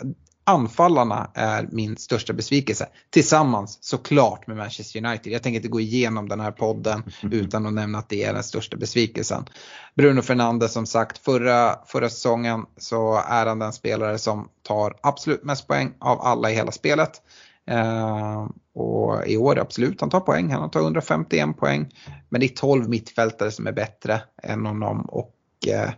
anfallarna är min största besvikelse. Tillsammans såklart med Manchester United. Jag tänker inte gå igenom den här podden utan att nämna att det är den största besvikelsen. Bruno Fernandes som sagt, förra, förra säsongen så är han den spelare som tar absolut mest poäng av alla i hela spelet. Uh, och i år absolut, han tar poäng, han tar 151 poäng. Men det är 12 mittfältare som är bättre än honom och uh,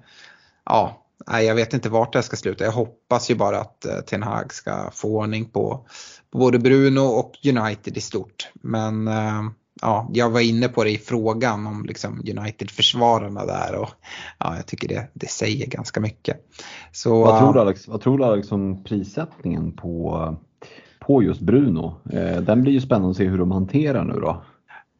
ja, nej, jag vet inte vart det ska sluta. Jag hoppas ju bara att uh, Ten Hag ska få ordning på, på både Bruno och United i stort. Men ja, jag var inne på det i frågan om liksom United-försvararna där och ja, jag tycker det, det säger ganska mycket. Så, vad tror du Alex, vad tror du Alex om prissättningen på på just Bruno. Eh, den blir ju spännande att se hur de hanterar nu då.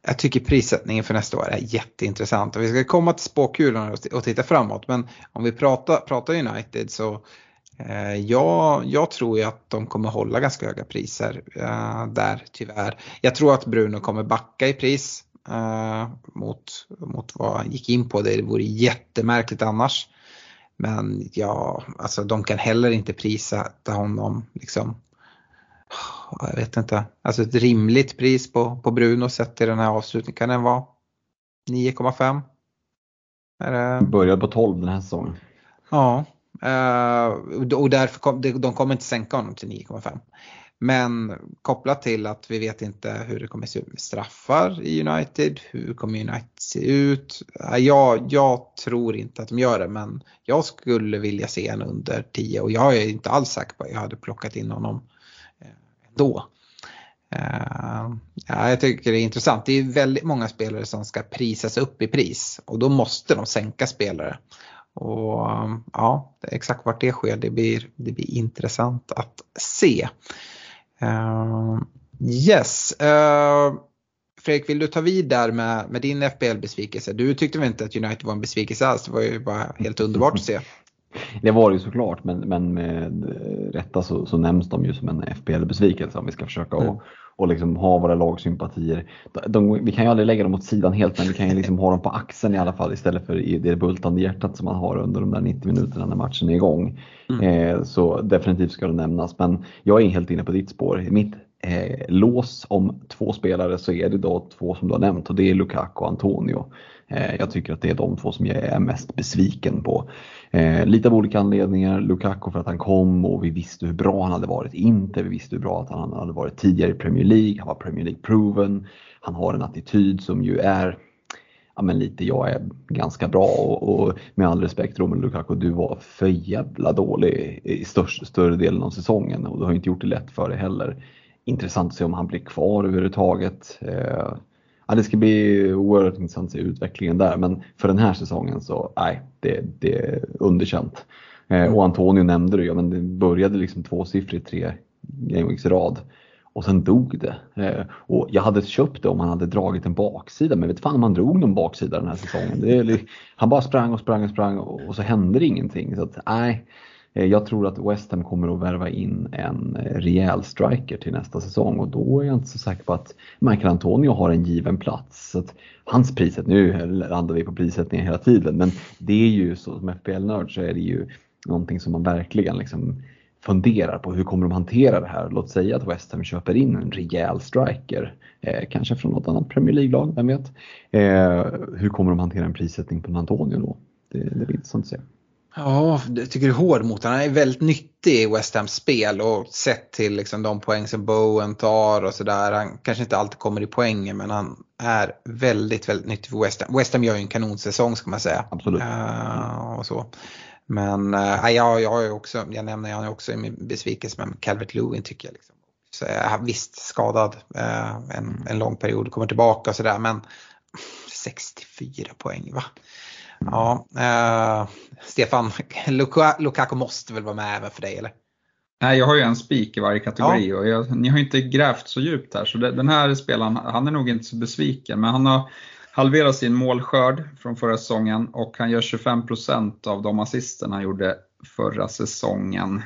Jag tycker prissättningen för nästa år är jätteintressant och vi ska komma till spåkulorna och titta framåt men om vi pratar, pratar United så eh, ja, jag tror ju att de kommer hålla ganska höga priser eh, där tyvärr. Jag tror att Bruno kommer backa i pris eh, mot, mot vad han gick in på. Det vore jättemärkligt annars. Men ja, alltså de kan heller inte prissätta honom liksom jag vet inte, alltså ett rimligt pris på, på Bruno sett till den här avslutningen, kan den vara 9,5? Det... Började på 12 den här säsongen. Ja, eh, och därför kom, de kommer inte sänka honom till 9,5. Men kopplat till att vi vet inte hur det kommer se ut med straffar i United, hur kommer United se ut? Jag, jag tror inte att de gör det men jag skulle vilja se en under 10 och jag är inte alls säker på att jag hade plockat in honom då. Uh, ja, jag tycker det är intressant. Det är väldigt många spelare som ska prisas upp i pris och då måste de sänka spelare. Och ja, exakt vart det sker det blir, det blir intressant att se. Uh, yes. Uh, Fredrik, vill du ta vid där med, med din FBL-besvikelse? Du tyckte väl inte att United var en besvikelse alls? Det var ju bara helt underbart att se. Det var det ju såklart, men, men med rätta så, så nämns de ju som en FPL-besvikelse om vi ska försöka mm. och, och liksom ha våra lagsympatier. De, vi kan ju aldrig lägga dem åt sidan helt, men vi kan ju liksom ha dem på axeln i alla fall istället för i det bultande hjärtat som man har under de där 90 minuterna när matchen är igång. Mm. Eh, så definitivt ska det nämnas, men jag är helt inne på ditt spår. Mitt eh, lås om två spelare så är det då två som du har nämnt och det är Lukaku och Antonio. Eh, jag tycker att det är de två som jag är mest besviken på. Eh, lite av olika anledningar. Lukaku för att han kom och vi visste hur bra han hade varit inte. Vi visste hur bra att han hade varit tidigare i Premier League. Han var Premier League-proven. Han har en attityd som ju är ja, men lite jag är ganska bra och, och med all respekt Romelu Lukaku, du var för jävla dålig i störst, större delen av säsongen och du har inte gjort det lätt för dig heller. Intressant att se om han blir kvar överhuvudtaget. Eh, ja, det ska bli oerhört intressant att se utvecklingen där men för den här säsongen så nej, det, det är underkänt. Eh, och Antonio nämnde det, ja, men det började liksom tvåsiffrigt tre gameweeks i rad och sen dog det. Eh, och jag hade köpt det om han hade dragit en baksida men vet fan om han drog någon baksida den här säsongen. Det, han bara sprang och sprang och sprang och, och så hände det ingenting. Så att, nej, Eh, jag tror att West Ham kommer att värva in en eh, rejäl striker till nästa säsong och då är jag inte så säker på att Michael Antonio har en given plats. Så att hans priset, nu landar vi på prissättningen hela tiden, men det är ju så som FPL-nörd så är det ju någonting som man verkligen liksom funderar på hur kommer de hantera det här? Låt säga att West Ham köper in en rejäl striker, eh, kanske från något annat Premier League-lag, vem vet? Eh, hur kommer de hantera en prissättning på Antonio då? Det, det blir intressant att se. Ja, jag tycker du är hård mot honom. Han är väldigt nyttig i West Hams spel och sett till liksom de poäng som Bowen tar och sådär. Han kanske inte alltid kommer i poängen men han är väldigt, väldigt nyttig för West Ham. West Ham gör ju en kanonsäsong ska man säga. Absolut. Uh, och så. Men uh, ja, jag, är också, jag nämner han också i min besvikelse med Calvert Lewin tycker jag. Liksom. Så, uh, visst skadad uh, en, en lång period, kommer tillbaka och sådär men 64 poäng va? Ja, eh, Stefan, Lukaku måste väl vara med även för dig eller? Nej, jag har ju en spik i varje kategori ja. och jag, ni har inte grävt så djupt här så det, den här spelaren, han är nog inte så besviken men han har halverat sin målskörd från förra säsongen och han gör 25% av de assisterna han gjorde förra säsongen.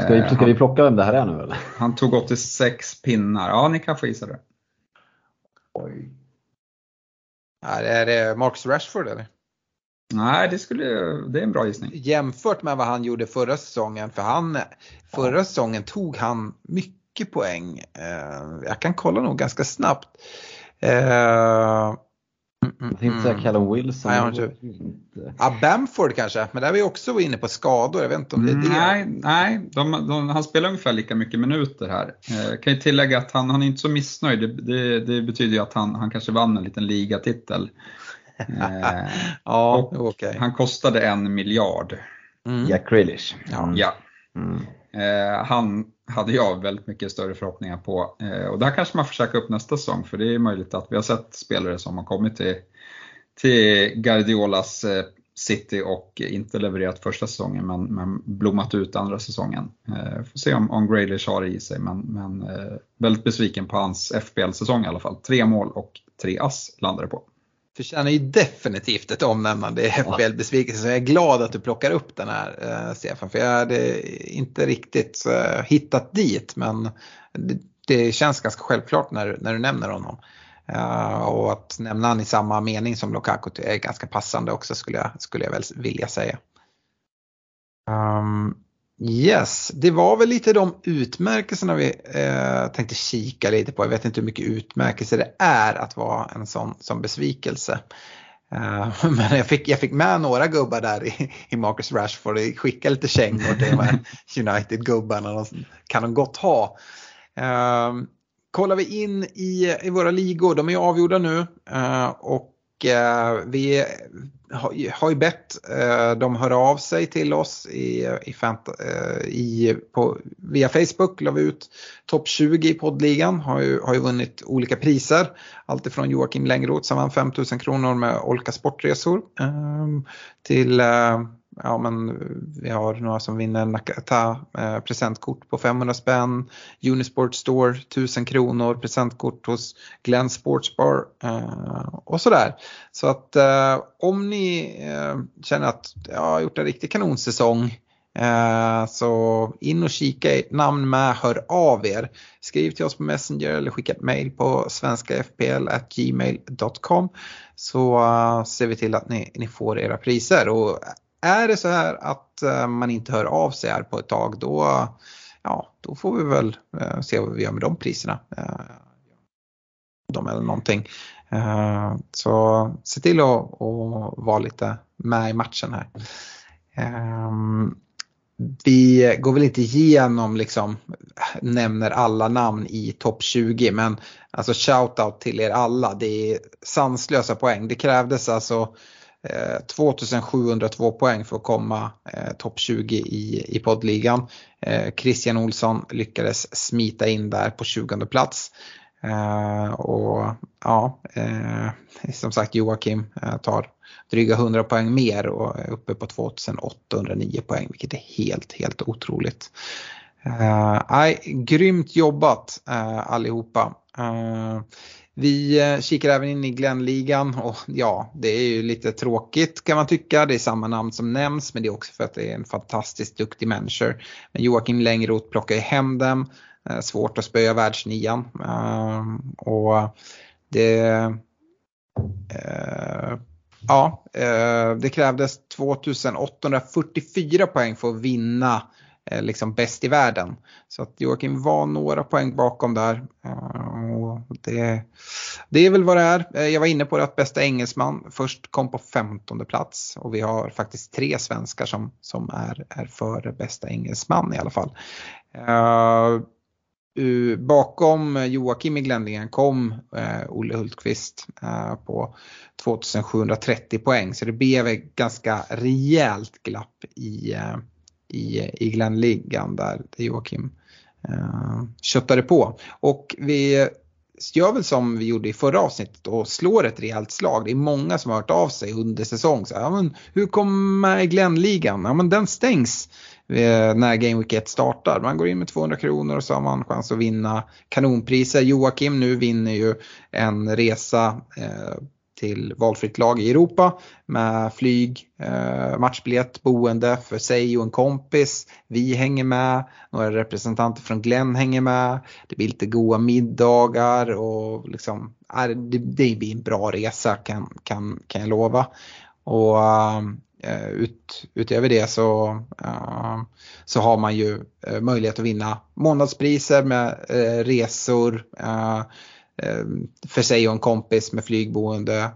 Ska vi, ska vi plocka vem det här är nu eller? Han tog 86 pinnar, ja ni kan få gissa det. Oj. Är det Marcus Rashford eller? Nej, det, skulle, det är en bra gissning. Jämfört med vad han gjorde förra säsongen, för han, förra ja. säsongen tog han mycket poäng. Eh, jag kan kolla nog ganska snabbt. Eh, Mm, jag tänkte säga Callum Wilson. Nej, inte. Ja, Bamford kanske, men där är vi också inne på skador. Jag vet inte om det är det. Nej, nej de, de, han spelar ungefär lika mycket minuter här. Eh, kan ju tillägga att han, han är inte så missnöjd. Det, det, det betyder ju att han, han kanske vann en liten ligatitel. Eh, ja, okay. Han kostade en miljard. Mm. Jack Grealish. Ja. ja. Mm. Eh, han hade jag väldigt mycket större förhoppningar på. Eh, och där kanske man får söka upp nästa säsong för det är möjligt att vi har sett spelare som har kommit till, till Guardiolas eh, City och inte levererat första säsongen men, men blommat ut andra säsongen. Eh, får se om, om Grealish har det i sig men, men eh, väldigt besviken på hans FBL-säsong i alla fall. Tre mål och tre ass landade på förtjänar ju definitivt ett omnämnande i FBL-besvikelse. Så jag är glad att du plockar upp den här eh, Stefan. För jag hade inte riktigt eh, hittat dit. Men det, det, känns ganska självklart när, när du nämner honom. Uh, och att nämna honom i samma mening som Lukaku är ganska passande också skulle jag, skulle jag väl vilja säga. Um, Yes, det var väl lite de utmärkelserna vi eh, tänkte kika lite på. Jag vet inte hur mycket utmärkelse det är att vara en sån som besvikelse. Eh, men jag fick, jag fick med några gubbar där i, i Marcus Rashford och skickade lite kängor till United-gubbarna. kan de gott ha. Eh, kollar vi in i, i våra ligor, de är avgjorda nu. Eh, och Eh, vi har ju bett eh, de höra av sig till oss i, i, eh, i på, via Facebook. La vi ut topp 20 i poddligan. Har ju, har ju vunnit olika priser. Alltifrån Joakim Längroth som vann 5000 kronor med Olka Sportresor. Eh, till eh, ja, men eh, vi har några som vinner Nakata eh, presentkort på 500 spänn, Unisport Store 1000 kronor, presentkort hos Glenn Sportsbar eh, och sådär. Så att eh, om ni eh, känner att jag har gjort en riktig kanonsäsong eh, så in och kika, namn med, hör av er. Skriv till oss på Messenger eller skicka ett mail på svenskafpl.gmail.com så eh, ser vi till att ni, ni får era priser. Och är det så här att eh, man inte hör av sig här på ett tag då, ja, då får vi väl eh, se vad vi gör med de priserna. Eh, de eller någonting. Så se till att, att vara lite med i matchen här. Vi går väl inte igenom liksom, nämner alla namn i topp 20 men alltså shoutout till er alla. Det är sanslösa poäng. Det krävdes alltså Eh, 2702 poäng för att komma eh, topp 20 i, i poddligan. Eh, Christian Olsson lyckades smita in där på 20 plats. Eh, och ja, eh, som sagt Joakim eh, tar dryga 100 poäng mer och är uppe på 2809 poäng vilket är helt, helt otroligt. Eh, grymt jobbat eh, allihopa. Eh, vi eh, kikar även in i Glenligan och ja, det är ju lite tråkigt kan man tycka. Det är samma namn som nämns men det är också för att det är en fantastiskt duktig människa. Men Joakim Längroth plockar ju hem dem. Eh, svårt att spöa världsnian. Eh, och det Ja, det krävdes 2844 poäng för att vinna Eh, liksom bäst i världen. Så att Joakim var några poäng bakom där. Eh, och det, det är väl vad det är. Eh, jag var inne på det att bästa engelsman först kom på 15 plats och vi har faktiskt tre svenskar som, som är, är före bästa engelsman i alla fall. Uh, bakom Joakim i Gländingen kom uh, Olle Hultqvist uh, på 2730 poäng så det blev ett ganska rejält glapp i i, i Glenligan där Joakim eh, köttade på. Och vi gör väl som vi gjorde i förra avsnittet och slår ett rejält slag. Det är många som har hört av sig under säsong. Så, ja, men, hur kommer Glenligan? Ja, men den stängs eh, när Game Week 1 startar. Man går in med 200 kronor och så har man chans att vinna kanonpriser. Joakim nu vinner ju en resa eh, till valfritt lag i Europa med flyg, eh, matchbiljett, boende för sig och en kompis. Vi hänger med, några representanter från Glenn hänger med. Det blir lite goda middagar och liksom, det, det blir en bra resa kan, kan, kan jag lova. Och eh, ut, utöver det så, uh, så har man ju möjlighet att vinna månadspriser med resor för sig och en kompis med flygboende,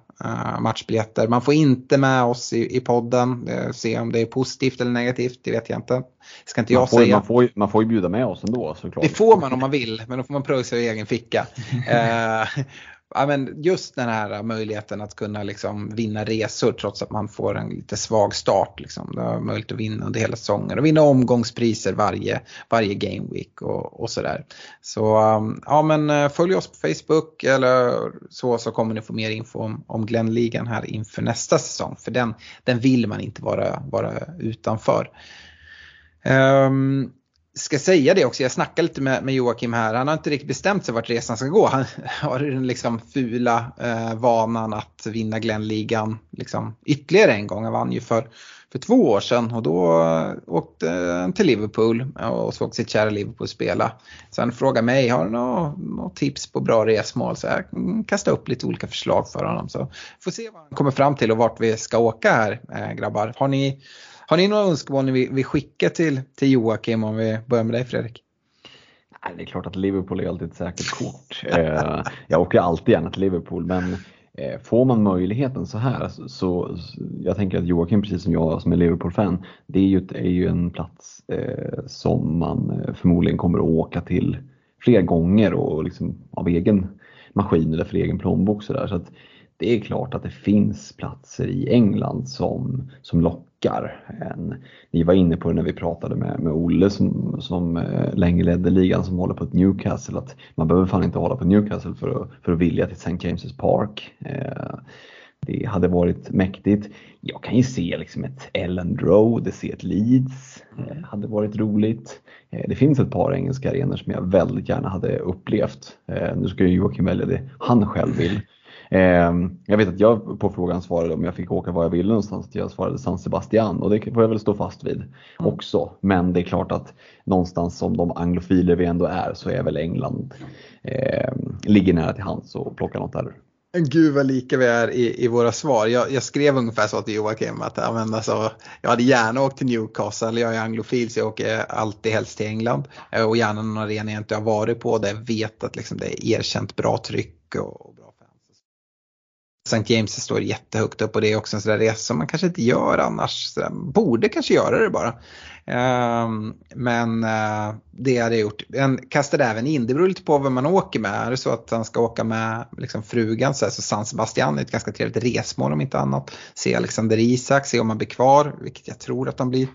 matchbiljetter. Man får inte med oss i, i podden, se om det är positivt eller negativt, det vet jag inte. Ska inte jag man får, säga. Man får, man får ju bjuda med oss ändå såklart. Det får man om man vill, men då får man pröjsa i egen ficka. ja, men just den här möjligheten att kunna liksom vinna resor trots att man får en lite svag start. Liksom. Det har möjlighet att vinna under hela säsongen och vinna omgångspriser varje, varje game week och, och sådär. Så um, ja men eh, följ oss på Facebook eller så så kommer ni få mer info om, om Glenligan här inför nästa säsong. För den, den vill man inte vara, vara utanför. Um, ska säga det också, jag snackade lite med, med, Joakim här, han har inte riktigt bestämt sig vart resan ska gå. Han har den liksom fula eh, vanan att vinna Glenligan liksom ytterligare en gång. Han vann ju för, för två år sedan och då eh, åkte han till Liverpool och såg sitt kära Liverpool spela. Så han frågade mig, har du något tips på bra resmål? Så jag mm, kastade upp lite olika förslag för honom. Så får se vad han kommer fram till och vart vi ska åka här eh, grabbar. Har ni har ni några önskemål ni vill, vill skicka till, till Joakim om vi börjar med dig Fredrik? det är klart att Liverpool är alltid ett säkert kort. Eh, jag åker alltid gärna till Liverpool men eh, får man möjligheten så här så, så jag tänker att Joakim precis som jag som är Liverpool-fan det är ju, är ju en plats eh, som man eh, förmodligen kommer att åka till fler gånger och liksom av egen maskin eller för egen plånbok. Så, där. så att det är klart att det finns platser i England som, som lockar. En, vi var inne på det när vi pratade med, med Olle som, som eh, länge ledde ligan som håller på ett Newcastle att man behöver fan inte hålla på Newcastle för att, för att vilja till St. James' Park. Eh, det hade varit mäktigt. Jag kan ju se liksom ett Ellen Road, se ett Leeds, eh, hade varit roligt. Eh, det finns ett par engelska arenor som jag väldigt gärna hade upplevt. Nu ska ju Joakim välja det han själv vill. Ehm, jag vet att jag på frågan svarade om jag fick åka var jag ville någonstans. Jag svarade San Sebastian och det får jag väl stå fast vid mm. också. Men det är klart att någonstans som de anglofiler vi ändå är så är väl England eh, ligger nära till hands och plocka något där. Gud vad lika vi är i, i våra svar. Jag, jag, skrev ungefär så till Joakim att ja, men alltså, jag hade gärna åkt till Newcastle, jag är anglofil så jag åker alltid helst till England. Eh, och gärna någon arena jag inte har varit på där jag vet att liksom, det är erkänt bra tryck och, St. James står jättehögt upp och det är också en sån där resa som man kanske inte gör annars. Borde kanske göra det bara. Um, men uh, det hade jag gjort. Jag kastade även in, det beror lite på vem man åker med. Är det så att han ska åka med liksom, frugan så, här, så San Sebastian är ett ganska trevligt resmål om inte annat. Se Alexander Isak, se om han blir kvar, vilket jag tror att han blir.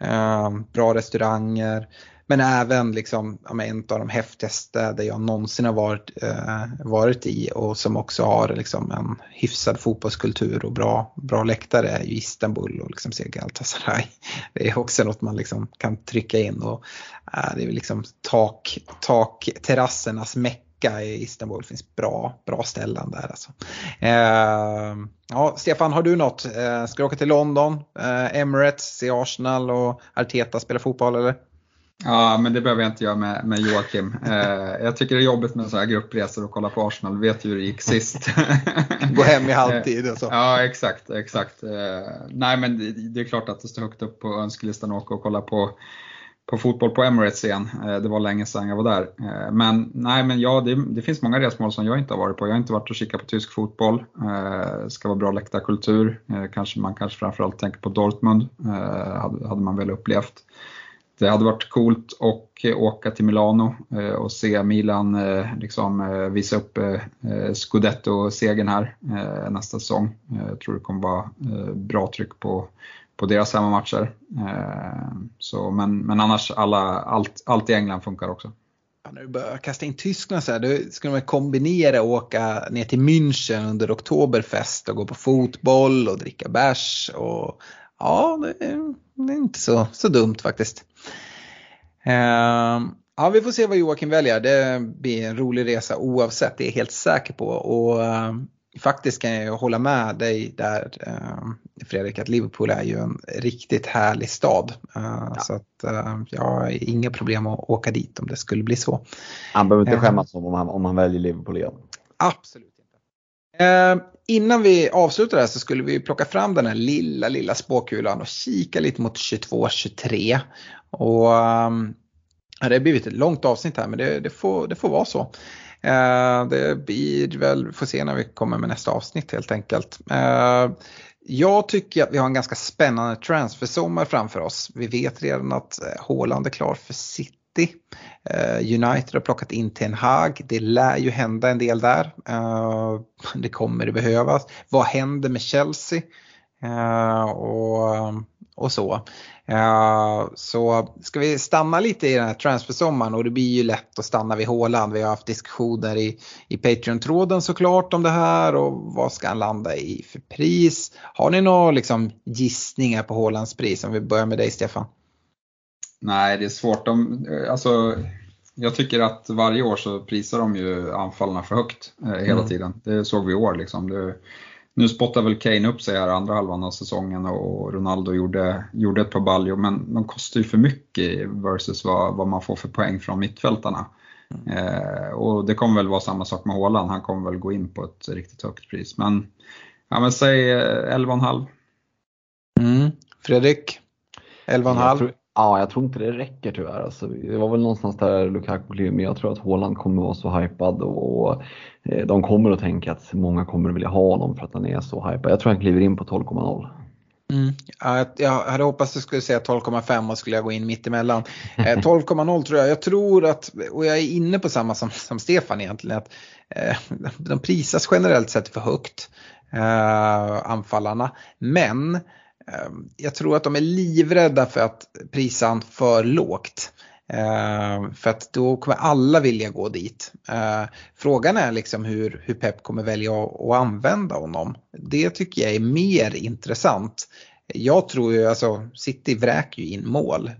Um, bra restauranger. Men även liksom, ja, en av de häftigaste städer jag någonsin har varit, eh, varit i och som också har liksom en hyfsad fotbollskultur och bra, bra läktare är ju Istanbul och liksom se Galatasaray. Det är också något man liksom kan trycka in och eh, det är liksom tak, takterrassernas mecka i Istanbul. Det finns bra, bra ställen där alltså. Eh, ja, Stefan, har du något? Eh, ska du åka till London, eh, Emirates, se Arsenal och Arteta spela fotboll eller? Ja, men det behöver jag inte göra med, med Joakim. Eh, jag tycker det är jobbigt med så här gruppresor och kolla på Arsenal. Vet ju hur det gick sist. Gå hem i halvtid och så. Ja, exakt. exakt. Eh, nej, men det, det, är klart att det står högt upp på önskelistan att åka och kolla på, på fotboll på Emirates igen. Eh, det var länge sedan jag var där. Eh, men nej, men ja, det, det, finns många resmål som jag inte har varit på. Jag har inte varit och kikat på tysk fotboll. Det ska vara bra läktarkultur. Kanske, man kanske framförallt tänker på Dortmund. Hade, hade man väl upplevt. Det hade varit coolt att eh, åka till Milano eh, och se Milan eh, liksom visa upp Scudetto-segern här nästa säsong. Jag tror det kommer vara bra tryck på, på deras hemmamatcher. Så, men, men annars, alla, allt, allt i England funkar också. Ja, när du börjar kasta in Tyskland så här, då skulle man kombinera och åka ner till München under Oktoberfest och gå på fotboll och dricka bärs. Och, ja, det är, det är inte så, så dumt faktiskt. Ehm, ja, vi får se vad Joakim väljer. Det blir en rolig resa oavsett, det är jag helt säker på. Och ehm, faktiskt kan jag hålla med dig där ehm, Fredrik att Liverpool är ju en riktigt härlig stad. Ja. Så att jag har inga problem att åka dit om det skulle bli så. Han behöver inte skämmas om han, om han väljer Liverpool igen. Absolut. Eh, innan vi avslutar det här så skulle vi plocka fram den här lilla, lilla spåkulan och kika lite mot 22-23. Och um, det har blivit ett långt avsnitt här men det, det, får, det får vara så. Eh, det blir väl, vi får se när vi kommer med nästa avsnitt helt enkelt. Eh, jag tycker att vi har en ganska spännande transfersommar framför oss. Vi vet redan att eh, Haaland är klar för City. Eh, United har plockat in Ten Hag. Det lär ju hända en del där. Eh, det kommer det behövas. Vad händer med Chelsea? Och, ehm, och så. Uh, så ska vi stanna lite i den här transfersommaren och det blir ju lätt att stanna vid Håland. Vi har haft diskussioner i, i Patreon-tråden såklart om det här och vad ska han landa i för pris. Har ni några liksom, gissningar på Hålands pris? Om vi börjar med dig Stefan. Nej, det är svårt. De, alltså, jag tycker att varje år så prisar de ju anfallarna för högt eh, hela mm. tiden. Det såg vi i år. Liksom. Det, nu spottar väl Kane upp sig här andra halvan av säsongen och Ronaldo gjorde, gjorde ett par baljor men de kostar ju för mycket versus vad, vad man får för poäng från mittfältarna. Mm. Eh, och det kommer väl vara samma sak med Haaland, han kommer väl gå in på ett riktigt högt pris. Men, ja, men säg 11,5. Eh, mm. Fredrik? 11,5? Ja, jag tror inte det räcker tyvärr. Alltså, det var väl någonstans där Lukaku blev, men jag tror att Haaland kommer vara så hypad och eh, de kommer att tänka att många kommer att vilja ha honom för att han är så hypad. Jag tror han kliver in på 12,0. Mm. Jag hade hoppats att du skulle säga 12,5 och skulle jag gå in mittemellan. 12,0 eh, tror jag. Jag tror att, och jag är inne på samma som, som Stefan egentligen, att eh, de prisas generellt sett för högt, eh, anfallarna. Men Ehm, jag tror att de är livrädda för att prisa för lågt. Ehm, för att då kommer alla vilja gå dit. Ehm, frågan är liksom hur, hur Pep kommer välja att, att använda honom. Det tycker jag är mer intressant. Jag tror ju, alltså City vräker ju in mål.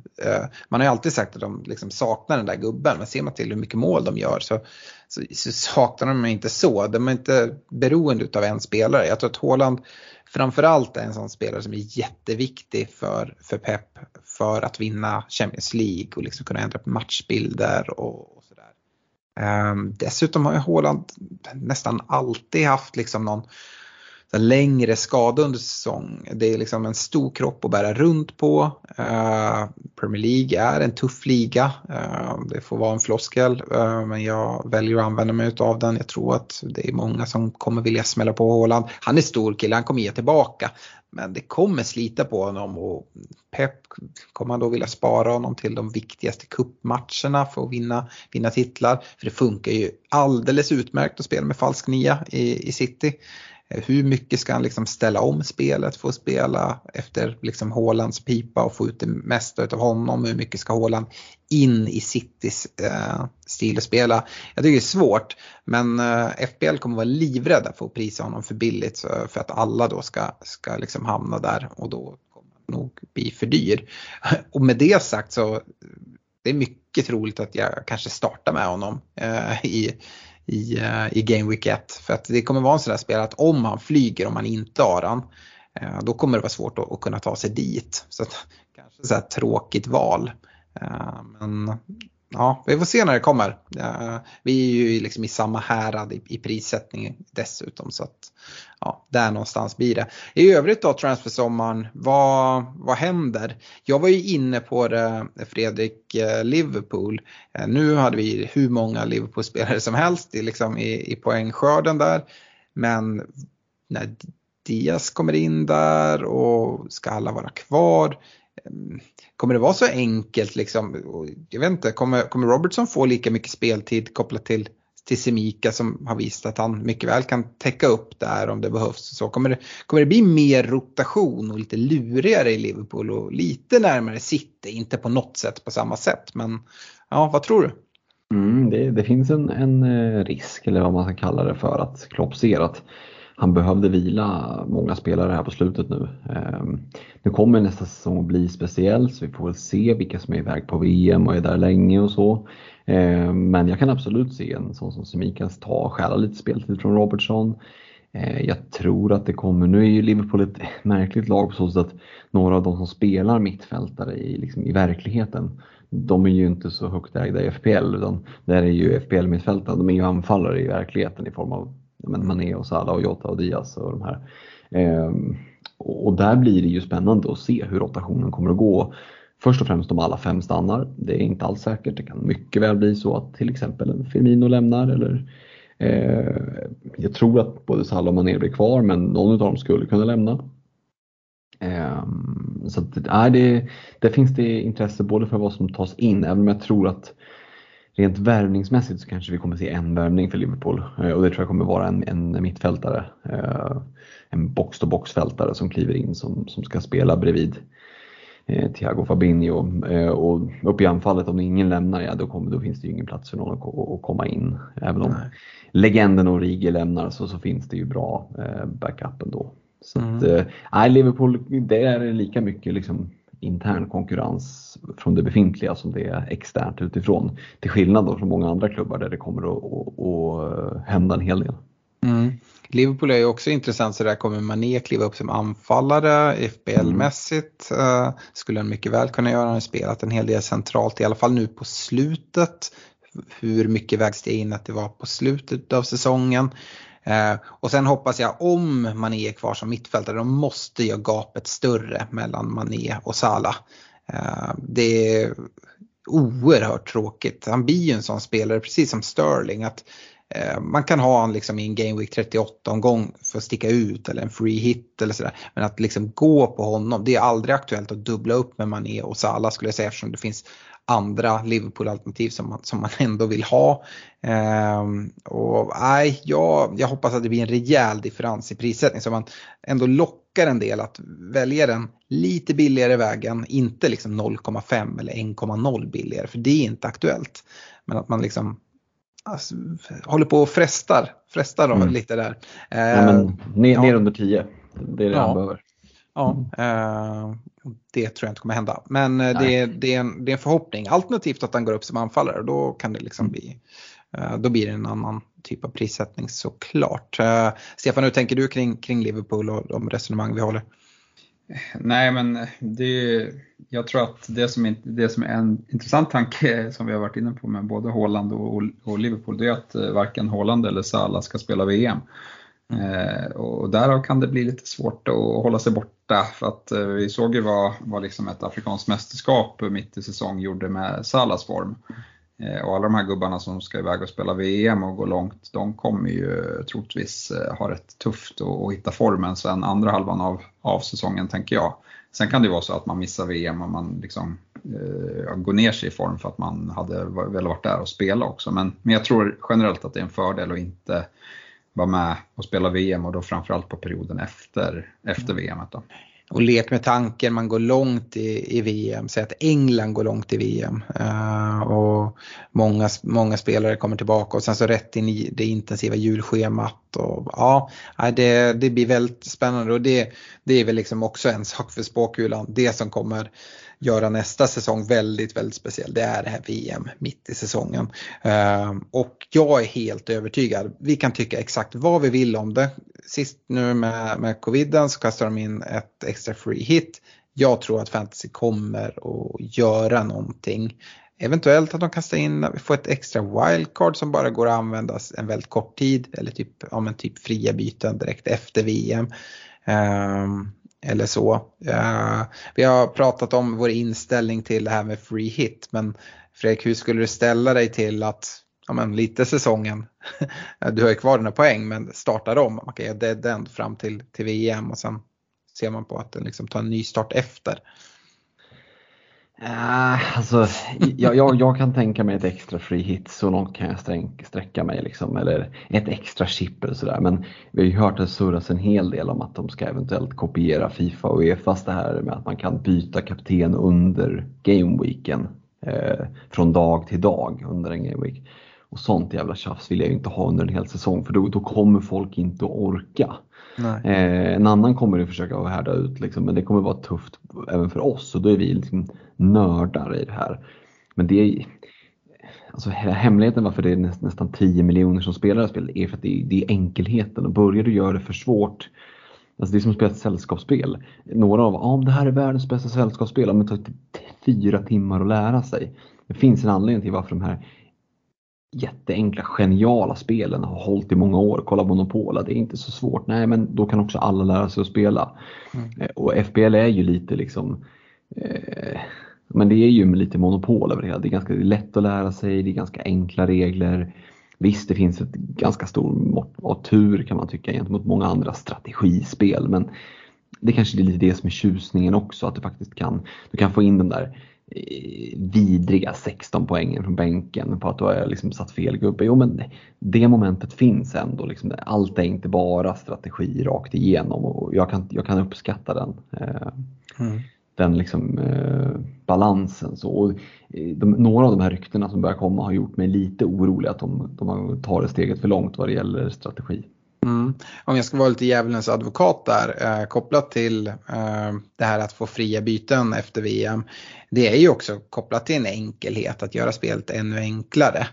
Man har ju alltid sagt att de liksom saknar den där gubben, men ser man till hur mycket mål de gör så, så, så saknar de inte så. De är inte beroende av en spelare. Jag tror att Haaland framförallt är en sån spelare som är jätteviktig för, för Pep för att vinna Champions League och liksom kunna ändra på matchbilder och, och sådär. Um, dessutom har ju Haaland nästan alltid haft liksom någon längre skada under säsong. Det är liksom en stor kropp att bära runt på. Uh, Premier League är en tuff liga. Uh, det får vara en floskel uh, men jag väljer att använda mig av den. Jag tror att det är många som kommer vilja smälla på Håland. Han är stor kille, han kommer ge tillbaka. Men det kommer slita på honom och Pep kommer han då vilja spara honom till de viktigaste kuppmatcherna för att vinna, vinna titlar. För det funkar ju alldeles utmärkt att spela med falsk nia i, i City. Eh, hur mycket ska han liksom ställa om spelet för att spela efter liksom Hålands pipa och få ut det mesta av honom? Hur mycket ska Håland in i Citys eh, stil att spela? Jag tycker det är svårt men eh, FBL kommer vara livrädda för att prisa honom för billigt för att alla då ska, ska liksom hamna där och då kommer han nog bli för dyr. Och med det sagt så det är mycket troligt att jag kanske startar med honom eh, i i, eh, i Game Week 1. För att det kommer vara en sån där spelare att om han flyger, om man inte har han, eh, då kommer det vara svårt att, att, kunna ta sig dit. Så att, kanske så tråkigt val. Eh, men ja, vi får se när det kommer. Vi är ju liksom i samma härad i, i prissättning dessutom så att ja, där någonstans blir det. I övrigt då transfersommaren, vad, vad händer? Jag var ju inne på det Fredrik, eh, Liverpool. Eh, nu hade vi hur många Liverpool-spelare som helst i, liksom i, i poängskörden där. Men när Diaz kommer in där och ska alla vara kvar? Ehm, kommer det vara så enkelt liksom? Jag vet inte, kommer, kommer Robertson få lika mycket speltid kopplat till, till Semika som har visat att han mycket väl kan täcka upp där om det behövs. Så kommer det, kommer det bli mer rotation och lite lurigare i Liverpool och lite närmare City, inte på något sätt på samma sätt. Men ja, vad tror du? Mm, det, det, finns en, en eh, risk, eller vad man ska kalla det för, att Klopp ser att han behövde vila många spelare här på slutet nu. Ehm, nu kommer nästa säsong att bli speciell så vi får väl se vilka som är iväg på VM och är där länge och så. Ehm, men jag kan absolut se en sån som Semikas ta och stjäla lite speltid från Robertson. Ehm, jag tror att det kommer, nu är ju Liverpool ett märkligt lag på så sätt att några av de som spelar mittfältare i, liksom, i verkligheten, de är ju inte så högt ägda i FPL utan där är ju FPL-mittfältare, de är ju anfallare i verkligheten i form av men Mané och Salah och Jota och Diaz och de här. Eh, och där blir det ju spännande att se hur rotationen kommer att gå. Först och främst om alla fem stannar. Det är inte alls säkert. Det kan mycket väl bli så att till exempel en Firmino lämnar eller eh, jag tror att både Salah och Mané blir kvar men någon av dem skulle kunna lämna. Eh, så att, äh, det, där finns det intresse både för vad som tas in även om jag tror att rent värvningsmässigt så kanske vi kommer se en värvning för Liverpool eh, och det tror jag kommer vara en, en mittfältare. Eh, en box-to-box-fältare som kliver in som, som ska spela bredvid eh, Thiago Fabinho. Och upp i anfallet, om ingen lämnar, ja då, kommer, då finns det ju ingen plats för någon att, att komma in. Även om Nej. legenden Origi lämnar så, så finns det ju bra backup ändå. Så mm. att, eh, Liverpool, det är lika mycket liksom intern konkurrens från det befintliga som det är externt utifrån. Till skillnad då från många andra klubbar där det kommer att, att, att hända en hel del. Mm. Liverpool är ju också intressant så där kommer Mané kliva upp som anfallare FBL-mässigt. Mm. Uh, skulle han mycket väl kunna göra. Han har spelat en hel del centralt i alla fall nu på slutet. Hur mycket vägs det in att det var på slutet av säsongen. Eh, och sen hoppas jag om Mané är kvar som mittfältare då måste jag gapet större mellan Mané och Salah. Eh, det är oerhört tråkigt. Han blir ju en sån spelare precis som Sterling att Eh, man kan ha honom liksom i en Game Week 38 omgång för att sticka ut eller en free hit eller sådär. Men att liksom gå på honom, det är aldrig aktuellt att dubbla upp med Mané och Salah skulle jag säga eftersom det finns andra Liverpool-alternativ som man, som man ändå vill ha. Ehm, och nej, jag, jag hoppas att det blir en rejäl differens i prissättning så man ändå lockar en del att välja den lite billigare vägen, inte liksom 0,5 eller 1,0 billigare för det är inte aktuellt. Men att man liksom alltså, håller på och frestar, frestar dem mm. lite där. Eh, ja, men ner, ner under 10, det är det ja. han behöver. Ja, eh, det tror jag inte kommer hända. Men eh, det, det, är en, det är en förhoppning. Alternativt att han går upp som anfallare och då kan det liksom mm. bli eh, då blir det en annan typ av prissättning såklart. Eh, Stefan, hur tänker du kring, kring Liverpool och de resonemang vi håller? Nej, men det, jag tror att det som, är, det som är en intressant tanke som vi har varit inne på med både Holland och, och Liverpool, det är att varken Holland eller Salah ska spela VM. Eh, och därav kan det bli lite svårt att hålla sig borta för att eh, vi såg ju vad, vad liksom ett afrikanskt mästerskap mitt i säsong gjorde med Salas form. Eh, och alla de här gubbarna som ska iväg och spela VM och gå långt, de kommer ju troligtvis ha rätt tufft att hitta formen sen andra halvan av, av säsongen tänker jag. Sen kan det vara så att man missar VM och man liksom, eh, går ner sig i form för att man hade velat varit där och spela också. Men, men jag tror generellt att det är en fördel att inte vara med och spela VM och då framförallt på perioden efter, efter VM. Då. Och lek med tanken, man går långt i, i VM, säg att England går långt i VM uh, och många, många spelare kommer tillbaka och sen så rätt in i det intensiva julschemat och ja, det, det blir väldigt spännande. Och det, det är väl liksom också en sak för spåkulan, det som kommer göra nästa säsong väldigt, väldigt speciell. Det är det här VM mitt i säsongen. Ehm, och jag är helt övertygad. Vi kan tycka exakt vad vi vill om det. Sist nu med, med coviden så kastar de in ett extra free hit. Jag tror att fantasy kommer att göra någonting. Eventuellt att de kastar in, får ett extra wildcard som bara går att användas en väldigt kort tid eller typ, ja, men typ fria byten direkt efter VM. Um, ehm, eller så. Uh, vi har pratat om vår inställning till det här med free hit men Fredrik, hur skulle du ställa dig till att ja, men lite säsongen, du har ju kvar dina poäng men startar om, man kan göra dead end fram till, till VM och sen ser man på att den liksom tar en ny start efter. Uh, alltså, jag, jag, jag, kan tänka mig ett extra free hit, så långt kan jag sträck, sträcka mig. Liksom, eller ett extra chip eller sådär. Men vi har ju hört det surras en hel del om att de ska eventuellt kopiera Fifa och Uefas det här med att man kan byta kapten under gameweeken. Eh, från dag till dag under en gameweek. Och sånt jävla tjafs vill jag ju inte ha under en hel säsong för då, då kommer folk inte att orka. Eh, en annan kommer att försöka härda ut liksom, men det kommer vara tufft även för oss och då är vi liksom nördar i det här. Men det är, alltså hemligheten varför det är nästan 10 miljoner som spelar det här spelet är för att det är, det är enkelheten och börjar du göra det för svårt Alltså det är som att spela ett sällskapsspel. Några av om ah, det här är världens bästa sällskapsspel, men det tar typ fyra timmar att lära sig. Det finns en anledning till varför de här jätteenkla, geniala spelen har hållit i många år. Kolla Monopola, det är inte så svårt. Nej, men då kan också alla lära sig att spela. Mm. Eh, och FBL är ju lite liksom eh, men det är ju lite monopol över det hela. Det är ganska lätt att lära sig, det är ganska enkla regler. Visst, det finns ett ganska stor mått av tur kan man tycka gentemot många andra strategispel, men det kanske är lite det som är tjusningen också, att du faktiskt kan, du kan få in de där vidriga 16 poängen från bänken på att du har liksom satt fel gubbe. Jo men det momentet finns ändå. Liksom, allt är inte bara strategi rakt igenom och jag kan, jag kan uppskatta den. Eh, mm den liksom, eh, balansen. Så, och eh, de, några av de här ryktena som börjar komma har gjort mig lite orolig att de, de tar det steget för långt vad det gäller strategi. Mm. Om jag ska vara lite djävulens advokat där, eh, kopplat till eh, det här att få fria byten efter VM. Det är ju också kopplat till en enkelhet, att göra spelet ännu enklare.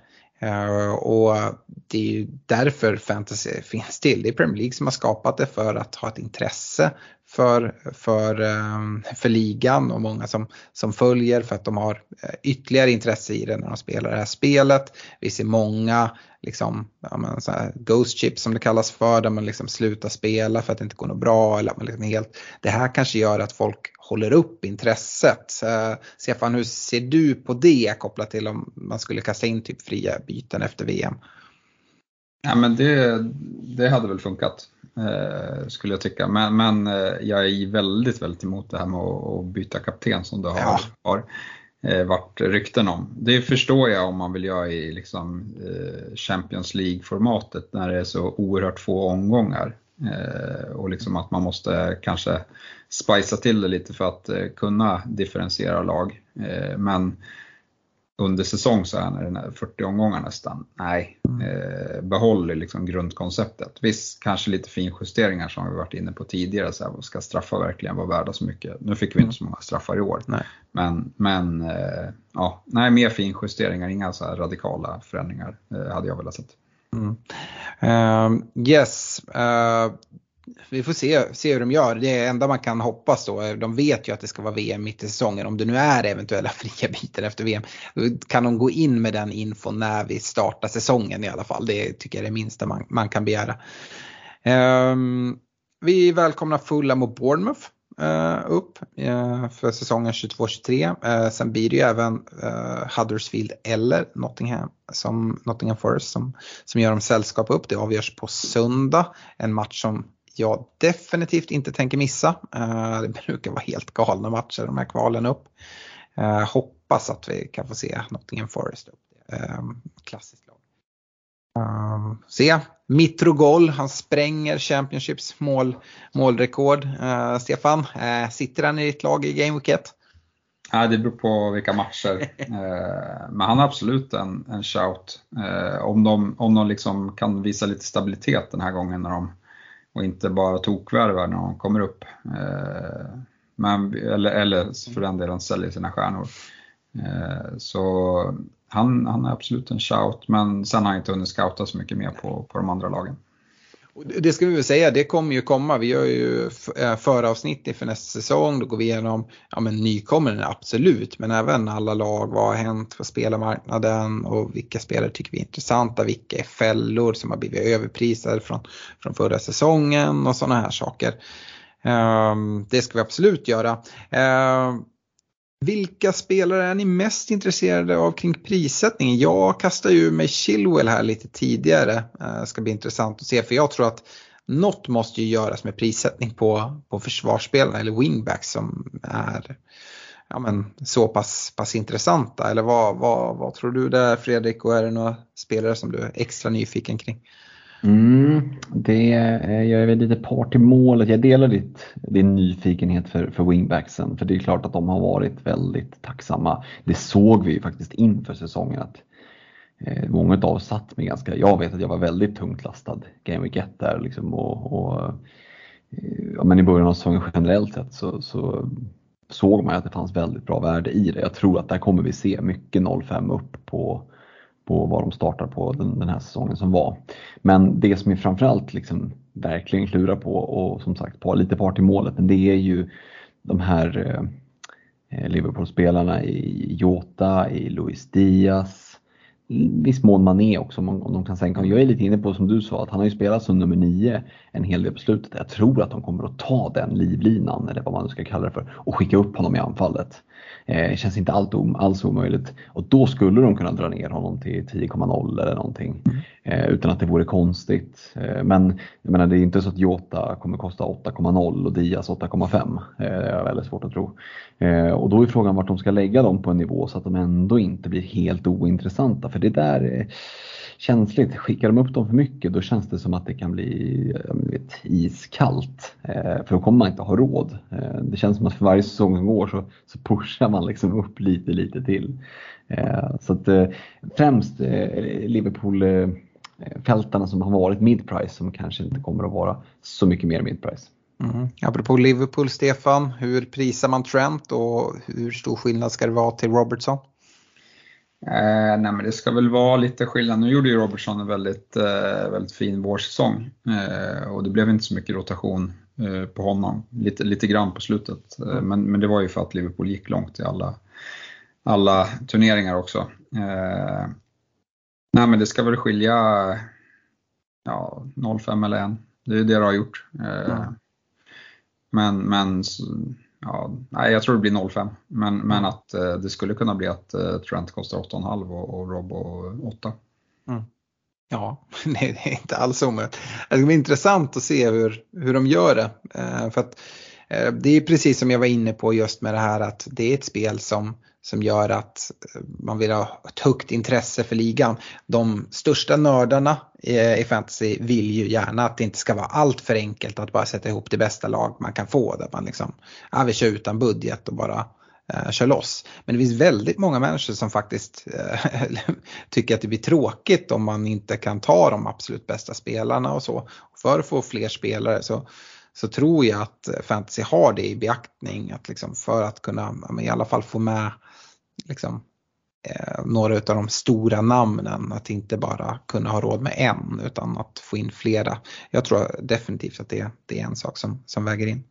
Uh, och det är ju därför fantasy finns till. Det är Premier League som har skapat det för att ha ett intresse för, för, eh, för ligan och många som, som följer för att de har eh, ytterligare intresse i det när de spelar det här spelet. Vi ser många liksom, menar, så här, ghost chips som det kallas för, där man liksom slutar spela för att det inte går något bra. Eller man liksom helt, det här kanske gör att folk håller upp intresset. Eh, Stefan, hur ser du på det kopplat till om man skulle kasta in typ fria byten efter VM? Ja, men det, det hade väl funkat eh, skulle jag tycka. Men, men eh, jag är väldigt, väldigt emot det här med att, byta kapten som det har, ja. har eh, varit rykten om. Det förstår jag om man vill göra i liksom, Champions League-formatet när det är så oerhört få omgångar. Och liksom att man måste kanske spicea till det lite för att kunna differentiera lag. Men under säsong så är det 40 omgångar nästan. Nej, mm. eh, behåll liksom grundkonceptet. Visst, kanske lite finjusteringar som vi varit inne på tidigare. Så här, ska straffar verkligen vara värda så mycket? Nu fick vi inte så många straffar i år. Nej. Men, men eh, ja, nej, mer finjusteringar, inga så radikala förändringar eh, hade jag velat sett. Mm. Uh, yes, uh, vi får se, se hur de gör. Det enda man kan hoppas då, de vet ju att det ska vara VM mitt i säsongen. Om det nu är eventuella fria bitar efter VM, kan de gå in med den infon när vi startar säsongen i alla fall. Det tycker jag är det minsta man, man kan begära. Um, vi välkomnar Fulham och Bournemouth uh, upp uh, för säsongen 22-23. Uh, eh, sen blir det ju även Huddersfield eller Nottingham, som, Nottingham Forest som, som gör dem sällskap upp. Det avgörs på söndag. En match som jag definitivt inte tänker missa. Eh, det brukar vara helt galna matcher de här kvalen upp. Eh, hoppas att vi kan få se Nottingham Forest upp. Eh, klassiskt lag. Se, Mitrogol, han spränger Championships mål, målrekord. Stefan, sitter han i ditt lag i Game Week 1? Ja, det beror på vilka matcher. Men han har absolut en, en shout. Om de, om de liksom kan visa lite stabilitet den här gången när de och inte bara tokvärvar när de kommer upp. Eh, men, eller, eller för den delen säljer sina stjärnor. Eh, så han, han är absolut en shout, men sen har han inte hunnit scouta så mycket mer på, på de andra lagen. Det ska vi väl säga, det kommer ju komma. Vi gör ju eh, föravsnitt inför nästa säsong. Då går vi igenom ja, men nykommande, absolut, men även alla lag. Vad har hänt på spelarmarknaden och vilka spelare tycker vi är intressanta? Vilka är fällor som har blivit överprisade från, från förra säsongen och sådana här saker. Um, det ska vi absolut göra. Um, vilka spelare är ni mest intresserade av kring prissättningen? Jag kastar ju mig Chilwell här lite tidigare. Det ska bli intressant att se för jag tror att något måste ju göras med prissättning på, på försvarsspelarna eller wingbacks som är ja, men, så pass, pass intressanta. Eller vad, vad, vad tror du där Fredrik och är det några spelare som du är extra nyfiken kring? Mm, det, jag är väl lite part i målet. Jag delar ditt, din nyfikenhet för, för wingbacksen. För det är klart att de har varit väldigt tacksamma. Det såg vi ju faktiskt inför säsongen. att eh, Många av oss satt med ganska, jag vet att jag var väldigt tungt lastad Game Week 1 där. Liksom, och, och, eh, ja, men I början av säsongen generellt sett så, så såg man att det fanns väldigt bra värde i det. Jag tror att där kommer vi se mycket 0-5 upp på på vad de startar på den, den här säsongen som var. Men det som är framförallt liksom verkligen klurar på och som sagt på lite part i målet, det är ju de här eh, Liverpool-spelarna i Jota, i Luis Diaz. viss mån Mané också om, om de kan sänka Jag är lite inne på som du sa att han har ju spelat som nummer nio en hel del på slutet. Jag tror att de kommer att ta den livlinan eller vad man nu ska kalla det för och skicka upp honom i anfallet. Eh, känns inte allt om, alls omöjligt. Och då skulle de kunna dra ner honom till 10,0 eller någonting. Mm. Eh, utan att det vore konstigt. Eh, men jag menar, det är inte så att Jota kommer kosta 8,0 och Diaz 8,5. Eh, det är väldigt svårt att tro. Eh, och då är frågan vart de ska lägga dem på en nivå så att de ändå inte blir helt ointressanta. För det där är känsligt. Skickar de upp dem för mycket då känns det som att det kan bli vet, iskallt. Eh, för då kommer man inte ha råd. Eh, det känns som att för varje säsong som går så, så pushar man liksom upp lite, lite till. Eh, så att främst Liverpool fältarna som har varit midprice som kanske inte kommer att vara så mycket mer midprice. Mm. Apropå Liverpool, Stefan, hur prisar man Trent och hur stor skillnad ska det vara till Robertson? Eh, nej men det ska väl vara lite skillnad. Nu gjorde ju Robertson en väldigt, eh, väldigt fin vårsäsong eh, och det blev inte så mycket rotation eh, på honom. Lite, lite grann på slutet. Eh, men, men det var ju för att Liverpool gick långt i alla, alla turneringar också. Eh, nej men det ska väl skilja ja, 0,5 eller 1. Det är det det har gjort. Mm. Men, men ja, nej, jag tror det blir 0,5. Men, mm. men att eh, det skulle kunna bli att eh, Trent kostar 8,5 och, och Rob och 8. Mm. Ja, det är inte alls omöjligt. Alltså, det ska bli intressant att se hur, hur de gör det. Eh, för att, eh, det är precis som jag var inne på just med det här att det är ett spel som som gör att eh, man vill ha ett högt intresse för ligan. De största nördarna i fantasy vill ju gärna att det inte ska vara allt för enkelt att bara sätta ihop det bästa lag man kan få. Där man liksom, ja vi kör utan budget och bara eh, kör loss. Men det finns väldigt många människor som faktiskt eh, tycker att det blir tråkigt om man inte kan ta de absolut bästa spelarna och så. För att få fler spelare så så tror jag att fantasy har det i beaktning att liksom för att kunna i alla fall få med liksom, eh, några av de stora namnen. Att inte bara kunna ha råd med en utan att få in flera. Jag tror definitivt att det, det är en sak som, som väger in.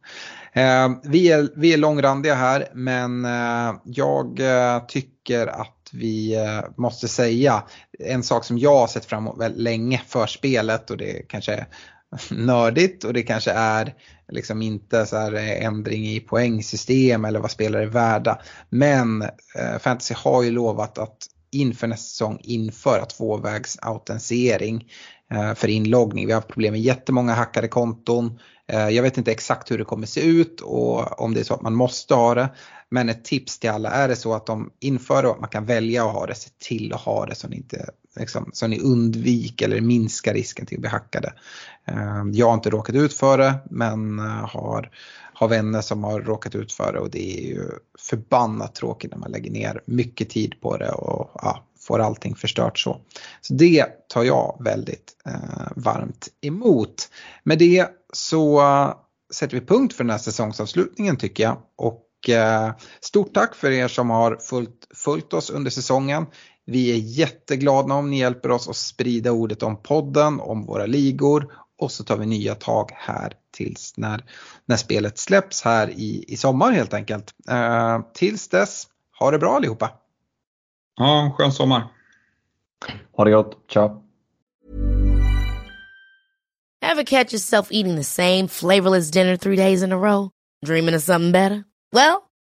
Eh, vi, är, vi är långrandiga här men eh, jag eh, tycker att vi eh, måste säga en sak som jag har sett fram emot väldigt länge för spelet och det kanske är nördigt och det kanske är liksom inte så här eh, ändring i poängsystem eller vad spelare är värda. Men eh, fantasy har ju lovat att inför nästa säsong införa tvåvägsautentisering eh, för inloggning. Vi har haft problem med jättemånga hackade konton. Eh, jag vet inte exakt hur det kommer se ut och om det är så att man måste ha det. Men ett tips till alla, är det så att de inför det och att man kan välja att ha det, se till att ha det så att ni, inte, liksom, så ni undviker eller minskar risken till att bli hackade. Eh, jag har inte råkat ut för det men eh, har, har vänner som har råkat ut för det och det är ju förbannat tråkigt när man lägger ner mycket tid på det och ja, får allting förstört så. Så det tar jag väldigt eh, varmt emot. Med det så eh, sätter vi punkt för den här säsongsavslutningen tycker jag. Och stort tack för er som har följt, följt oss under säsongen. Vi är jätteglada om ni hjälper oss att sprida ordet om podden, om våra ligor och så tar vi nya tag här tills när, när spelet släpps här i, i sommar helt enkelt. Eh, tills dess, ha det bra allihopa! Ja, skön sommar! Ha det gott, ciao! Have catch yourself eating the same flavorless dinner three days in a row? Dreaming of something better? Well,